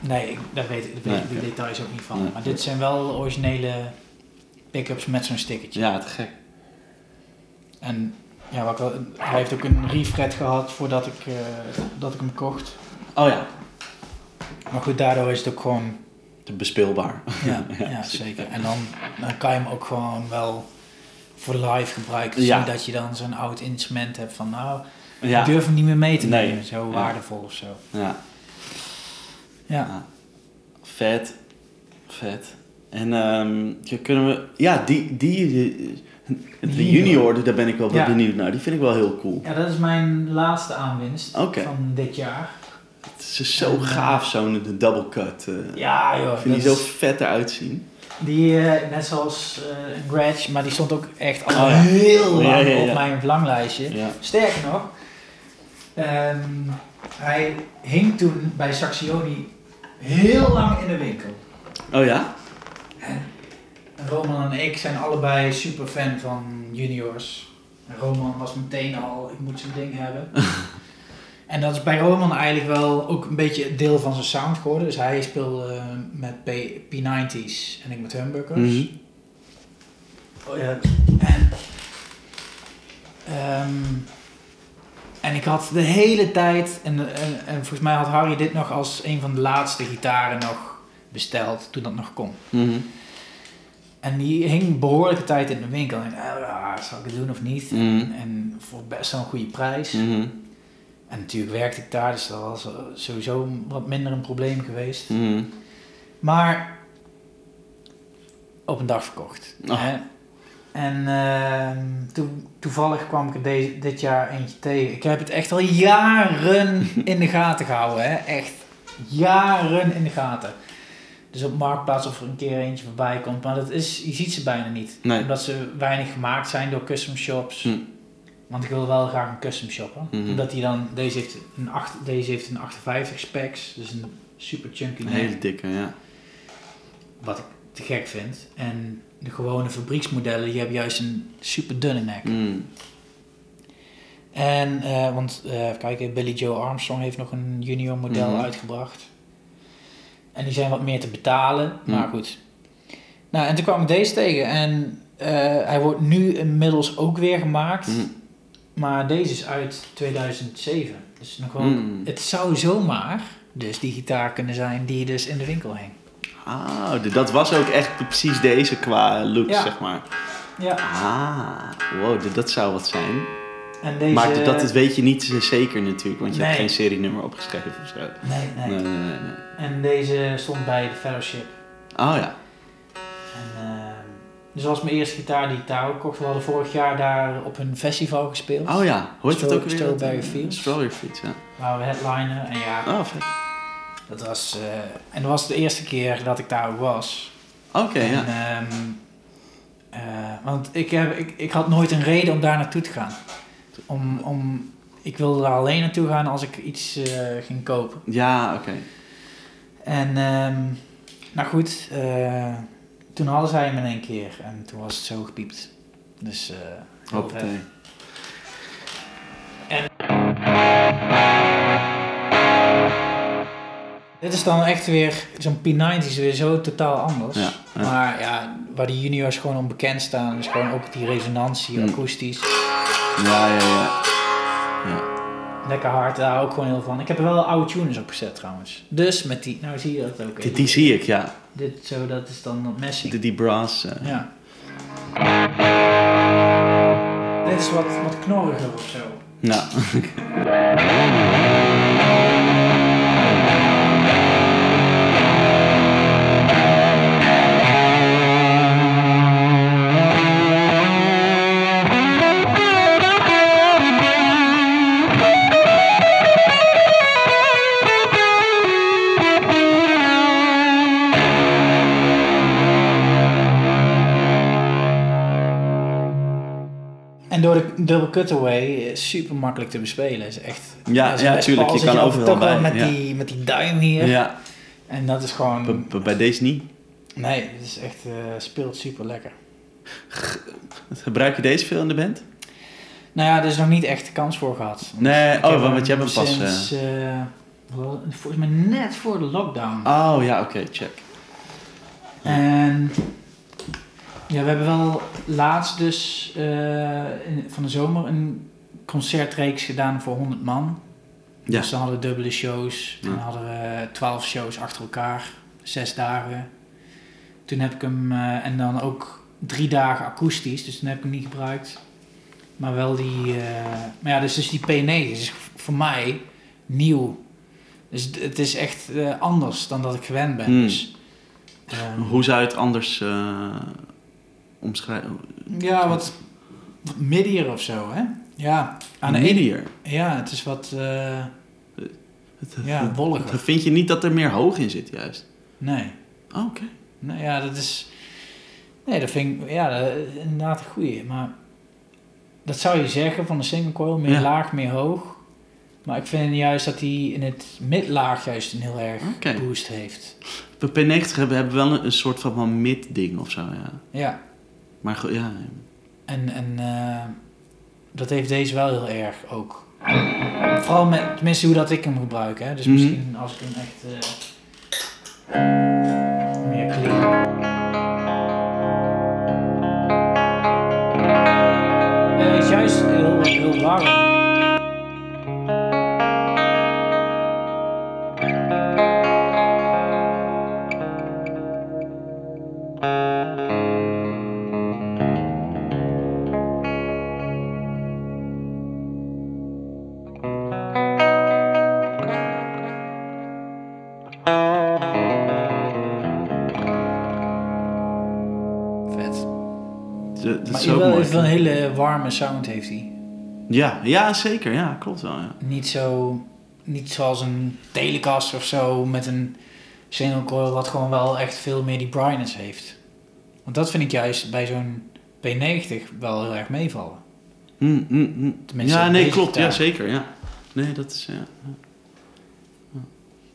Nee, daar weet, ik- Nee, de details ook niet van. Nee. Maar dit zijn wel originele pick-ups met zo'n stickertje. Ja, te gek. En ja, wat hij heeft ook een refret gehad voordat ik, eh, dat ik hem kocht. Oh ja, Maar goed, daardoor is het ook gewoon... te bespeelbaar. Ja, ja, Ja, zeker. En dan, dan kan je hem ook gewoon wel voor live gebruiken. Ja. dat je dan zo'n oud instrument hebt van... Nou, Ja, ik durf hem niet meer mee te Nee. nemen. Zo waardevol of zo. ja. Ja. vet. Vet. En ehm, kunnen we... Ja, die, die, die- de Junior. daar ben ik wel Ja. benieuwd naar. Die vind ik wel heel cool. ja, dat is mijn laatste aanwinst van dit jaar. Het is zo En, eh, gaaf, zo'n double cut. eh. Ja joh, ik vind die zo vet eruit zien. Die, eh, net zoals een Gretsch, maar die stond ook echt al Oh ja. heel lang Ja, op mijn verlanglijstje. Sterker nog, ehm, hij hing toen bij Saxioni heel lang in de winkel. Oh ja? Roman en ik zijn allebei super fan van juniors. En Roman was meteen al, ik moet zo'n ding hebben. en dat is bij Roman eigenlijk wel ook een beetje deel van zijn sound geworden. Dus hij speelde met P, P90's en ik met humbuckers. Mhm. Oh, ja. En, ehm, en ik had de hele tijd, en, en, en volgens mij had Harry dit nog als een van de laatste gitaren nog besteld toen dat nog kon. Mhm. En die hing behoorlijke tijd in de winkel. En dacht, ah, zal ik het doen of niet? Mhm. En, en voor best wel een goede prijs. Mhm. En natuurlijk werkte ik daar, dus dat was sowieso wat minder een probleem geweest. Mhm. Maar op een dag verkocht. Oh. Hè? En toen, toevallig kwam ik er deze, dit jaar eentje tegen. Ik heb het echt al jaren in de gaten gehouden. Hè? Echt jaren in de gaten. Dus op Marktplaats of er een keer eentje voorbij komt. Maar dat is, je ziet ze bijna niet. Nee. Omdat ze weinig gemaakt zijn door custom shops. Hm. Want ik wil wel graag een custom shoppen. Mhm. Omdat die dan, deze heeft een, acht, deze heeft een 58 specs. Dus een super chunky Een hele dikke, ja. Wat ik te gek vind. En de gewone fabrieksmodellen, die hebben juist een super dunne nek. Mm. En, eh, want, eh even kijken, Billy Joe Armstrong heeft nog een junior model Mhm. uitgebracht. En die zijn wat meer te betalen, Mhm. maar goed. Nou, en toen kwam ik deze tegen. En eh, hij wordt nu inmiddels ook weer gemaakt. Mm. Maar deze is uit 2007. Dus nog wel, Mm. het zou zomaar dus die gitaar kunnen zijn die dus in de winkel hing. Ah, dat was ook echt precies deze qua look, Ja. zeg maar. Ja. Ah, wow, dat zou wat zijn. En deze... Maar dat dat weet je niet zeker natuurlijk, want je hebt geen serienummer opgeschreven of zo. Nee, nee. Nee, nee. En deze stond bij de fellowship. Oh ja. En, ehm, dus dat was mijn eerste gitaar die ik daar ook kocht. We hadden vorig jaar daar op een festival gespeeld. Oh ja, het Stro- ook weer? Strawberry Dat, eh, Fields. Strawberry Fields, ja. Waar we headliner. En ja, Oh, vet. dat was... eh, en dat was de eerste keer dat ik daar ook was. Oké, ja. ehm, eh, want ik, heb, ik, ik had nooit een reden om daar naartoe te gaan. Om, om, ik wilde daar alleen naartoe gaan als ik iets eh, ging kopen. Ja, oké. En ehm, nou goed, eh, toen hadden zij hem in één keer en toen was het zo gepiept. Dus vet. Hoppatee. Dit is dan echt weer, zo'n P90 is weer zo totaal anders. Ja, ja. Maar ja, waar die juniors gewoon onbekend staan, is gewoon ook die resonantie, Hmm. akoestisch. Ja, ja, ja. ja. Lekker hard, daar ook gewoon heel van. Ik heb er wel oude tuners op gezet trouwens. Dus met die, nou zie je dat ook. Die, die zie ik, ja. Dit zo, dat is dan dat Messi. Die, die brass. eh. Ja. Dit is wat, wat knorriger of zo. Ja. door de double cutaway is super makkelijk te bespelen. Is echt. Ja, ja, tuurlijk, je kan overal bij, Met, ja. die, met die duim hier. ja. En dat is gewoon. B- bij deze niet. Nee, het is echt, eh, speelt super lekker. Gebruik je deze veel in de band? Nou ja, er is nog niet echt de kans voor gehad. Nee, oh, want jij bent pas, Sinds, eh, volgens mij net voor de lockdown. Oh ja, oké, check. En ja, we hebben wel laatst dus eh, in- van de zomer een concertreeks gedaan voor 100 man. Ja. Dus dan hadden we dubbele shows. Ja. Dan hadden we 12 shows achter elkaar, zes dagen. Toen heb ik hem, eh, en dan ook drie dagen akoestisch, dus toen heb ik hem niet gebruikt. Maar wel die, eh, maar ja, dus, dus die P9 is voor mij nieuw. Dus het- is echt anders dan dat ik gewend ben. Hmm. Dus, ehm, Hoe zou je het anders omschrijven? Ja, wat, wat middier of zo, hè? Ja, aan de ene... Midier. Ja, het is wat, eh, Het- ja, wolliger. Vind je niet dat er meer hoog in zit, juist? Nee. Oh, oké. Nou ja, dat is... Nee, dat vind ik, ja, dat inderdaad een goeie. Maar dat zou je zeggen van de single coil, meer Ja. laag, meer hoog. Maar ik vind juist dat hij in het midlaag juist een heel erg boost heeft. We P90 hebben, hebben wel een, een soort van, van mid-ding of zo, ja. Ja, Maar ja, en, en eh, dat heeft deze wel heel erg ook. Vooral met, tenminste hoe dat ik hem gebruik, hè. Dus Mhm. misschien als ik hem echt eh, meer clean. Ja, hij is juist heel, heel warm. Hele warme sound heeft hij. Ja, ja, zeker. Ja, klopt wel, ja. Niet zo, niet zoals een Telecaster of zo met een single coil wat gewoon wel echt veel meer die brightness heeft. Want dat vind ik juist bij zo'n P90 wel heel erg meevallen. Mm, mm, mm. Tenminste, Ja, nee, klopt. Ja, zeker, ja. Nee, dat is... Ja.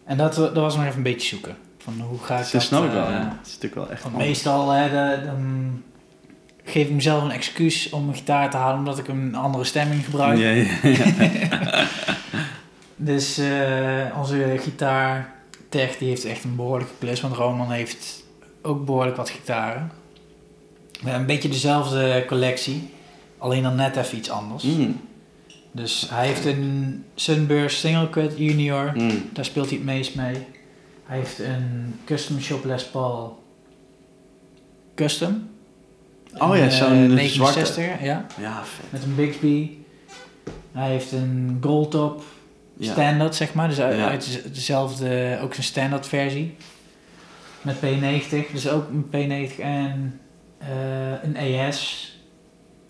En dat, dat was nog even een beetje zoeken. Van hoe ga ik Dat dat... snap ik wel, eh, ja. Het is natuurlijk wel echt Want meestal hè, de- geef ik mezelf een excuus om mijn gitaar te halen omdat ik een andere stemming gebruik. Ja, ja, ja. Dus eh, onze gitaar Tech die heeft echt een behoorlijke klus, want Roman heeft ook behoorlijk wat gitaren. We hebben een beetje dezelfde collectie, alleen dan net even iets anders. Mm, Dus hij heeft een Sunburst Single Cut Junior, mm. daar speelt hij het meest mee. Hij heeft een Custom Shop Les Paul Custom, Oh ja, zo'n, eh, 69, ja. Ja, vet. Met een Bixby. Hij heeft een Goldtop Ja. standard, zeg maar. Dus uit, Ja. uit dezelfde, ook zijn standaard versie. Met P90, dus ook een P90 en eh, een ES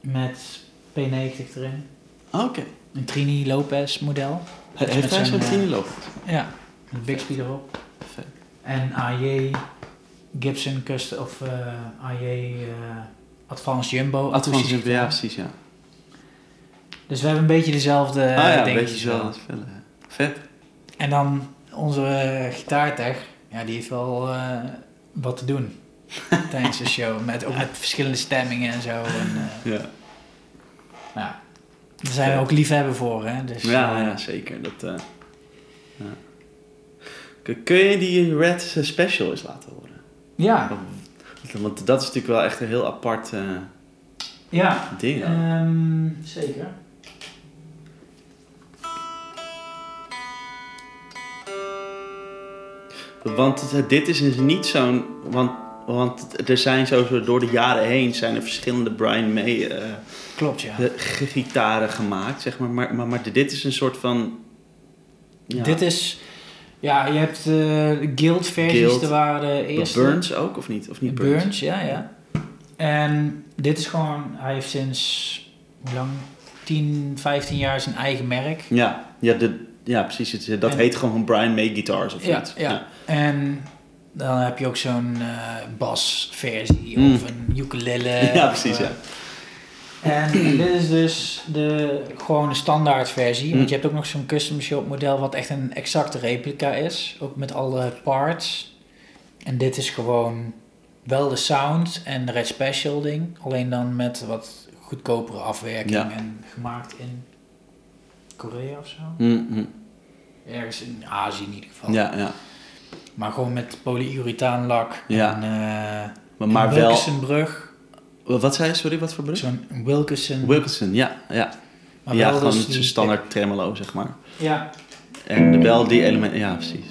met P90 erin. Oké. Een Trini Lopez model. He- met Heeft hij zo'n, zo'n eh, lopen? Ja, met Bixby erop. Vet. En AJ Gibson Custom of eh, AJ Advanced Jumbo. Advanced Jumbo, ja, precies, ja. Dus we hebben een beetje dezelfde ah ja, een dingetjes beetje ja. Vet. En dan onze eh, gitaartech, ja, die heeft wel eh, wat te doen tijdens de show. Met, ook met verschillende stemmingen en zo. En, eh, Ja, ja. Daar zijn we ook liefhebber voor, hè. Dus, ja, eh, ja zeker. Dat, eh, ja. Kun- je die Red eh, Special eens laten horen? ja, Want dat is natuurlijk wel echt een heel apart eh, ja. ding. Ehm, zeker. Want het- dit is dus niet zo'n... Want, want er zijn sowieso door de jaren heen zijn er verschillende Brian May eh, Klopt, ja. gitaren gemaakt, zeg maar. Maar, maar, maar dit is een soort van... Ja, Dit is... Ja, je hebt eh, de Guild versies, Guild. er waren de eerste. Burns ook, of niet? Of niet Burns. Burns? ja, ja. En dit is gewoon... Hij heeft sinds... Hoe lang? 10, 15 jaar zijn eigen merk. Ja, ja, de, ja precies. Het, dat En- heet gewoon Brian May Guitars of Ja, iets. ja. En dan heb je ook zo'n eh basversie Mm. of een ukulele. Ja, precies, eh, ja. En dit is dus de gewone standaard versie. Mm. Want je hebt ook nog zo'n custom shop model wat echt een exacte replica is. Ook met alle parts. En dit is gewoon wel de sound en de Red Special ding. Alleen dan met wat goedkopere afwerking Ja. en gemaakt in Korea of zo. Mm, mm. Ergens in Azië in ieder geval. Ja, ja. Maar gewoon met polyurethaanlak. Ja. En, eh, Maar, wel... Wat zei je? Sorry, wat voor brug? Zo'n Wilkinson. Wilkinson, ja. Ja, maar ja gewoon dus een die- standaard tremolo, zeg maar. Ja, En de wel die elementen... Ja, precies.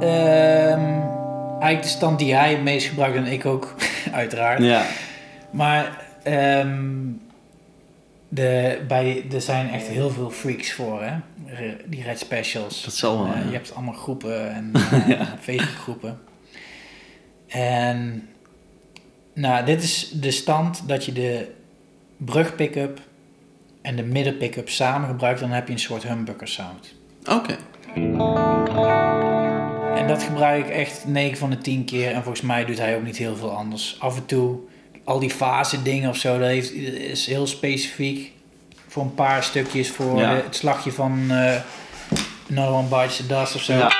Ehm, eigenlijk de stand die hij het meest gebruikt en ik ook, uiteraard. Ja, Maar ehm, de, bij, er zijn echt heel veel freaks voor, hè? Die Red Specials. dat zal wel. Eh, ja. Je hebt allemaal groepen en eh, Ja. Facebookgroepen. En nou, dit is de stand dat je de brug pick-up en de midden pick-up samen gebruikt. Dan heb je een soort humbucker sound. Oké. En dat gebruik ik echt 9 van de 10 keer. En volgens mij doet hij ook niet heel veel anders. Af en toe, al die fase dingen of zo, dat heeft, is heel specifiek. Voor een paar stukjes, voor Ja. de- het slagje van eh Another One Bites the Dust of zo. Ja.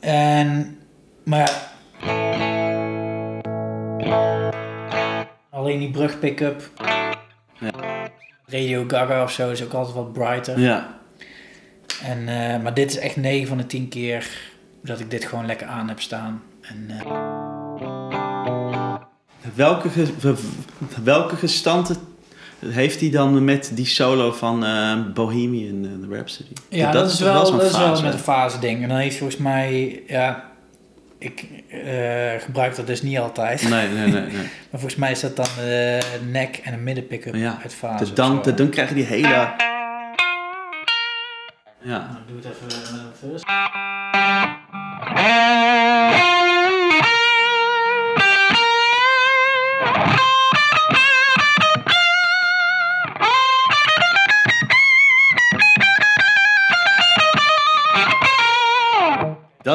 En, maar alleen die brug pick-up. Ja. Radio Gaga of zo is ook altijd wat brighter. Ja. En, eh, maar dit is echt 9 van de 10 keer dat ik dit gewoon lekker aan heb staan. En, eh, Welke, ge- welke gestante heeft hij dan met die solo van eh, Bohemian Rhapsody? ja, dat, is wel, zo'n dat is wel met een fase ding. En dan heeft volgens mij, ja, ik eh, gebruik dat dus niet altijd. Nee, nee, nee. nee. Maar volgens mij is dat dan de nek en een midden pick-up Ja, uit fase. Dus dan, dan krijg je die hele... Ja. Nou, doe het even met een first.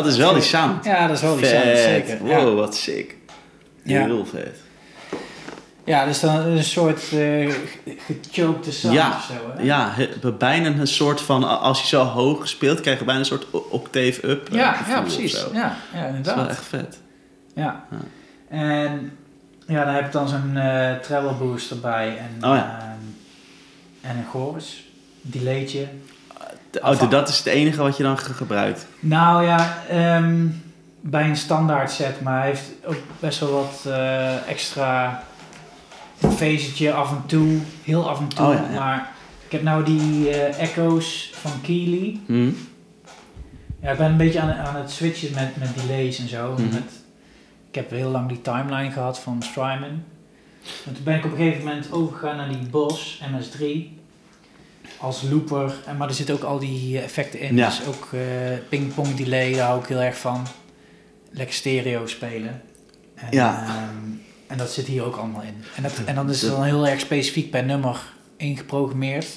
Dat is wel die sound. Ja, dat is wel die sound, zeker. Wow, wat sick. Heel vet. ja, dus dan een soort eh gechokte sound Ja, of zo, hè? Ja, bijna een soort van... Als je zo hoog speelt, krijg je bijna een soort octave up. eh, Ja, ja precies. Ja, ja, Dat is inderdaad. wel echt vet. Ja. Ja. En ja, dan heb je dan zo'n eh treble boost erbij en, Oh ja. ehm, en een chorus, delaytje. Oh, dat is het enige wat je dan ge- gebruikt. Nou ja, ehm, bij een standaard set, maar hij heeft ook best wel wat eh, extra vezetje af en toe, heel af en toe. Oh ja, ja. Maar ik heb nou die eh, Echo's van Keeley. Hm? Ja, ik ben een beetje aan, aan het switchen met, met delays en zo. Mhm. Met, ik heb heel lang die timeline gehad van Strymon. En toen ben ik op een gegeven moment overgegaan naar die Boss MS3 als looper. En, maar er zitten ook al die eh, effecten in. Ja. Dus ook eh ping-pong delay, daar hou ik heel erg van. Lekker stereo spelen. En, Ja. ehm, en dat zit hier ook allemaal in. En, dat, en dan is het dan heel erg specifiek per nummer ingeprogrammeerd.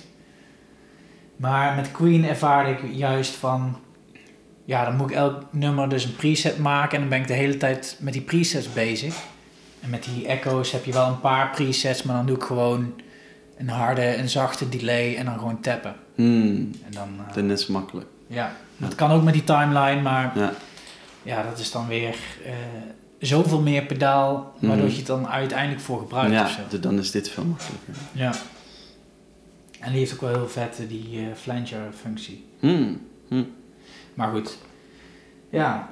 Maar met Queen ervaarde ik juist van... Ja, dan moet ik elk nummer dus een preset maken. En dan ben ik de hele tijd met die presets bezig. En met die echo's heb je wel een paar presets. Maar dan doe ik gewoon een harde, een zachte delay. En dan gewoon tappen. Hm. En dan... eh, Dat is zo makkelijk. ja, dat kan ook met die timeline. Maar Ja. ja, dat is dan weer eh, zoveel meer pedaal. Waardoor Mhm. je het dan uiteindelijk voor gebruikt ja, of zo. d- dan is dit veel makkelijker. Ja. En die heeft ook wel heel vet eh, die eh flanger functie. Hm. Maar goed. Ja,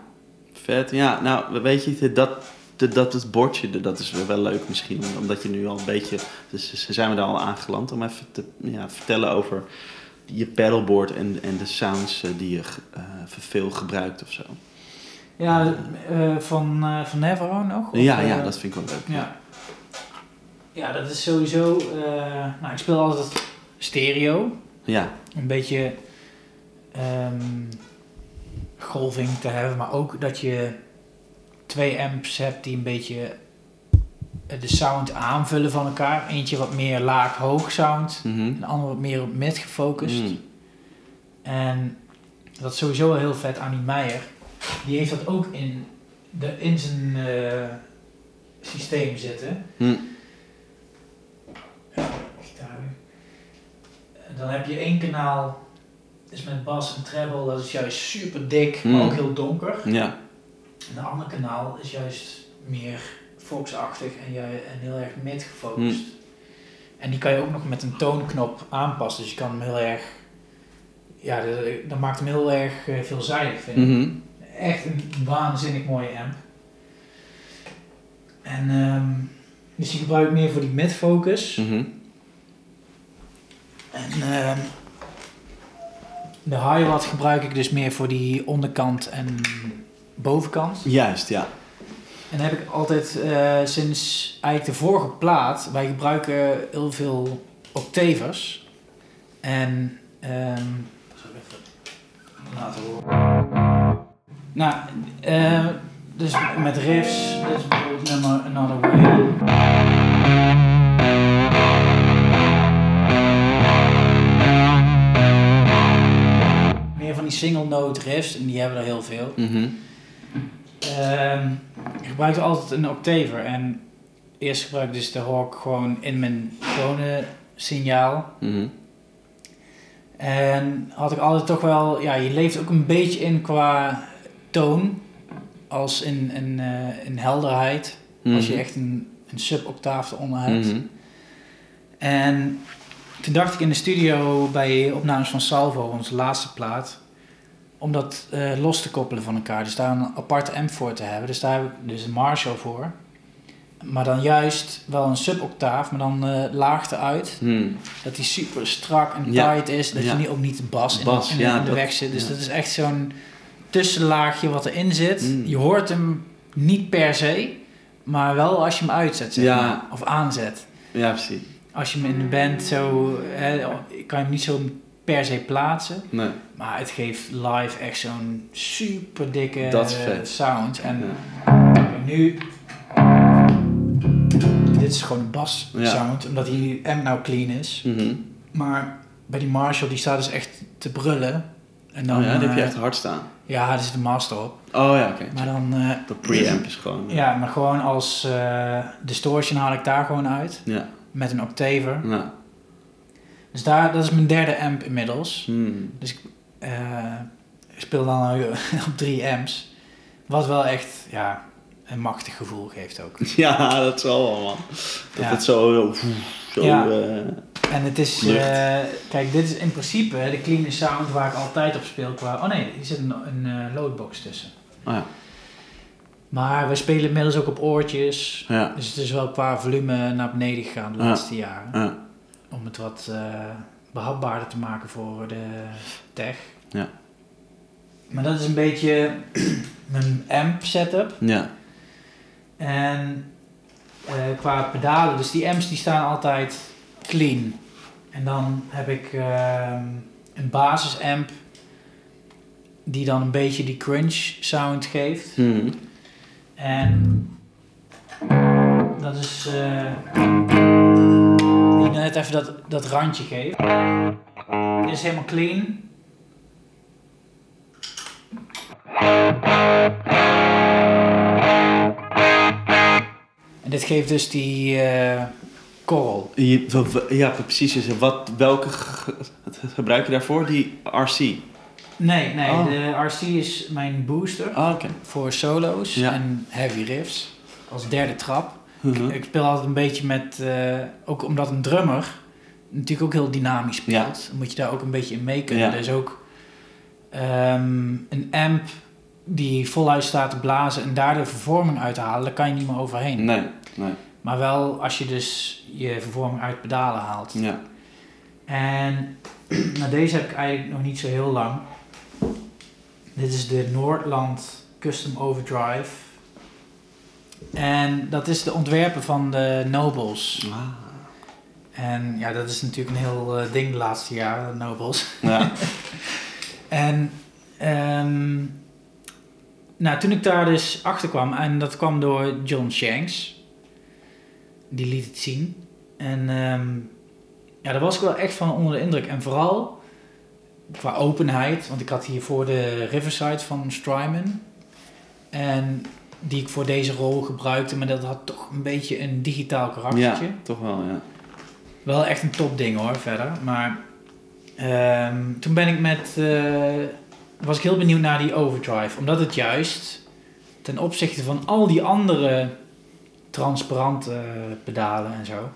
Vet. Ja, nou, weet je, dat, dat, dat het bordje, dat is wel leuk misschien. Omdat je nu al een beetje, dus zijn we daar al aangeland. Om even te ja, vertellen over je paddleboard en, en de sounds eh, die je eh, veel gebruikt of zo. ja eh, van, eh van Navarro nog? Of, ja, ja, dat vind ik wel leuk. ja. Ja, dat is sowieso... nou, ik speel altijd stereo. Ja, Een beetje ehm, golving te hebben. Maar ook dat je twee amps hebt die een beetje eh, de sound aanvullen van elkaar. Eentje wat meer laag-hoog sound. Mhm. En de andere wat meer op mid gefocust. Mm. En dat is sowieso wel heel vet aan die Meijer. Die heeft dat ook in, de, in zijn eh, systeem zitten. En Dan heb je één kanaal, is met bas en treble, dat is juist super dik, maar Mm. ook heel donker. Ja, En de andere kanaal is juist meer Fox-achtig en, jij- en heel erg mid gefocust. Mm. En die kan je ook nog met een toonknop aanpassen, dus je kan hem heel erg, ja, dat, maakt hem heel erg eh, veelzijdig vind ik. Mhm. Echt een waanzinnig mooie amp. En ehm, dus die gebruik ik meer voor die mid-focus. Mhm. En ehm, de hi-watt gebruik ik dus meer voor die onderkant en bovenkant. Juist, ja. En dan heb ik altijd eh, sinds eigenlijk de vorige plaat, wij gebruiken heel veel octavers. En even laten horen. Nou, eh, dus met riffs, is bijvoorbeeld nummer Another Way. Meer van die single note riffs, en die hebben er heel veel. Mhm. Ik gebruikte altijd een octaver en eerst gebruikte ik dus de Hawk gewoon in mijn gewone signaal. Mhm. En had ik altijd toch wel, ja, je leeft ook een beetje in qua toon, als in, in, in helderheid, als je Mhm. echt een, een sub-octaaf eronder hebt. Mhm. En toen dacht ik in de studio bij opnames van Salvo, onze laatste plaat, om dat eh, los te koppelen van elkaar. Dus daar een aparte amp voor te hebben. Dus daar heb ik dus een Marshall voor. Maar dan juist wel een sub-octaaf, maar dan eh laag eruit. Mhm. Dat die super strak en Ja. tight is. Dat Ja. je niet, ook niet de bas in, Bas, in, de- ja, in de dat- weg zit. Dus dat is echt zo'n tussenlaagje wat erin zit. Mm. Je hoort hem niet per se, maar wel als je hem uitzet zeg Ja. maar, of aanzet Ja, precies. als je hem in de band zo, hè, kan je hem niet zo per se plaatsen, Nee. maar het geeft live echt zo'n super dikke sound. En Ja. nu, dit is gewoon een bas Ja. sound, omdat die amp nou clean is. Mhm. Maar bij die Marshall, die staat dus echt te brullen. En dan, oh ja, die heb je eh, echt hard staan. Ja, daar zit de master op. Oh ja, oké. Maar dan, eh, De preamp is gewoon... ja, maar gewoon als eh, distortion haal ik daar gewoon uit. Ja. Met een octaver. Dus daar, dat is mijn derde amp inmiddels. Hmm. Dus ik eh, ik speel dan op drie amps. Wat wel echt, ja, een machtig gevoel geeft ook. Ja, dat zal wel, man. Dat Ja. het zo... Zo... Ja. eh, En het is, eh, kijk, dit is in principe de clean sound waar ik altijd op speel qua... Oh nee, hier zit een, een loadbox tussen. oh ja. Maar we spelen inmiddels ook op oortjes. Ja. Dus het is wel qua volume naar beneden gegaan de laatste jaren. Om het wat eh, behapbaarder te maken voor de tech. Ja. Maar dat is een beetje mijn amp setup. Ja. En eh, qua pedalen, dus die amps die staan altijd clean. En dan heb ik ehm, een basisamp die dan een beetje die crunch sound geeft. Mhm. En dat is eh, die net even dat, dat randje geeft. Dit is helemaal clean. En dit geeft dus die eh korrel. Ja, precies. Dus Wat, welke ge- gebruik je daarvoor? Die RC? Nee, nee, Oh. de RC is mijn booster Ah, voor solo's Ja. en heavy riffs. Als derde trap. Mhm. Ik speel altijd een beetje met, eh, ook omdat een drummer natuurlijk ook heel dynamisch speelt, moet je daar ook een beetje in mee kunnen. Ja. Dus ook ehm, een amp die voluit staat te blazen en daar de vervorming uit te halen, daar kan je niet meer overheen. Nee, nee. Maar wel als je dus je vervorming uit pedalen haalt. Ja. En nou, deze heb ik eigenlijk nog niet zo heel lang. Dit is de Noordland Custom Overdrive. En dat is de ontwerper van de Nobles. Ah. En ja, dat is natuurlijk een heel eh, ding de laatste jaren, de Nobles. Ja. En ehm, nou, toen ik daar dus achter kwam, en dat kwam door John Shanks, die liet het zien. En ehm, ja, daar was ik wel echt van onder de indruk. En vooral qua openheid, want ik had hiervoor de Riverside van Strymon. En die ik voor deze rol gebruikte, maar dat had toch een beetje een digitaal ja, karaktertje. toch wel, ja. Wel echt een top ding hoor, verder. Maar ehm, toen ben ik met. eh, was ik heel benieuwd naar die overdrive. Omdat het juist ten opzichte van al die andere transparante pedalen en zo.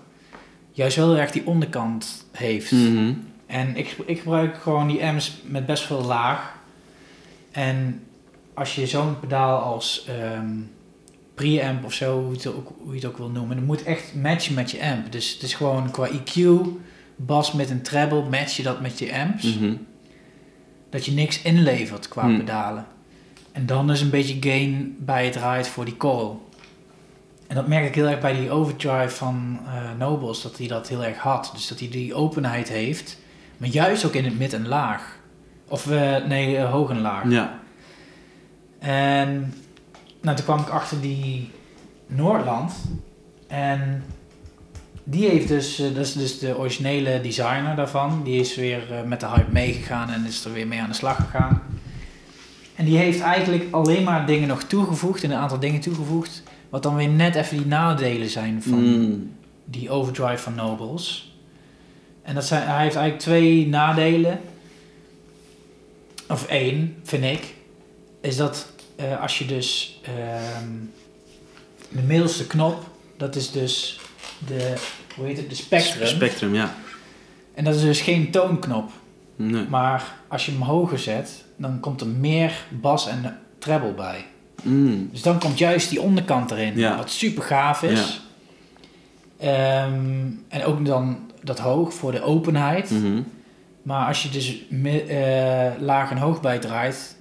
Juist wel heel erg die onderkant heeft. Mhm. En ik, ik gebruik gewoon die M's met best veel laag. En als je zo'n pedaal als ehm preamp of zo, hoe je, het ook, hoe je het ook wil noemen, dan moet echt matchen met je amp. Dus het is gewoon qua EQ, bas met een treble, match je dat met je amps. Mhm. Dat je niks inlevert qua Hmm. pedalen. En dan is een beetje gain bij het ride voor die coil. En dat merk ik heel erg bij die overdrive van eh Nobles, dat hij dat heel erg had. Dus dat hij die openheid heeft, maar juist ook in het mid en laag. Of eh, nee, eh, hoog en laag. Ja. En nou, toen kwam ik achter die Noordland. En die heeft dus, eh, dat is dus de originele designer daarvan. Die is weer eh, met de hype meegegaan en is er weer mee aan de slag gegaan. En die heeft eigenlijk alleen maar dingen nog toegevoegd, en een aantal dingen toegevoegd. Wat dan weer net even die nadelen zijn van Mm. die overdrive van Nobles. En dat zijn, hij heeft eigenlijk twee nadelen. Of één, vind ik. Is dat eh, als je dus ehm, de middelste knop, dat is dus de, hoe heet het, de spectrum. Spectrum, ja. en dat is dus geen toonknop. Nee. Maar als je hem hoger zet, dan komt er meer bas en treble bij. Mm. Dus dan komt juist die onderkant erin, Ja. wat super gaaf is. Ehm, en ook dan dat hoog voor de openheid. Mhm. Maar als je dus eh, laag en hoog bij draait,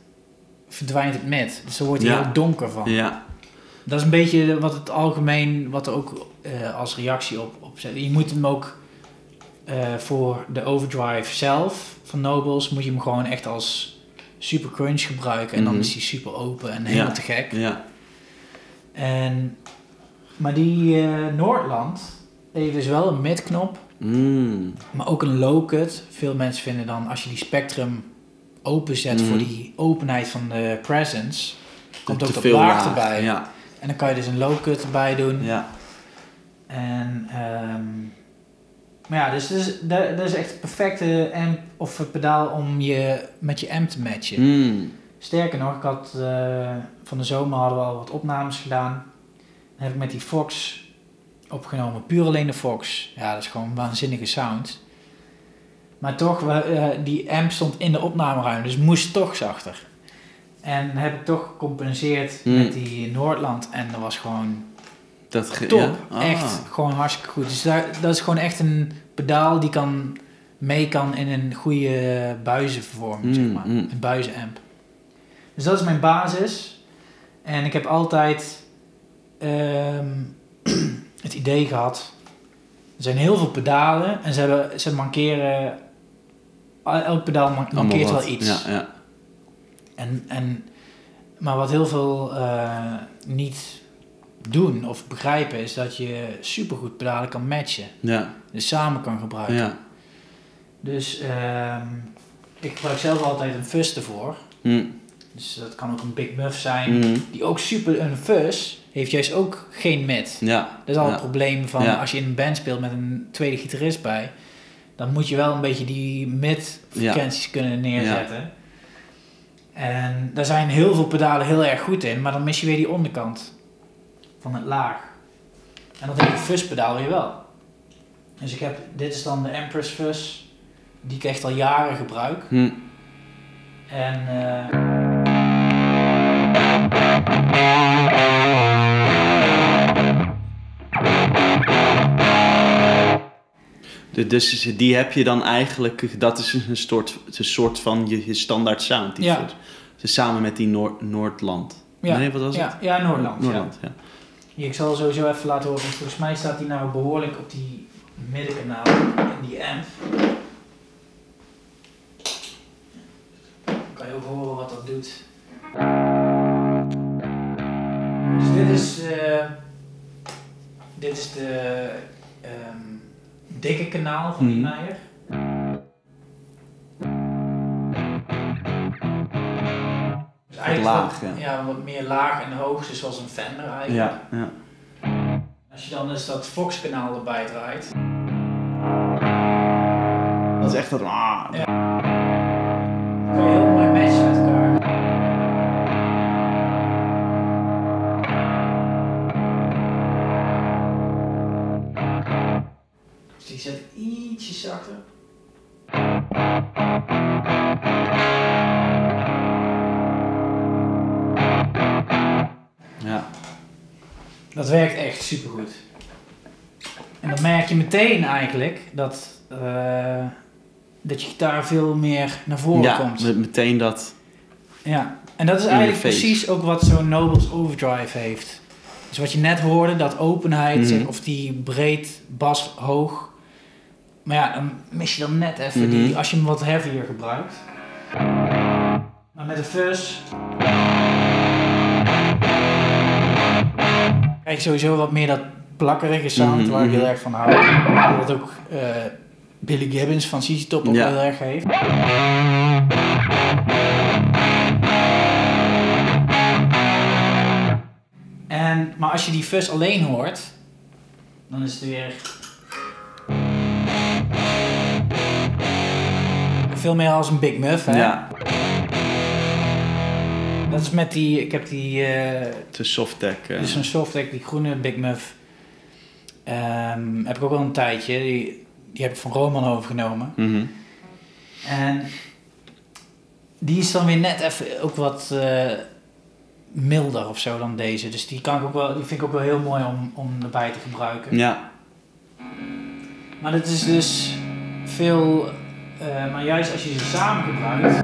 verdwijnt het mid. Dus dan wordt hij Ja. heel donker van. Ja. Dat is een beetje wat het algemeen, wat er ook eh, als reactie op, op zet. Je moet hem ook eh, voor de overdrive zelf van Nobles, moet je hem gewoon echt als super crunch gebruiken. En dan Mhm. is hij super open en helemaal Ja. te gek. Ja. En, maar die eh, Noordland heeft dus wel een midknop, Mm. maar ook een low cut. Veel mensen vinden dan als je die spectrum openzet voor die openheid van de presence, komt Te ook dat veel laag erbij. Ja. En dan kan je dus een low cut erbij doen. Ja. En, ehm, maar ja, dus dat is, dat, is echt perfecte amp of pedaal om je met je amp te matchen. Mm. Sterker nog, ik had eh, van de zomer hadden we al wat opnames gedaan. Dan heb ik met die Fox opgenomen, puur alleen de Fox. Ja, dat is gewoon een waanzinnige sound. Maar toch, eh, die amp stond in de opnameruimte, dus moest toch zachter. En heb ik toch gecompenseerd Hmm. met die Noordland. En dat was gewoon Dat top. ja? Ah. Echt gewoon hartstikke goed. Dus daar, dat is gewoon echt een pedaal die kan mee kan in een goede buizenvervorming, zeg Mm, maar. mm. Een buizenamp. Dus dat is mijn basis. En ik heb altijd ehm, het idee gehad. Er zijn heel veel pedalen en ze, hebben, ze mankeren. Elk pedaal mankeert wat. wel iets. Ja, ja. En, en, maar wat heel veel eh, niet doen of begrijpen is dat je supergoed pedalen kan matchen. Ja, Dus samen kan gebruiken. ja. Dus ehm, ik gebruik zelf altijd een fuzz ervoor. Mm, Dus dat kan ook een Big Muff zijn. mm, Die ook super, een fuzz heeft juist ook geen mid. Ja. Dat is al ja. het probleem van als je in een band speelt met een tweede gitarist bij. Dan moet je wel een beetje die mid-frequenties kunnen neerzetten. En daar zijn heel veel pedalen heel erg goed in, maar dan mis je weer die onderkant van het laag. En dat heeft het fuzz pedaal weer wel. Dus ik heb, dit is dan de Empress Fuzz, die ik echt al jaren gebruik. Mm, En eh, dus die heb je dan eigenlijk, dat is een soort, een soort van je, je standaard sound. Die Ja. samen met die Noord, Noordland. ja, Nee, wat was ja, het? ja, Noordland. ja. Noordland, ja. Hier, ik zal sowieso even laten horen. want Volgens mij staat die nou behoorlijk op die middenkanaal in die amp. Dan kan je ook horen wat dat doet. Dus dit is, eh, dit is de ehm, dikke kanaal van die Mhm. Meijer. Dus eigenlijk laag, wat, ja. ja, wat meer laag en hoog, dus zoals een Fender eigenlijk. Ja, ja. Als je dan dus dat Fox-kanaal erbij draait, Dat is echt dat... Ah, Ja. Zet ietsje zachter. ja. Dat werkt echt supergoed. En dan merk je meteen eigenlijk dat, eh, dat je gitaar veel meer naar voren ja komt. met- meteen dat... Ja, en dat is eigenlijk precies ook wat zo'n Nobles Overdrive heeft. Dus wat je net hoorde, dat openheid, zeg, of die breed, bas, hoog. Maar ja, dan mis je dan net even die, Mhm. als je hem wat heavier gebruikt. Maar met de fuzz... krijg je sowieso wat meer dat plakkerige sound Mhm, waar ik heel mhm. erg van hou. Wat ook eh, Billy Gibbons van CC Top ook Ja. heel erg heeft. En, maar als je die fuzz alleen hoort, dan is het weer... Veel meer als een Big Muff, hè? Ja, Dat is met die... Ik heb die... eh het is softdeck. eh. dus zo'n softdeck, die groene Big Muff. ehm, heb ik ook al een tijdje. Die, die heb ik van Roman overgenomen. Mhm. En die is dan weer net even ook wat eh, milder of zo dan deze. Dus die, kan ik ook wel, die vind ik ook wel heel mooi om, om erbij te gebruiken. Ja, Maar dat is dus veel... eh, maar juist als je ze samen gebruikt...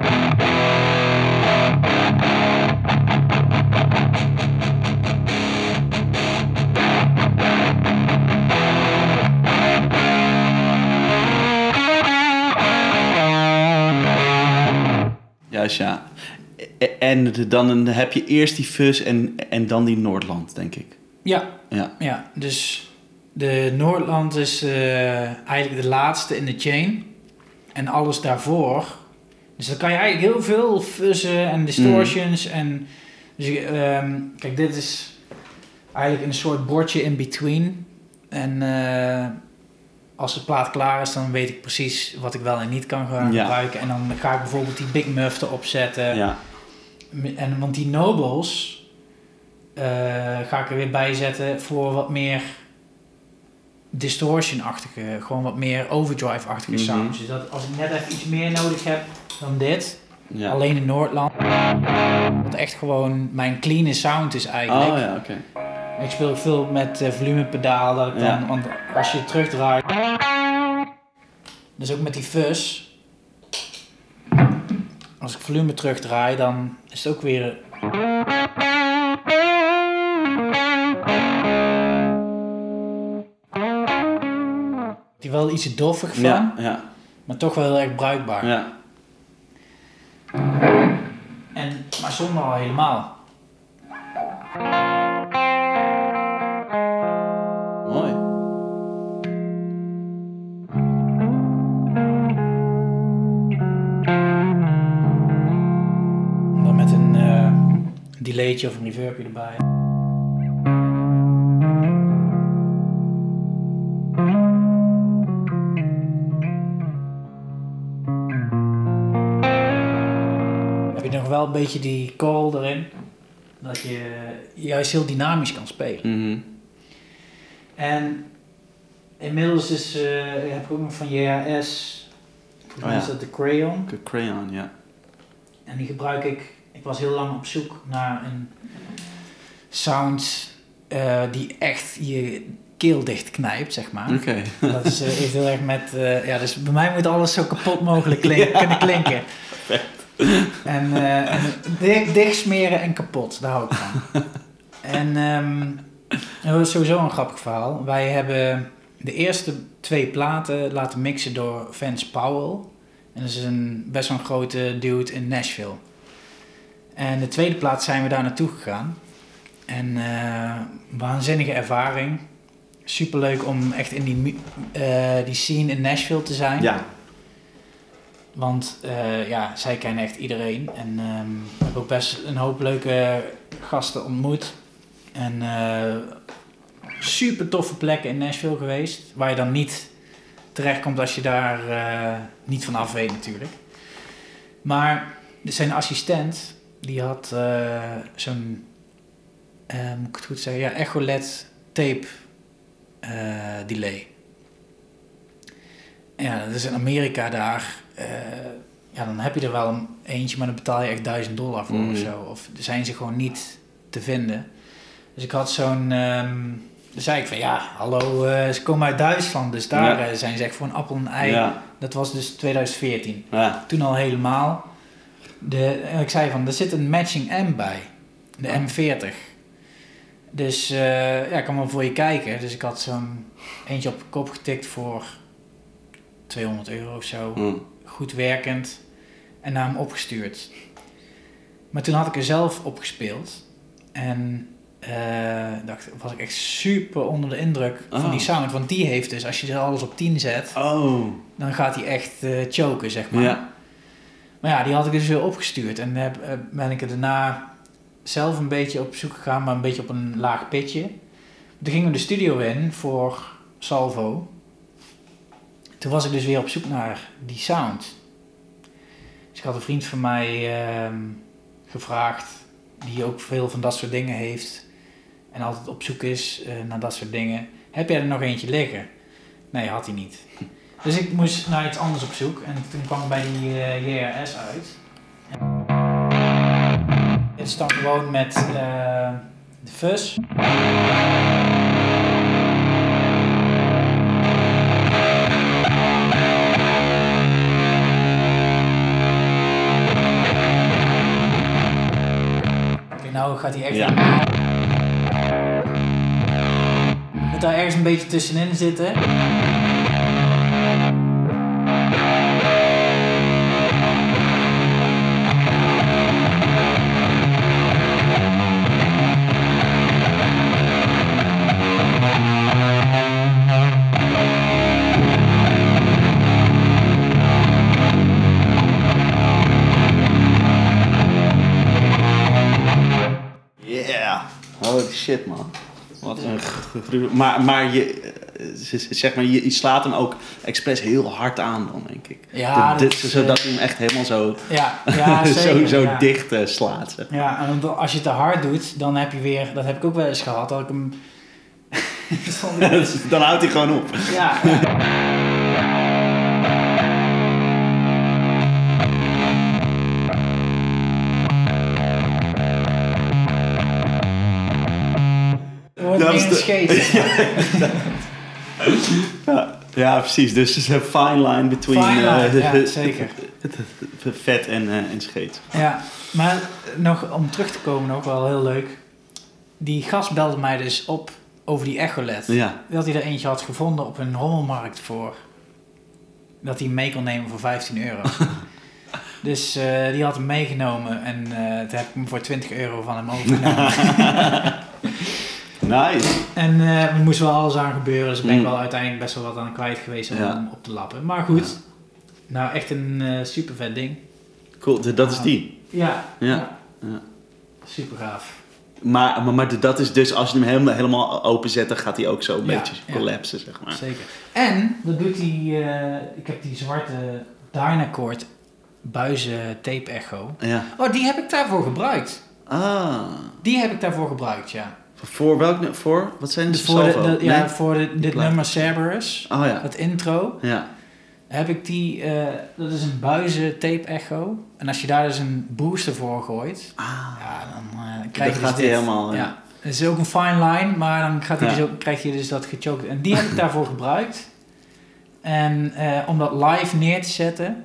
juist ja. E- En dan heb je eerst die fuzz en, en dan die Noordland, denk ik. Ja, Ja, ja dus de Noordland is eh, eigenlijk de laatste in de chain. En alles daarvoor. Dus dan kan je eigenlijk heel veel fuzzen en distortions. En, dus, ehm, kijk, dit is eigenlijk een soort bordje in between. En eh, als de plaat klaar is, dan weet ik precies wat ik wel en niet kan gaan Ja. gebruiken. En dan ga ik bijvoorbeeld die Big Muff erop zetten. ja. En, want die Nobles eh, ga ik er weer bij zetten voor wat meer distortion-achtige, gewoon wat meer overdrive-achtige Mhm. sounds. Dus dat als ik net even iets meer nodig heb dan dit, ja. alleen in Noordland, wat echt gewoon mijn clean sound is eigenlijk. Oh ja, oké. Ik speel veel met eh, volumepedaal, dat ik dan, Ja. want als je terugdraait, dus ook met die fuzz, als ik volume terugdraai, dan is het ook weer. Wel iets doffig van, Ja, ja, maar toch wel heel erg bruikbaar. ja. En, maar zonder al helemaal. Mooi. Dan met een delaytje of een reverbje erbij. Wel een beetje die call erin. Dat je juist heel dynamisch kan spelen. Mhm. En inmiddels is, eh, heb ik ook nog van JHS, volgens mij ja. is dat de Crayon. K- Crayon, ja. En die gebruik ik. Ik was heel lang op zoek naar een sound eh, die echt je keel dicht knijpt, zeg maar. Oké. Dat is, heeft heel erg met. ja, dus bij mij moet alles zo kapot mogelijk klink- kunnen klinken. En, eh, en smeren en kapot, daar hou ik van. en ehm, dat is sowieso een grappig verhaal. Wij hebben de eerste twee platen laten mixen door Vance Powell. En dat is een best wel een grote dude in Nashville. En de tweede plaat zijn we daar naartoe gegaan. En eh, waanzinnige ervaring. Superleuk om echt in die, eh, die scene in Nashville te zijn. Ja. Want eh, ja, zij kennen echt iedereen. En ehm we hebben ook best een hoop leuke gasten ontmoet. En eh, super toffe plekken in Nashville geweest. Waar je dan niet terechtkomt als je daar eh, niet van af weet natuurlijk. Maar zijn assistent, die had zo'n, moet ik het goed zeggen, ja, Echo LED tape delay. Ja, is in Amerika daar. eh, ja, dan heb je er wel een eentje, maar dan betaal je echt 1000 dollar voor Mhm. of zo. Of zijn ze gewoon niet te vinden. Dus ik had zo'n. ehm dan zei ik van ja, hallo, eh, ze komen uit Duitsland, dus daar Ja. eh, zijn ze echt voor een appel en een ei. Ja. Dat was dus 2014. Ja. Toen al helemaal. De, ik zei van, er zit een matching M bij. De M40. Dus ja, ik kan wel voor je kijken. Dus ik had zo'n eentje op de kop getikt voor 200 euro of zo. Mm. Goed werkend. En naar hem opgestuurd. Maar toen had ik er zelf op gespeeld. En eh, dacht, was ik echt super onder de indruk van die sound. Want die heeft dus, als je alles op 10 zet, Oh. dan gaat hij echt eh, choken, zeg maar. Ja. Maar ja, die had ik dus weer opgestuurd. En heb, eh, ben ik er daarna zelf een beetje op zoek gegaan, maar een beetje op een laag pitje. Toen gingen we de studio in voor Salvo. Toen was ik dus weer op zoek naar die sound. Dus ik had een vriend van mij ehm, gevraagd, die ook veel van dat soort dingen heeft. En altijd op zoek is eh, naar dat soort dingen. Heb jij er nog eentje liggen? Nee, had hij niet. Dus ik moest naar iets anders op zoek. En toen kwam ik bij die eh, JRS uit. Het start gewoon met eh, de fuzz. Gaat hij echt Ja. helemaal. Daar ergens een beetje tussenin zitten. Shit, man. Wat een. Maar, maar je, eh, zeg maar, je, slaat hem ook expres heel hard aan dan, denk ik. Ja, De- zodat eh, hij hem echt helemaal zo, Ja, ja zo, zeker, zo ja. dicht eh, slaat. Zeg. Ja, en als je het te hard doet, dan heb je weer, dat heb ik ook wel eens gehad, dat ik hem. Dan houdt hij gewoon op. ja, Dat is de-. Ja, ja, precies. Dus er is een fine line between Fine line, ja, zeker. vet en, eh, en scheet. Ja, maar nog om terug te komen, nog wel heel leuk. Die gast belde mij dus op over die Echolet. Ja. Dat hij er eentje had gevonden op een rommelmarkt voor. Dat hij mee kon nemen voor 15 euro. dus eh, die had hem meegenomen en toen heb ik hem voor 20 euro van hem overgenomen. Nice. en eh er moest wel alles aan gebeuren, dus ik ben Mm. wel uiteindelijk best wel wat aan kwijt geweest om Ja. op te lappen. Maar goed, nou echt een eh super vet ding. Cool, dat is die. Ja, Ja. Ja. super gaaf. Maar, maar, maar dat is dus, als je hem helemaal, helemaal openzet, dan gaat hij ook zo een Ja, beetje ja. collapsen, zeg maar. Zeker. En dat doet hij. eh, ik heb die zwarte Dynacord buizen tape echo. Ja. Oh, die heb ik daarvoor gebruikt. Ah. Die heb ik daarvoor gebruikt, ja. Voor welk, voor? Wat zijn Dus ze? voor, de, de- ja, Nee? voor de, dit nummer Cerberus, Oh ja. het intro, Ja. heb ik die. eh, dat is een buizen tape echo. En als je daar dus een booster voor gooit, Ah. ja, dan eh, krijg je gaat dus hij dit. helemaal... Ja. Het is ook een fine line, maar dan gaat hij Ja. dus ook, krijg je dus dat gechoked. En die heb ik daarvoor gebruikt. En eh, om dat live neer te zetten,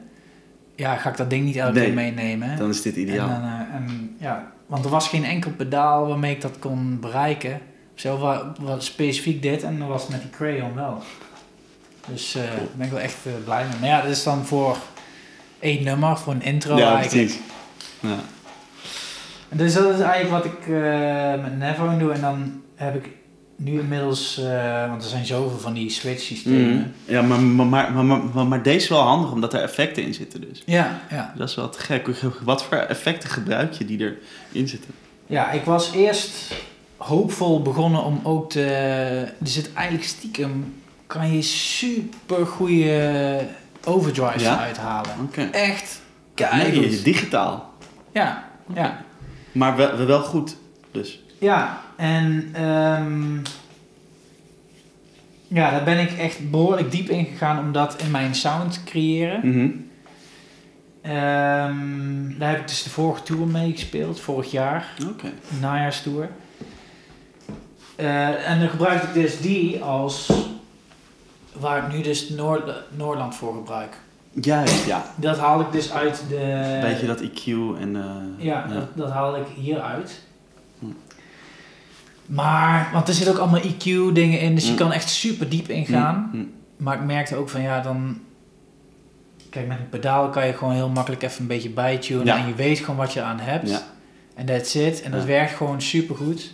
ja, ga ik dat ding niet elke Nee, keer meenemen. Dan is dit ideaal. En dan, en, ja, want er was geen enkel pedaal waarmee ik dat kon bereiken. Zo wat, wat specifiek dit en dan was het met die crayon wel. Dus eh, daar ben ik wel echt eh, blij mee. Maar ja, dat is dan voor één nummer, voor een intro ja, eigenlijk. precies. Ja. En Dus dat is eigenlijk wat ik eh, met Neverone doe. En dan heb ik nu inmiddels, eh, want er zijn zoveel van die switch systemen. Mhm. Ja, maar, maar, maar, maar, maar, deze is wel handig omdat er effecten in zitten dus. Ja, ja. Dat is wel te gek. Wat voor effecten gebruik je die erin zitten? ja, ik was eerst hoopvol begonnen om ook te... Er zit eigenlijk stiekem, kan je super goede overdrives Ja? uithalen. Oké. Echt Nee, keigoed. digitaal. Ja, ja. Maar wel, wel goed, dus. Ja, en ehm, ja, daar ben ik echt behoorlijk diep in gegaan om dat in mijn sound te creëren. Mhm. Ehm, daar heb ik dus de vorige tour mee gespeeld, vorig jaar, najaarstour. Eh, en dan gebruik ik dus die als waar ik nu dus Noord Noordland voor gebruik. Juist, ja. Dat haal ik dus uit de... Beetje dat IQ en... eh, Ja, Dat, dat haal ik hieruit. Maar, want er zitten ook allemaal EQ-dingen in, dus je Hm. kan echt super diep ingaan. Mm, mm. Maar ik merkte ook van ja, dan. Kijk, met een pedaal kan je gewoon heel makkelijk even een beetje bijtunen. Ja. En je weet gewoon wat je aan hebt. En that's it. En dat werkt gewoon super goed.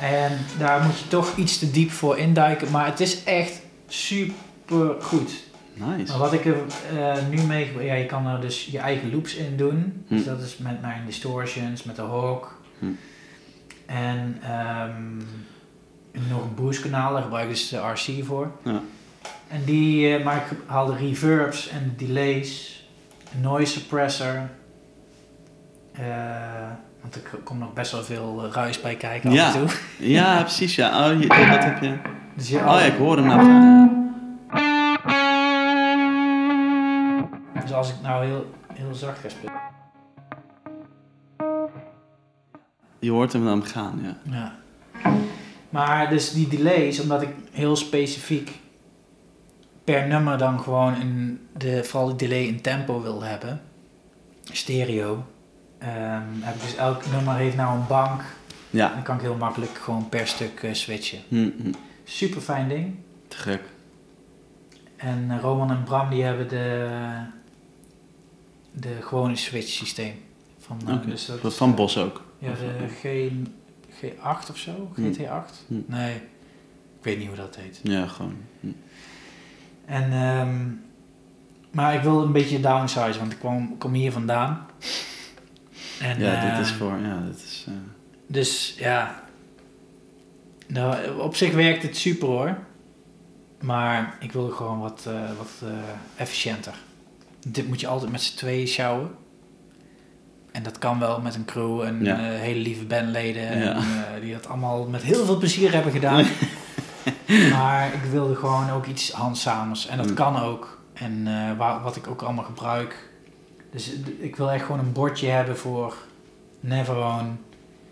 En daar moet je toch iets te diep voor induiken. Maar het is echt super goed. Nice. Maar wat ik er eh, nu mee... Ja, je kan er dus je eigen loops in doen. Dus dat is met mijn distortions, met de hawk. Hm. En ehm, nog een boost kanaal, daar gebruik ik dus de RC voor. Ja. En die, eh, maar ik haal de reverbs en de delays, noise suppressor. eh, want er komt nog best wel veel eh, ruis bij kijken Ja. af en toe. Ja, precies, ja. Oh, je, dat heb je... Dus je Oh ja, ik hoor hem nou. Dus als ik nou heel, heel zacht ga spelen. Je hoort hem dan gaan, ja. Ja. Maar dus die delays, omdat ik heel specifiek per nummer dan gewoon een, de, vooral de delay in tempo wil hebben, stereo, ehm, heb ik dus elk nummer heeft nou een bank. Ja. Dan kan ik heel makkelijk gewoon per stuk eh, switchen. Hm, hm. Super fijn ding. Te gek. En eh, Roman en Bram die hebben de, de gewone switch systeem. Van, eh, dus dat Van- Bos ook. Ja, de G, G8 of zo? Hm. GT8? Hm. Nee, ik weet niet hoe dat heet. Ja, gewoon. Hm. En, ehm, maar ik wil een beetje downsize, want ik kwam, kom hier vandaan. En, Ja, dit is voor... Ja, dit is... eh, Dus ja, nou, op zich werkt het super hoor. Maar ik wil gewoon wat, eh, wat eh, efficiënter. Dit moet je altijd met z'n tweeën sjouwen. En dat kan wel met een crew en Ja. eh, hele lieve bandleden. En, eh, die dat allemaal met heel veel plezier hebben gedaan. maar ik wilde gewoon ook iets handzamers. En dat Mm. kan ook. En eh, waar, wat ik ook allemaal gebruik. Dus ik wil echt gewoon een bordje hebben voor Neverone.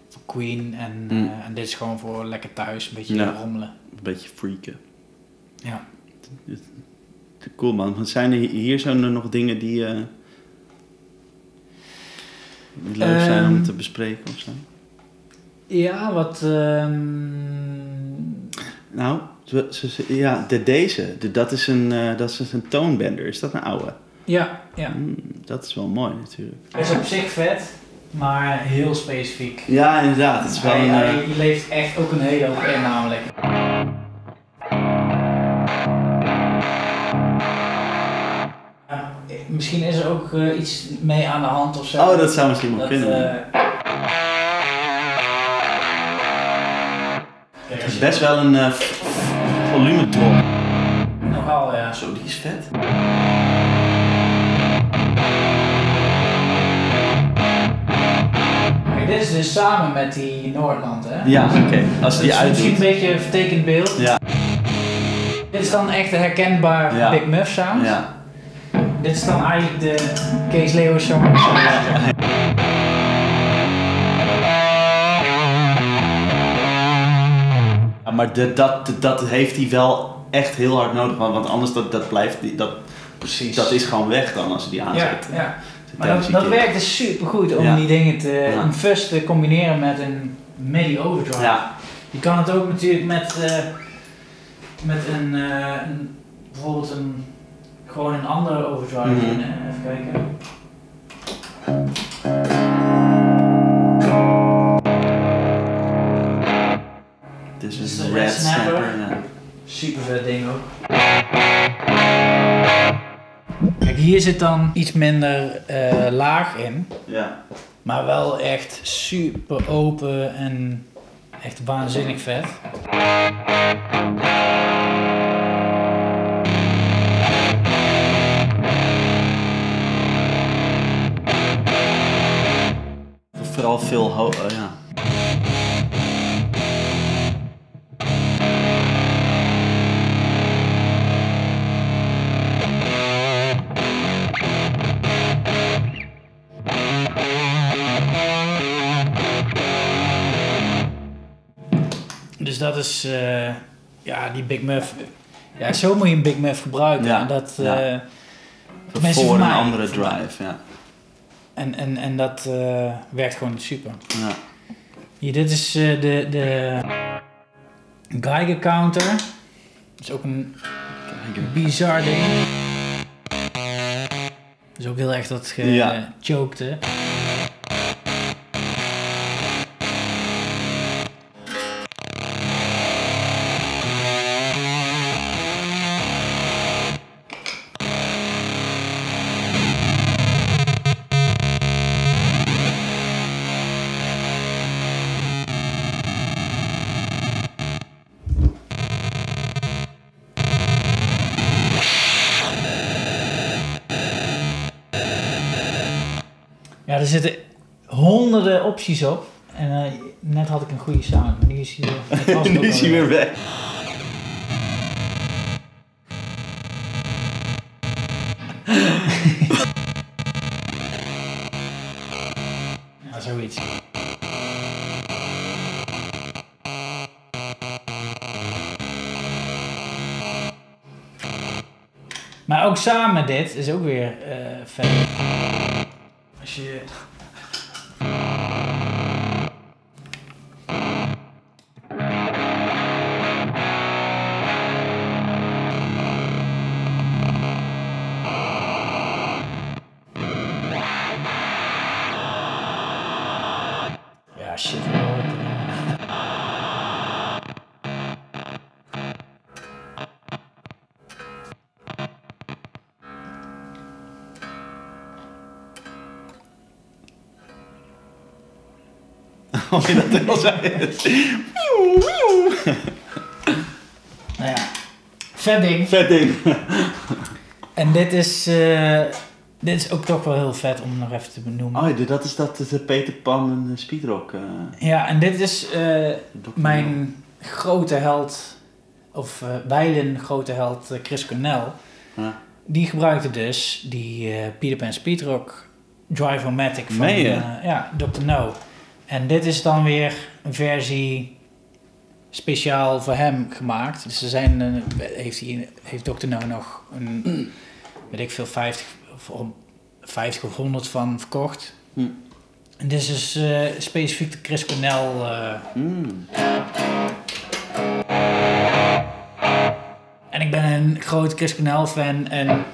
voor Queen. En, Mm. en dit is gewoon voor lekker thuis, een beetje rommelen. Een beetje freaken. Ja. Cool man. Zijn er hier- zijn er nog dingen die, die leuk zijn om Ehm. te bespreken of zo? Ja, wat... ehm, Nou, ze, ze- ze- ja, de, deze. De, dat, is een, eh, dat is een toonbender. Is dat een oude? ja, ja. Hmm, dat is wel mooi natuurlijk. Hij is op zich vet, maar heel specifiek. Ja, inderdaad. Het is wel Hij, een... hij eh, leeft echt ook een hele hoop in namelijk. Misschien is er ook eh, iets mee aan de hand of zo. oh, dat zou misschien wel Dat, kunnen. Kijk, Het als is best wel een eh, v- volume drop. Nogal, ja. Zo, die is vet. Kijk, dit is dus samen met die Noordland, hè? Ja, oké. Als Dat die is misschien een beetje een vertekend beeld. Ja. Dit is dan echt een herkenbaar Ja. Big Muff sound. Ja. Dit is dan eigenlijk de Kees Leo. Ja, maar de, dat, dat heeft hij wel echt heel hard nodig. Want, want anders dat, dat blijft... die- Dat, Precies. dat is gewoon weg dan als hij die ja, aanzet. ja. Maar dat, dat werkt dus super goed om Ja. die dingen te, Ja. een fuzz te combineren met een MIDI overdrive. Ja. Je kan het ook natuurlijk met, eh, met een, eh, een, bijvoorbeeld een, gewoon een andere overdrive Mhm. doen, hè. Even kijken. Dit is een red snapper. Super vet ding ook. Kijk, hier zit dan iets minder eh, laag in. Ja. Maar wel echt super open en echt waanzinnig vet. Veel oh, ja. Dus dat is, eh, ja, die Big Muff. Ja, zo moet je een Big Muff gebruiken. Ja, En dat, ja. eh, Tenminste, Voor een andere drive, ja. En, en, en dat eh, werkt gewoon super. ja. Hier, dit is eh, de, de Geiger counter. Dat is ook een bizar ding. Dat is ook heel erg dat gechokte. Ja, opties op. En eh, net had ik een goede sound, maar nu is hij, ook nu is hij weer weg. Ja, zoiets. Maar ook samen dit is ook weer eh vet. Als je... Of je dat wel zei. Nou ja, vet ding. Vet ding. En dit is, eh, dit is ook toch wel heel vet om nog even te benoemen. Oh, dat is dat de Peter Pan en Speedrock. eh, Ja, en dit is eh, mijn grote held, of eh wijlen grote held eh, Chris Cornell. Die gebruikte dus die eh Peter Pan Speedrock Drive-O-Matic van eh, ja, Dr. No. En dit is dan weer een versie speciaal voor hem gemaakt. Dus er zijn, eh, heeft, hij, heeft Dr. No nog een, weet ik veel, 50 of, 50 of 100 van verkocht. Hm. En dit is dus eh, specifiek de Chris Cornell. eh, Mm. En ik ben een groot Chris Cornell fan. En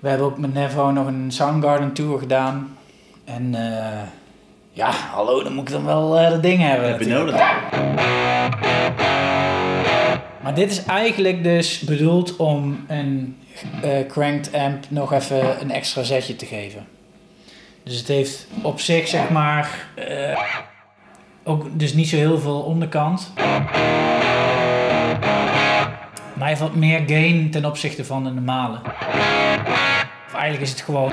we hebben ook met Nevo nog een Soundgarden tour gedaan. En eh, ja, hallo, dan moet ik dan wel eh, dat ding hebben. Heb je nodig? Maar dit is eigenlijk dus bedoeld om een eh, cranked amp nog even een extra zetje te geven. Dus het heeft op zich zeg maar eh, ook dus niet zo heel veel onderkant. Maar hij heeft wat meer gain ten opzichte van de normale. Of eigenlijk is het gewoon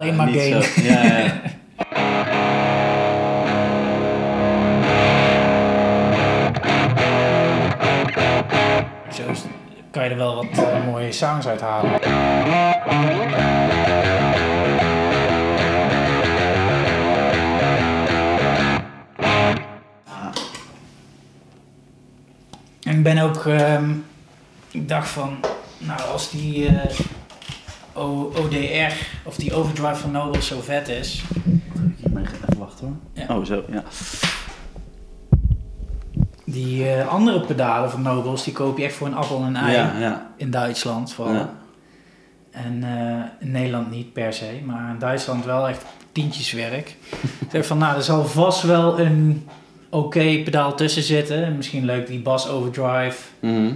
alleen maar gain. zo- Ja, ja. Zo kan je er wel wat eh, mooie sounds uit halen. En ik ben ook, ehm, ik dacht van, nou als die eh, O- ODR of die overdrive van Nobel zo vet is, Even wachten hoor. Ja. Oh, zo, ja. die eh, andere pedalen van Nobels, die koop je echt voor een appel en een ei Ja, ja. in Duitsland vooral. En eh, in Nederland niet per se, maar in Duitsland wel echt tientjeswerk. ik zeg van, nou, er zal vast wel een oké pedaal tussen zitten. En misschien leuk die bas overdrive. Mhm.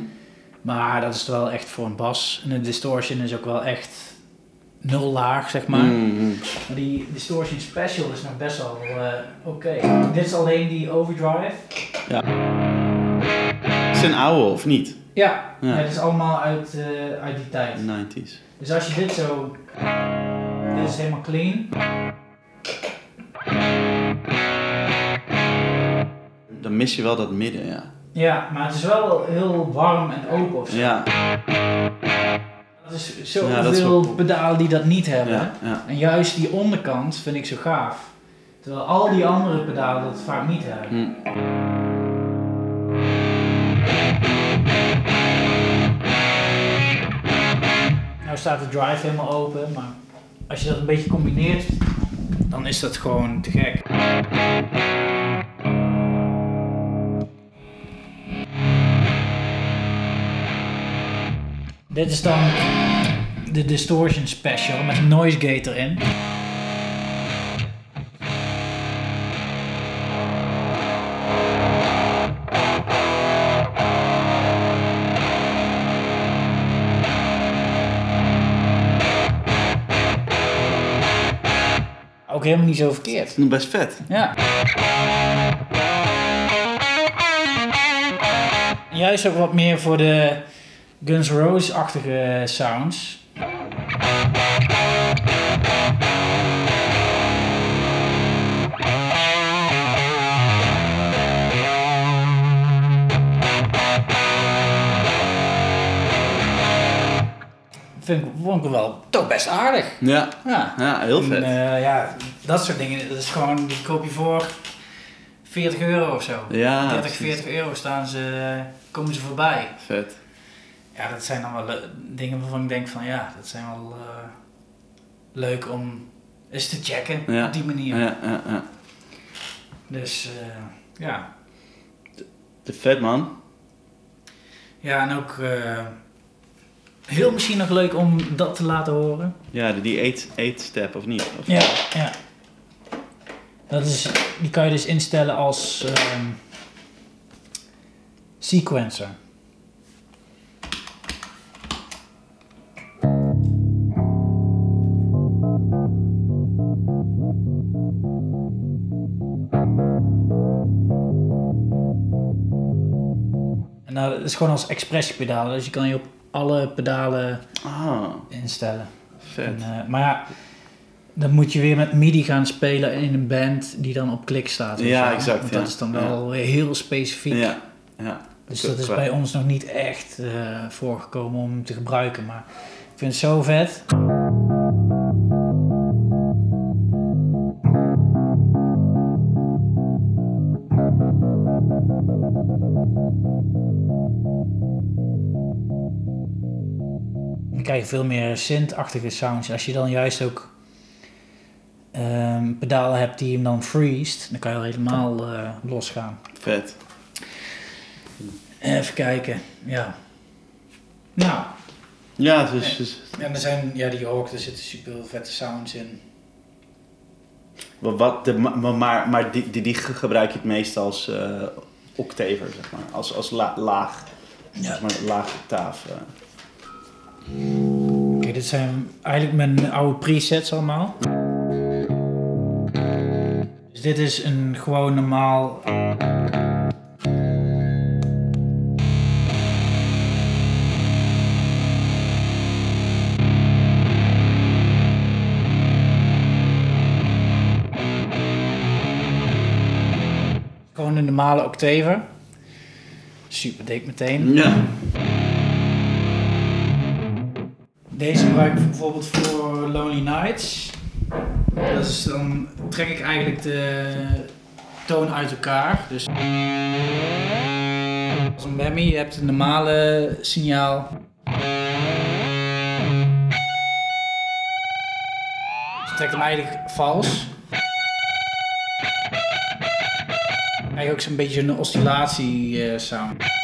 Maar dat is wel echt voor een bas. En de distortion is ook wel echt nul laag, zeg maar. Mhm. Maar die distortion special is nog best wel eh, oké. Dit is alleen die overdrive. Is het een oude of niet? Ja, Ja. het is allemaal uit, eh, uit die tijd. 90s. Dus als je dit zo... Dit is helemaal clean. Dan mis je wel dat midden, ja. Ja, maar het is wel heel warm en open of zo. Ja, Is Ja, dat is zoveel pedalen die dat niet hebben. ja, ja. En juist die onderkant vind ik zo gaaf. Terwijl al die andere pedalen dat vaak niet hebben. Hm. Nou staat de drive helemaal open, maar als je dat een beetje combineert, dan is dat gewoon te gek. Dit is dan de Distortion Special met een noise gate erin. Ook helemaal niet zo verkeerd. Nog Best vet. Ja. Juist ook wat meer voor de Guns N' Roses-achtige sounds. Vind ik, vond ik wel toch best aardig. Ja, Ja. ja heel En, vet. eh, ja, dat soort dingen, dat is gewoon, die koop je voor 40 euro of zo. ja, 30, precies. 40 euro staan ze, komen ze voorbij. Vet. Ja, dat zijn dan wel dingen waarvan ik denk van ja, dat zijn wel eh, leuk om eens te checken Ja. op die manier. Ja, ja, ja. Dus eh, ja. Te vet, man. Ja, en ook eh, heel misschien nog leuk om dat te laten horen. Ja, die eight, eight step of niet? Of Ja, ja. Dat is, die kan je dus instellen als ehm, sequencer. Nou, dat is gewoon als expressiepedalen, dus je kan je op alle pedalen Ah, instellen. vet. En, eh, maar ja, dan moet je weer met MIDI gaan spelen in een band die dan op klik staat. Ja, wel. exact, Want ja. dat is dan wel heel specifiek. Ja, ja. Dus dat is bij ons nog niet echt eh, voorgekomen om te gebruiken. Maar ik vind het zo vet. Krijg je veel meer synth-achtige sounds. Als je dan juist ook ehm, pedalen hebt die hem dan freest, dan kan je al helemaal eh, losgaan. Vet. Even kijken, ja. Nou, Ja, dus, dus en er zijn, ja, die Hawk, er zitten super vette sounds in. wat- wat de, maar, maar, maar die, die, die gebruik je het meest als eh octaver, zeg maar. Als, als la- laag, Ja. zeg maar, laag octaaf. eh. Oké, dit zijn eigenlijk mijn oude presets allemaal. Dus dit is een gewoon normaal. Gewoon een normale octaver. Super dik meteen. Ja. Deze gebruik ik bijvoorbeeld voor Lonely Nights. Is dan trek ik eigenlijk de toon uit elkaar. Dus als een whammy, je hebt een normale signaal. Dus je trekt hem eigenlijk vals. Eigenlijk ook zo'n beetje een oscillatie sound.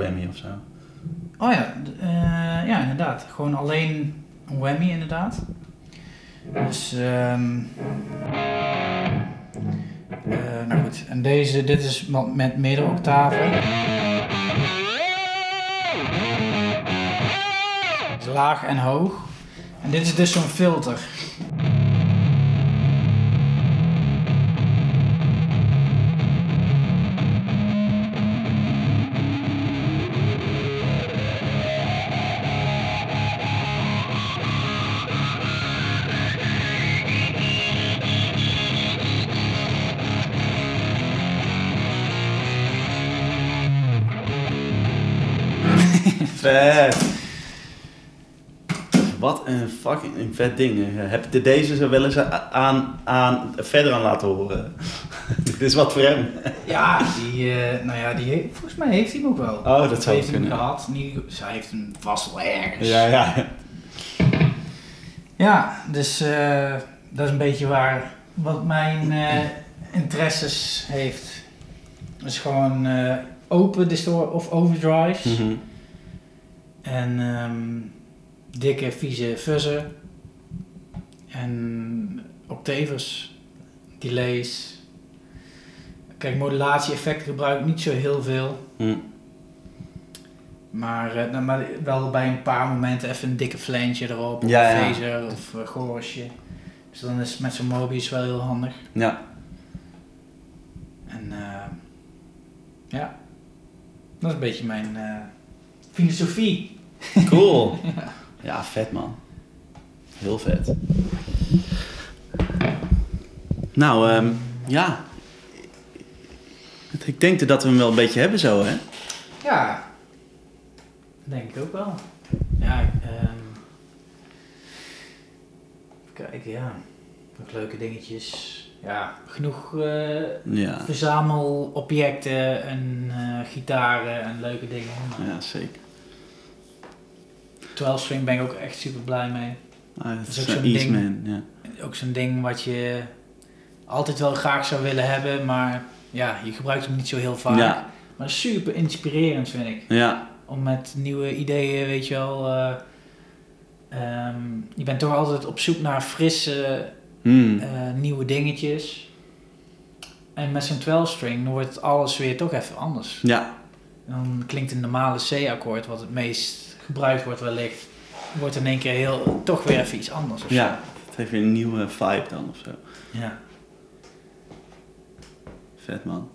Whammy of zo. Oh ja, eh, ja, inderdaad. Gewoon alleen een whammy, inderdaad. Dus, ehm eh, nou goed. En deze, dit is met meerdere octaven. Laag en hoog. En dit is dus zo'n filter. Fucking vet ding. Eh, Heb je deze zo wel eens aan, aan, verder aan laten horen? Dit is wat voor hem. Ja, die, eh, nou ja, die heeft, volgens mij heeft hij hem ook wel. Oh, dat zou heeft hem kunnen. gehad. Niet, zij heeft hem vast wel ergens. Ja, ja. Ja, dus eh, dat is een beetje waar wat mijn interesses heeft. Dus gewoon open distor of overdrives. Mhm. En ehm, dikke, vieze fuzzen. En octavers, delays. Kijk, modulatie-effecten gebruik ik niet zo heel veel. Hm. Maar, eh, nou, maar wel bij een paar momenten even een dikke flange erop. Of Ja, een ja. phaser of een chorusje. Dus dan is met zo'n Mobius wel heel handig. Ja. En eh, ja, dat is een beetje mijn eh, filosofie. Cool. Ja, vet man. Heel vet. Nou, ehm, ja. Ik denk dat we hem wel een beetje hebben zo, hè? Ja, denk ik ook wel. Ja, ehm even kijken, ja. Nog leuke dingetjes. Ja, genoeg eh, Ja. verzamelobjecten en eh, gitaren en leuke dingen. Maar Ja, zeker. 12 string ben ik ook echt super blij mee. Ah, dat is is ook zo'n ding. Ja. Ook zo'n ding wat je altijd wel graag zou willen hebben, maar ja, je gebruikt hem niet zo heel vaak. Ja. Maar super inspirerend vind ik. Ja. Om met nieuwe ideeën, weet je wel. eh, ehm, je bent toch altijd op zoek naar frisse, Hmm. eh, nieuwe dingetjes. En met zo'n 12-string dan wordt alles weer toch even anders. Ja. Dan klinkt een normale C-akkoord, wat het meest gebruikt wordt wellicht, wordt in één keer heel, toch weer even iets anders. Ja. Het heeft weer een nieuwe vibe dan of zo. ja. Vet man.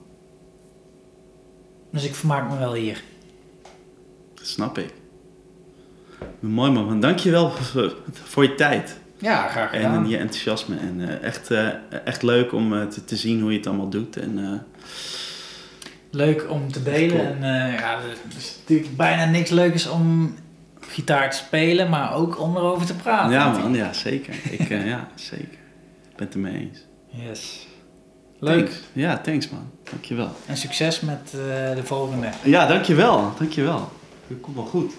Dus ik vermaak me wel hier. Dat snap ik. Mooi man. Dank je wel voor, voor je tijd. Ja, graag gedaan. En je enthousiasme. En eh, echt, eh, echt leuk om eh, te, te zien hoe je het allemaal doet. En, eh, Leuk om te delen. Cool. En eh, ja, er is natuurlijk bijna niks leukers om gitaar spelen, maar ook om erover te praten. Ja, man, ja, zeker. Ik, eh, ja, zeker. Ik ben het ermee eens. Yes. Leuk. Thanks. Ja, thanks man. Dankjewel. En succes met eh, de volgende. Ja, dankjewel. Dankjewel. Het komt wel goed.